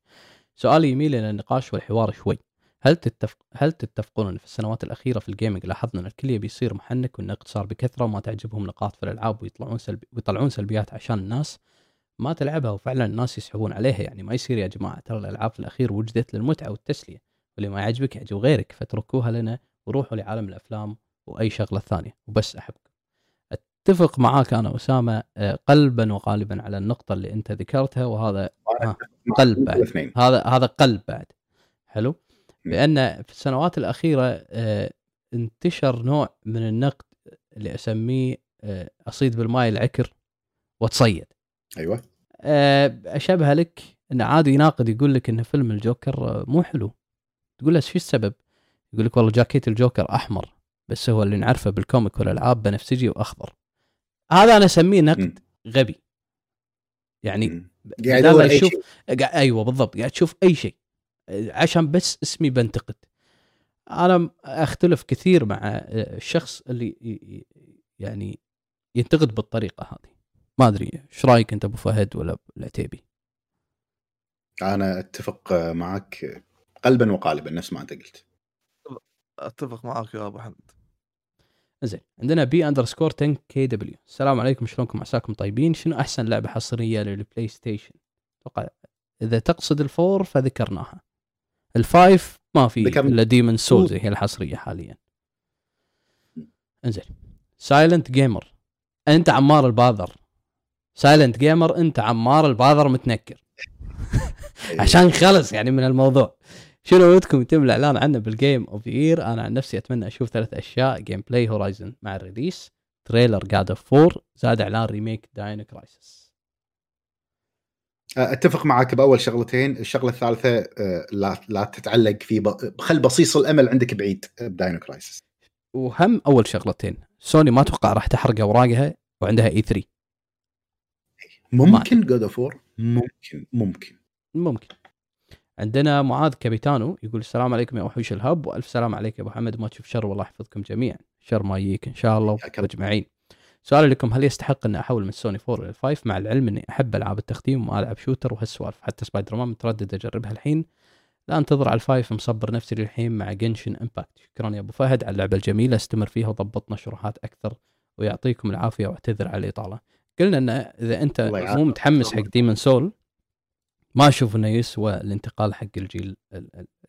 سؤالي يميل إلى النقاش والحوار شوي. هل تتفق هل تتفقون إن في السنوات الأخيرة في الجيمنج لاحظنا إن الكل يبي يصير محنك والنقد صار بكثرة وما تعجبهم نقاط في الألعاب ويطلعون سلبي ويطلعون سلبيات عشان الناس ما تلعبها وفعلا الناس يسحبون عليها. يعني ما يصير يا جماعة ترى الألعاب في الأخير وجدت للمتعة والتسلية. واللي ما يعجبك يعجب غيرك فاتركوها لنا وروحوا لعالم الأفلام وأي شغلة ثانية وبس احبكم. أتفق معاك أنا اسامه آه، قلبا وقالبا على النقطة اللي أنت ذكرتها وهذا قلب بعد. هذا هذا قلب بعد. حلو؟ لأن في السنوات الأخيرة آه، انتشر نوع من النقد اللي أسميه آه، أصيد بالماء العكر وتصيد. أيوه. أشبه لك انه عادي يناقد يقول لك إن فيلم الجوكر مو حلو. تقول له شو السبب؟ يقول لك والله جاكيت الجوكر أحمر. بس هو اللي نعرفه بالكوميك والألعاب بنفسجي وأخضر. هذا أنا أسميه نقد غبي. يعني قاعد يشوف أيوه بالضبط قاعد تشوف أي شيء. عشان بس اسمي بنتقد. أنا أختلف كثير مع الشخص اللي يعني ينتقد بالطريقة هذه. ما أدري إيش رأيك أنت أبو فهد ولا العتيبي أنا أتفق معك قلبا وقالبا نفس ما أنت قلت. أتفق معك يا أبو حمد. زين عندنا B underscore 10 KW السلام عليكم شلونكم؟ عساكم طيبين. شنو أحسن لعبة حصرية لل PlayStation أتوقع إذا تقصد ال four فذكرناها. ال five ما في إلا Demon's Souls هي الحصرية حاليا. إنزين. Silent Gamer أنت عمار الباذر. Silent Gamer أنت عمار الباذر متنكر. *laughs* عشان خلص يعني من الموضوع. شنو ودكم يتم الإعلان عنه بال Game of Year أنا عن نفسي أتمنى أشوف ثلاث أشياء gameplay Horizon مع ال release trailer God of 4 زاد إعلان remake Dino Crisis أتفق معك بأول شغلتين الشغلة الثالثة أه، لا لا تتعلق في ب... خل بصيص الأمل عندك بعيد ب Dino Crisis وهم أول شغلتين سوني ما أتوقع راح تحرق أوراقها وعندها E3 ممكن God of 4 ممكن ممكن. ممكن. عندنا معاذ كابيتانو يقول السلام عليكم يا وحوش ال Hub وألف سلام عليك يا أبو حمد. ما تشوف شر والله يحفظكم جميعا. شر ما يجيك إن شاء الله اجمعين سؤالي لكم هل يستحق إني أحول من سوني 4 إلى 5 مع العلم إني أحب ألعاب التختيم وما ألعب shooter وهالسوالف؟ حتى سبايدر مان متردد أجربها الحين. لا أنتظر على ال five مصبر نفسي للحين مع Genshin Impact. شكرا يا أبو فهد على اللعبة الجميلة أستمر فيها وضبطنا شروحات أكثر ويعطيكم العافية وأعتذر على الإطالة. قلنا إن إذا أنت مو متحمس حق Demon's Soul ما أشوف إنه يسوى الانتقال حق الجيل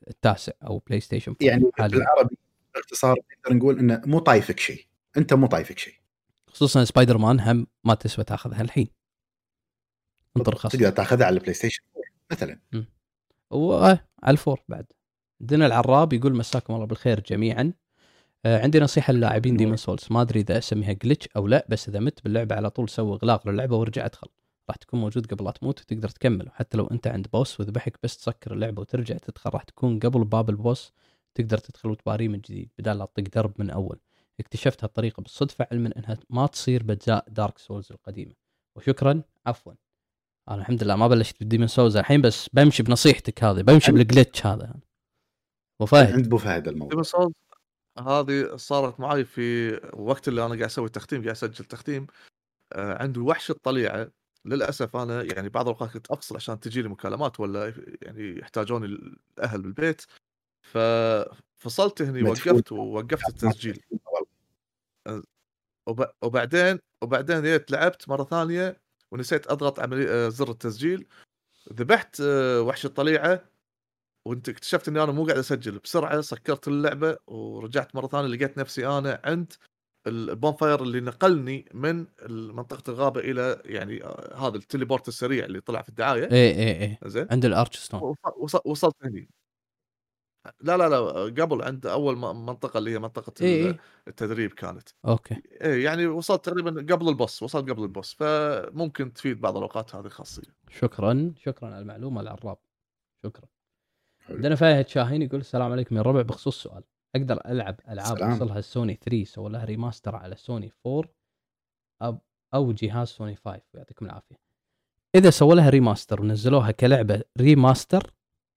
التاسع أو PlayStation يعني بالعربي باختصار نقدر نقول إنه مو طايفك شيء. أنت مو طايفك شيء. خصوصا سبايدر مان هم ما تسوى تأخذها الحين. انطر خاص تقدر تأخذها على ال PlayStation مثلا. وعلى ال four بعد. عندنا العراب يقول مساكم الله بالخير جميعا. آه عندي نصيحة للاعبين Demon's Souls ما أدري إذا أسميها glitch أو لا بس إذا مت باللعبة على طول سوي إغلاق للعبة وارجع أدخل. راح تكون موجود قبل لا تموت وتقدر تكمل. وحتى لو أنت عند boss وذبحك بس تسكر اللعبة وترجع تدخل راح تكون قبل باب ال boss تقدر تدخل وتباريه من جديد بدال لا تطق درب من أول. اكتشفت هالطريقة بالصدفة علما إنها ما تصير بأجزاء Dark Souls القديمة. وشكرا. عفوا. أنا الحمد لله ما بلشت ب Demon's Souls الحين بس بمشي بنصيحتك هذه بمشي بال glitch هذا. أبو فهد. عند أبو فهد الموضوع. Souls هذه صارت معي في وقت اللي أنا قاعد أسوي تختيم قاعد أسجل تختيم آه، عندي وحش الطليعة للأسف أنا يعني بعض الأوقات كنت أفصل عشان تجي لي مكالمات ولا يعني يحتاجوني الاهل بالبيت ففصلت هني وقفت ووقفت التسجيل. وبعدين وبعدين جيت لعبت مرة ثانية ونسيت أضغط عملي آه، زر التسجيل. ذبحت آه، وحش الطليعة وانت اكتشفت إني أنا مو قاعد أسجل. بسرعة سكرت اللعبة ورجعت مرة ثانية لقيت نفسي أنا عند ال bonfire اللي نقلني من منطقه الغابة إلى يعني آه، هذا ال teleport السريع اللي طلع في الدعاية. اي اي اي زين. عند ال Archstone. وصلت هني. لا لا لا قبل عند أول منطقة اللي هي منطقة إيه, إيه. التدريب كانت. okay. إيه يعني وصلت تقريبا قبل ال boss وصلت قبل ال boss فممكن تفيد بعض الأوقات هذه الخاصيه شكرا شكرا على المعلومة العراب. شكرا. عندنا فهد شاهين يقول السلام عليكم يا الربع بخصوص سؤال. أقدر ألعب ألعاب وصلها السوني 3 سوى لها remaster على سوني 4 أو, أو جهاز سوني 5 يعطيكم العافية. إذا سووا لها remaster ونزلوها كلعبة remaster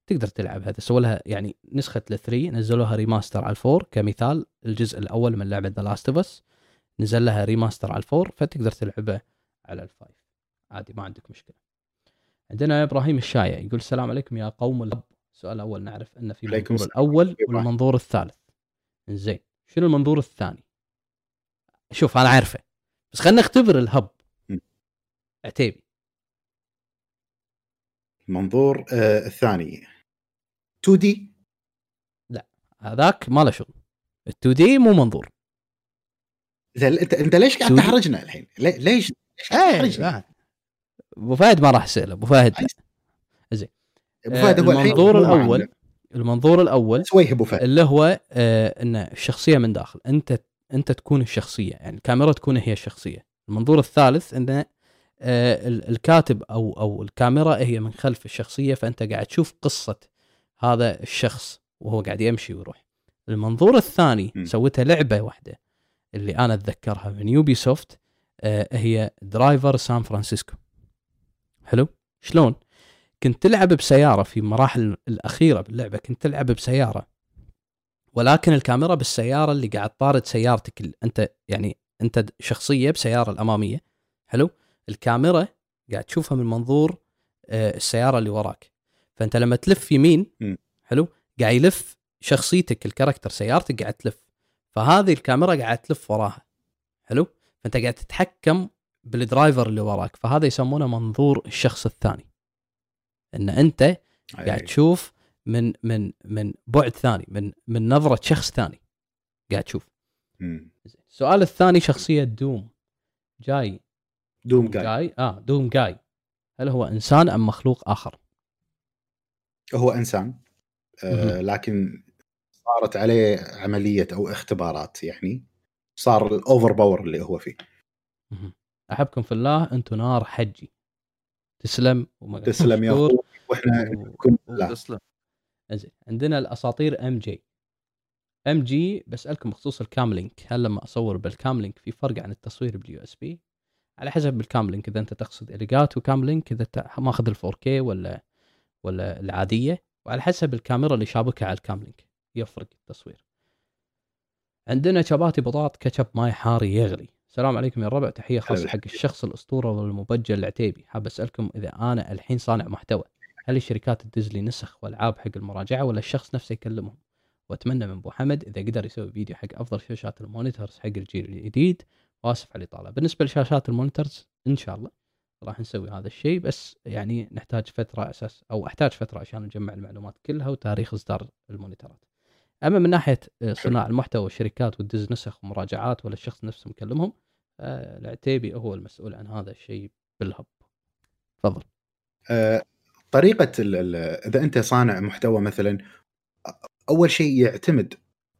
تقدر تلعب هذا سووا لها يعني نسخة ال 3 نزلوها remaster على ال four كمثال الجزء الأول من لعبة The Last of Us نزل لها remaster على ال four فتقدر تلعبه على ال five. عادي ما عندك مشكلة. عندنا إبراهيم الشايع يقول السلام عليكم يا قوم ال Hub. السؤال الأول نعرف أن في المنظور الأول والمنظور الثالث. زين. شنو المنظور الثاني؟ شوف أنا عارفه. بس خلينا نختبر الهب. عتيبي. المنظور آه الثاني. 2 دي؟ لا هذاك ما له شغل. ال 2 دي مو منظور. انت أنت ليش قاعد تحرجنا الحين؟ ليش؟ ليش قاعد تحرجنا؟ أبو فهد ما راح اساله أبو فهد. زين. أبو فهد هو المنظور الأول المنظور الأول سويه أبو فهد. اللي هو آه إن الشخصية من داخل. أنت أنت تكون الشخصية يعني الكاميرا تكون هي الشخصية. المنظور الثالث انه آه الكاتب أو أو الكاميرا هي من خلف الشخصية فأنت قاعد تشوف قصة هذا الشخص وهو قاعد يمشي ويروح. المنظور الثاني سويته لعبة واحدة اللي أنا أتذكرها من Ubisoft آه هي Driver San Francisco حلو؟ شلون؟ كنت تلعب بسيارة في مراحل الأخيرة باللعبة كنت تلعب بسيارة. ولكن الكاميرا بالسيارة اللي قاعد طارد سيارتك أنت يعني أنت شخصية بسيارة الأمامية. حلو؟ الكاميرا قاعد تشوفها من منظور آه السيارة اللي وراك. فأنت لما تلف يمين حلو؟ قاعد يلف شخصيتك ال character سيارتك قاعد تلف. فهذه الكاميرا قاعد تلف وراها. حلو؟ فأنت قاعد تتحكم بال driver اللي وراك. فهذا يسمونه منظور الشخص الثاني. إن أنت قاعد تشوف من من من بعد ثاني من من نظرة شخص ثاني قاعد تشوف. السؤال الثاني شخصية دوم. جاي. دوم جاي. جاي؟ آه دوم جاي. هل هو إنسان أم مخلوق آخر؟ هو إنسان. آه لكن صارت عليه عملية أو اختبارات يعني. صار ال overpower اللي هو فيه. أحبكم في الله أنتم نار حجي. تسلم تسلم يا أخوي وإحنا كنا تسلم. زين عندنا الأساطير MG MG بسألكم بخصوص الكام لينك هل لما أصور بال Cam Link في فرق عن التصوير بال USB على حسب بال Cam Link إذا أنت تقصد Elgato Cam Link اذا ماخذ ال 4K ولا ولا العادية وعلى حسب الكاميرا اللي شابكها على ال Cam Link يفرق التصوير. عندنا شباتي بطاط كاتشب ماي حاري يغلي. السلام عليكم يا الربع تحية خاصة حق الشخص الأسطورة والمبجل العتيبي. حاب أسألكم إذا أنا الحين صانع محتوى هل الشركات تدز لي نسخ وألعاب حق المراجعة ولا الشخص نفسه يكلمهم؟ وأتمنى من أبو حمد إذا قدر يسوي فيديو حق أفضل شاشات ال monitors حق الجيل الجديد. وأسف على الإطالة. بالنسبة لشاشات ال monitors إن شاء الله راح نسوي هذا الشيء. بس يعني نحتاج فترة أساس أو أحتاج فترة عشان نجمع المعلومات كلها وتاريخ إصدار المونيتورات. أما من ناحية صناع المحتوى والشركات وتدز نسخ ومراجعات ولا الشخص نفسه مكلمهم آه، العتيبي هو المسؤول عن هذا الشيء بالهب. تفضل. آه، طريقة إذا أنت صانع محتوى مثلا أول شيء يعتمد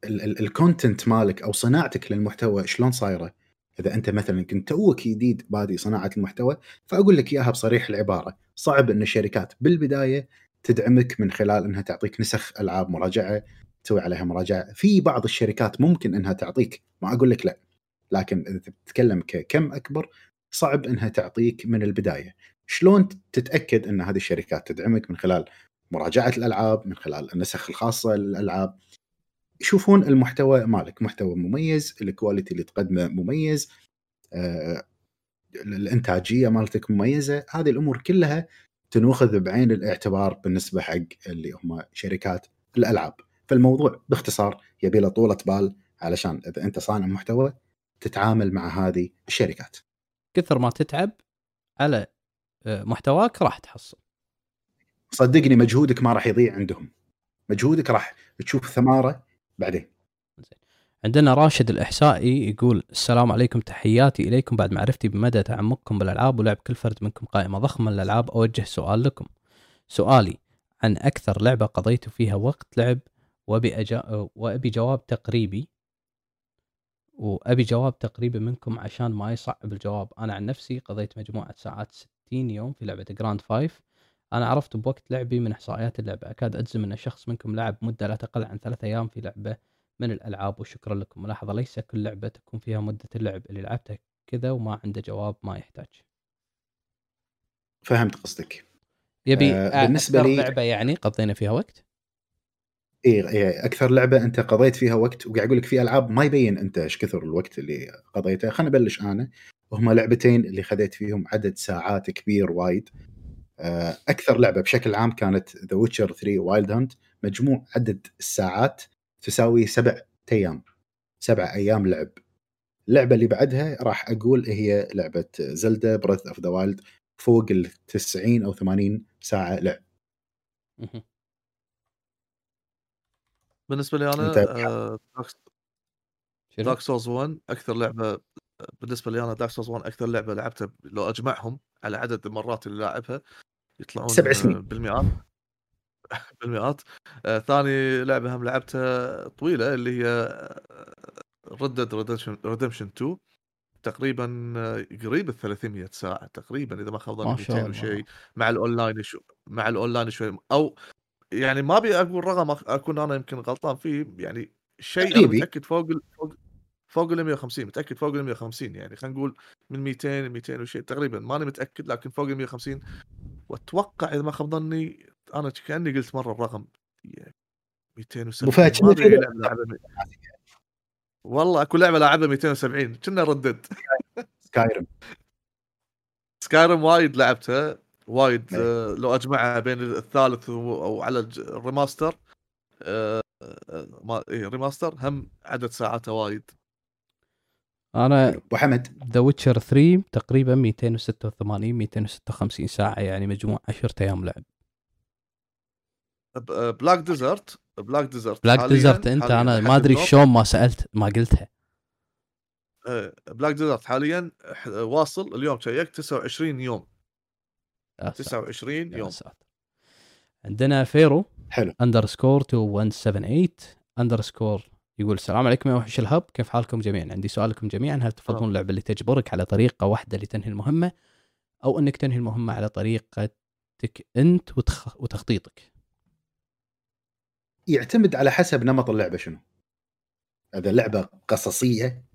ال content مالك أو صناعتك للمحتوى شلون صايرة. إذا أنت مثلا كنت توك جديد بادي صناعة المحتوى فأقول لك إياها بصريح العبارة. صعب إن الشركات بالبداية تدعمك من خلال إنها تعطيك نسخ ألعاب مراجعة تسوي عليها مراجعة. في بعض الشركات ممكن إنها تعطيك ما أقول لك لا. لكن إذا تتكلم ككم أكبر صعب إنها تعطيك من البداية. شلون تتأكد إن هذه الشركات تدعمك من خلال مراجعة الألعاب من خلال النسخ الخاصة للألعاب؟ يشوفون المحتوى مالك محتوى مميز الكواليتي اللي تقدمه مميز آه الإنتاجية مالتك مميزة. هذه الأمور كلها تنوخذ بعين الاعتبار بالنسبة حق اللي هم شركات الألعاب. فالموضوع باختصار يبي له طولة بال علشان إذا أنت صانع محتوى تتعامل مع هذه الشركات. كثر ما تتعب على آه، محتواك راح تحصل. صدقني مجهودك ما راح يضيع عندهم. مجهودك راح تشوف ثماره بعدين. عندنا راشد الإحسائي يقول السلام عليكم تحياتي إليكم. بعد معرفتي بمدى تعمقكم بالألعاب ولعب كل فرد منكم قائمة ضخمة من الألعاب أوجه سؤال لكم. سؤالي عن أكثر لعبة قضيت فيها وقت لعب وأبي, أجا... وأبي جواب تقريبي. وأبي جواب تقريبي منكم عشان ما يصعب الجواب. أنا عن نفسي قضيت مجموعة ساعات 60 يوم في لعبة Grand 5 أنا عرفت بوقت لعبي من إحصائيات اللعبة. أكاد أجزم أن شخص منكم لعب مدة لا تقل عن ثلاثة أيام في لعبة من الألعاب وشكرا لكم. ملاحظة ليس كل لعبة تكون فيها مدة اللعب اللي لعبتها كذا وما عنده جواب ما يحتاج. فهمت قصدك. يبي آه بالنسبة لي لعبة يعني قضينا فيها وقت؟ اي إيه أكثر لعبة أنت قضيت فيها وقت وقاعد أقول لك في ألعاب ما يبين أنت إيش كثر الوقت اللي قضيته. خلينا نبلش أنا. وهما لعبتين اللي خذيت فيهم عدد ساعات كبير وايد. آه، أكثر لعبة بشكل عام كانت The Witcher 3 Wild Hunt مجموع عدد الساعات تساوي سبع أيام. سبع أيام لعب. اللعبة اللي بعدها راح أقول هي لعبة Zelda Breath of the Wild فوق ال 90 أو 80 ساعة لعب. بالنسبة لي أنا Dark Souls 1 أكثر لعبة بالنسبة لي أنا Dark Souls 1 أكثر لعبة لعبتها لو أجمعهم على عدد المرات اللي لاعبها يطلعون سبع سنين. بالمئات. *laughs* بالمئات. آه ثاني لعبة هم لعبتها طويلة اللي هي Red Dead Redemption 2 تقريبا آه، قريب ال 300 ساعة تقريبا إذا ما خاب ظني 200 وشيء مع الأونلاين شو مع الأونلاين شوي. أو يعني ما أبي أقول رقم أكون أنا يمكن غلطان فيه يعني شيء أنا متأكد فوق ال فوق فوق ال 150 متأكد فوق ال 150 يعني خلينا نقول من 200 ل 200 وشيء تقريبا ماني متأكد لكن فوق ال 150 وأتوقع إذا ما خاب ظني أنا كأني قلت مرة الرقم 270 ما أدري لعبة والله أكو لعبة لاعبها 270 كنا Red Dead. Skyrim Skyrim *laughs* وايد لعبتها. وايد آه لو أجمعها بين الثالث أو على ال remaster آه ما إيه remaster هم عدد ساعاته وايد. أنا أبو حمد. The Witcher 3 تقريبا 286 256 ساعة يعني مجموع 10 أيام لعب. Black Desert Black Desert Black Desert أنت أنا ما أدري شلون ما سألت ما قلتها. Black Desert حاليا واصل اليوم شيكت 29 يوم. 29 يوم. ساتر. عندنا فيرو. حلو. underscore 2178 underscore يقول السلام عليكم يا وحش الهب. كيف حالكم جميعا؟ عندي سؤال لكم جميعا. هل تفضلون اللعبة اللي تجبرك على طريقة واحدة لتنهي المهمة أو أنك تنهي المهمة على طريقتك أنت وتخ... وتخطيطك؟ يعتمد على حسب نمط اللعبة شنو. إذا لعبه قصصية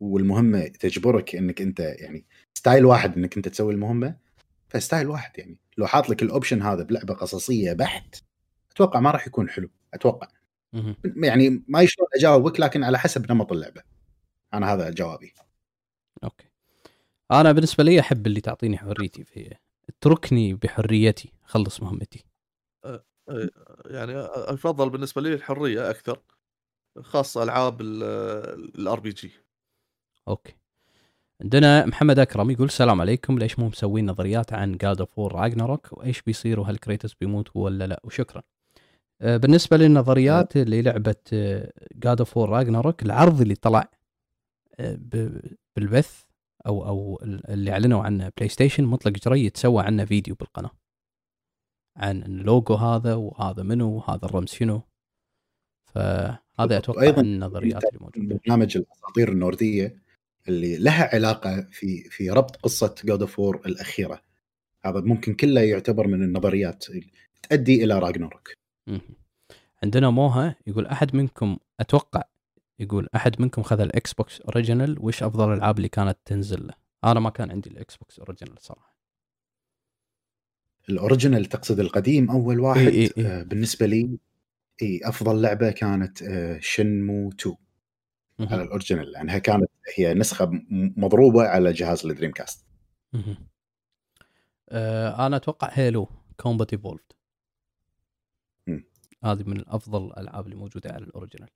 والمهمة تجبرك أنك أنت يعني style واحد أنك أنت تسوي المهمة ف style واحد يعني. لو حاط لك ال option هذا بلعبة قصصية بحت أتوقع ما راح يكون حلو. أتوقع. يعني ما شلون أجاوبك لكن على حسب نمط اللعبة. أنا هذا جوابي. okay. أنا بالنسبة لي أحب اللي تعطيني حريتي في اتركني بحريتي خلص مهمتي. إيه، يعني افضل بالنسبة لي الحرية أكثر خاصة ألعاب ال RPG. okay. عندنا محمد أكرم يقول السلام عليكم. ليش مو مسوين نظريات عن God of War Ragnarok وإيش بيصير؟ وهل كريتوس بيموت ولا لا؟ وشكرا. آه، بالنسبة للنظريات اللي لعبه God of War Ragnarok العرض اللي طلع آه، بالبث أو أو اللي أعلنوا عنه بلاي ستيشن مطلق جري يتسوى عنه فيديو بالقناة. عن اللوجو هذا وهذا منو وهذا الرمز شنو. فهذا أتوقع أيضا النظريات اللي موجودة. برنامج الأساطير النوردية. اللي لها علاقة في في ربط قصة جود اوف الأخيرة. هذا ممكن كله يعتبر من النظريات تؤدي إلى راجنوروك عندنا موها يقول أحد منكم أتوقع يقول أحد منكم خذ ال Xbox original وش أفضل الالعاب اللي كانت تنزل له؟ أنا ما كان عندي ال Xbox original صراحة. ال original تقصد القديم أول واحد إيه إيه إيه. آه بالنسبة لي اي أفضل لعبة كانت آه Shenmue 2 على ال original لأنها كانت هي نسخة مضروبة على جهاز ال Dreamcast آه أنا أتوقع Halo Combat Evolved هذه من افضل الألعاب اللي موجودة على ال original.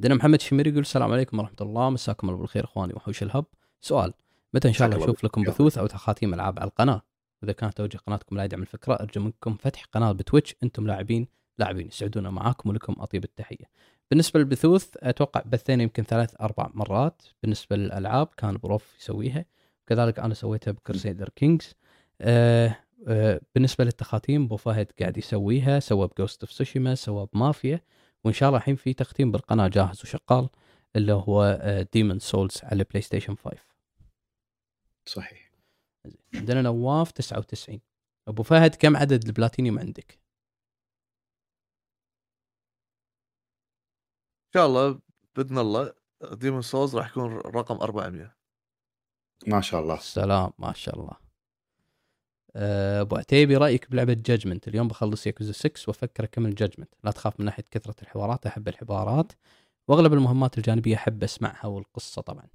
عندنا محمد شمير يقول السلام عليكم ورحمة الله. مساكم الله بالخير إخواني وحوش ال Hub. سؤال متى إن شاء الله أشوف لكم بثوث أو تخاتيم ألعاب على القناة؟ إذا كانت توجه قناتكم لا يدعم الفكرة أرجو منكم فتح قناة ب Twitch. أنتم لاعبين لاعبين يسعدونا معاكم ولكم أطيب التحية. بالنسبة للبثوث أتوقع بثينا يمكن ثلاث أربع مرات. بالنسبة للألعاب كان بروف يسويها. كذلك أنا سويتها ب Crusader Kings آه آه بالنسبة للتخاتيم أبو فهد قاعد يسويها. سوى ب Ghost of Tsushima سوى بمافيا وإن شاء الله الحين في تختيم بالقناة جاهز وشغال اللي هو Demon's Souls على PlayStation 5 صحيح. عندنا نواف 99 أبو فهد كم عدد البلاتينيوم عندك؟ شاء الله بإذن الله Demon's Souls راح يكون رقم 400 ما شاء الله. سلام ما شاء الله. آه، أبو عتيبي رأيك بلعبة جاجمنت اليوم بخلص ياكوزا 6 وأفكر أكمل جاجمنت لا تخاف من ناحية كثرة الحوارات أحب الحوارات. وأغلب المهمات الجانبية أحب أسمعها والقصة طبعا.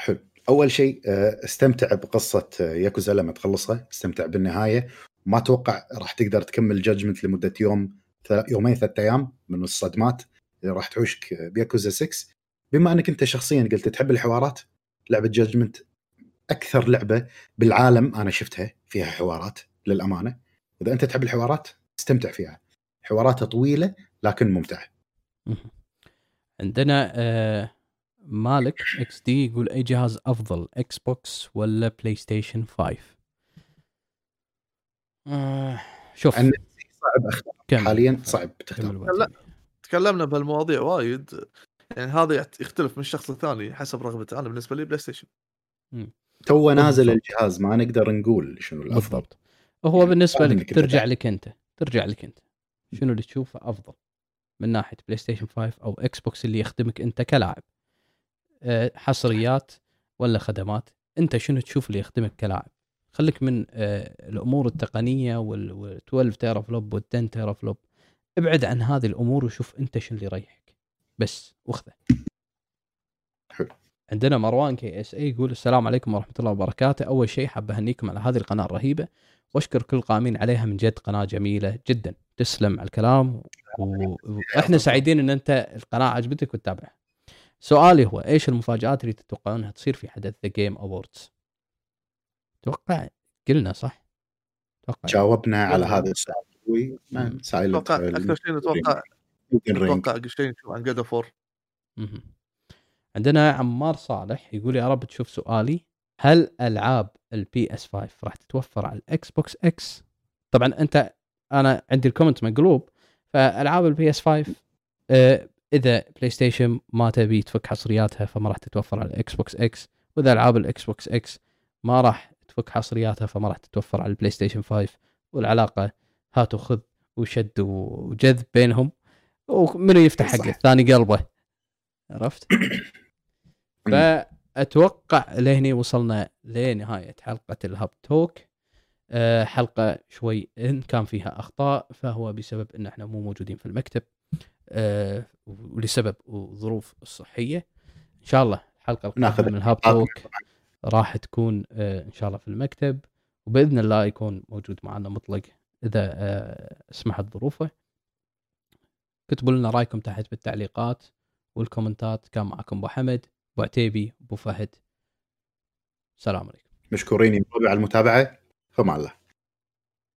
حلو. أول شيء آه، استمتع بقصة آه، ياكوزا لما تخلصها استمتع بالنهاية. ما أتوقع راح تقدر تكمل جاجمنت لمدة يوم يومين ثلاث أيام من الصدمات. راح تعوشك بياكوزا 6 بما أنك أنت شخصيا قلت تحب الحوارات لعبة Judgment أكثر لعبة بالعالم أنا شفتها فيها حوارات للأمانة. إذا أنت تحب الحوارات استمتع فيها. حواراتها طويلة لكن ممتعة. عندنا آه مالك XD يقول أي جهاز أفضل Xbox ولا PlayStation 5 آه شوف. صعب أختار. حاليا صعب تختار. تكلمنا بهالمواضيع وايد يعني هذا يختلف من شخص لثاني حسب رغبته أنا بالنسبة لي بلاي ستيشن تو نازل الجهاز ما نقدر نقول شنو الأفضل. بالضبط. هو يعني بالنسبة لك ترجع لك أنت ترجع لك أنت. شنو اللي تشوفه أفضل من ناحية PlayStation 5 أو Xbox اللي يخدمك أنت كلاعب؟ أه حصريات ولا خدمات؟ أنت شنو تشوف اللي يخدمك كلاعب؟ خليك من أه الأمور التقنية وال 12 teraflop وال 10 teraflop ابعد عن هذه الأمور وشوف أنت شنو اللي يريحك. بس واخذه عندنا مروان KSA يقول السلام عليكم ورحمة الله وبركاته. أول شيء حاب أهنيكم على هذه القناة الرهيبة وأشكر كل القائمين عليها من جد قناة جميلة جدا. تسلم على الكلام وإحنا سعيدين إن أنت القناة عجبتك وتتابعها. سؤالي هو إيش المفاجآت اللي تتوقعونها تصير في حدث The Game Awards أتوقع قلنا صح؟ أتوقع جاوبنا على هذا السؤال. Silent أتوقع أكثر شيء نتوقع أتوقع شيء نشوف عن God of War عندنا عمار صالح يقول يا رب تشوف سؤالي هل ألعاب ال PS 5 راح تتوفر على ال Xbox X طبعا أنت أنا عندي ال comment مقلوب فألعاب ال PS 5 آه إذا PlayStation ما تبي تفك حصرياتها فما راح تتوفر على ال Xbox X وإذا ألعاب ال Xbox X ما راح تفك حصرياتها فما راح تتوفر على ال PlayStation 5 والعلاقة هات وخذ وشد وجذب بينهم. ومنو يفتح حق الثاني قلبه. عرفت؟ *coughs* فأتوقع لهني وصلنا لنهاية حلقة ال Hub Talk. أه حلقة شوي إن كان فيها أخطاء فهو بسبب إن إحنا مو موجودين في المكتب أه ولسبب ظروف الصحية. إن شاء الله الحلقة القادمة من الهاب توك راح تكون أه إن شاء الله في المكتب وبإذن الله يكون موجود معنا مطلق. إذا أه سمحت ظروفه كتبوا لنا رأيكم تحت بالتعليقات والكومنتات. كان معكم أبو حمد أبو عتيبي أبو فهد. سلام عليكم. مشكورين على المتابعة. فمع الله.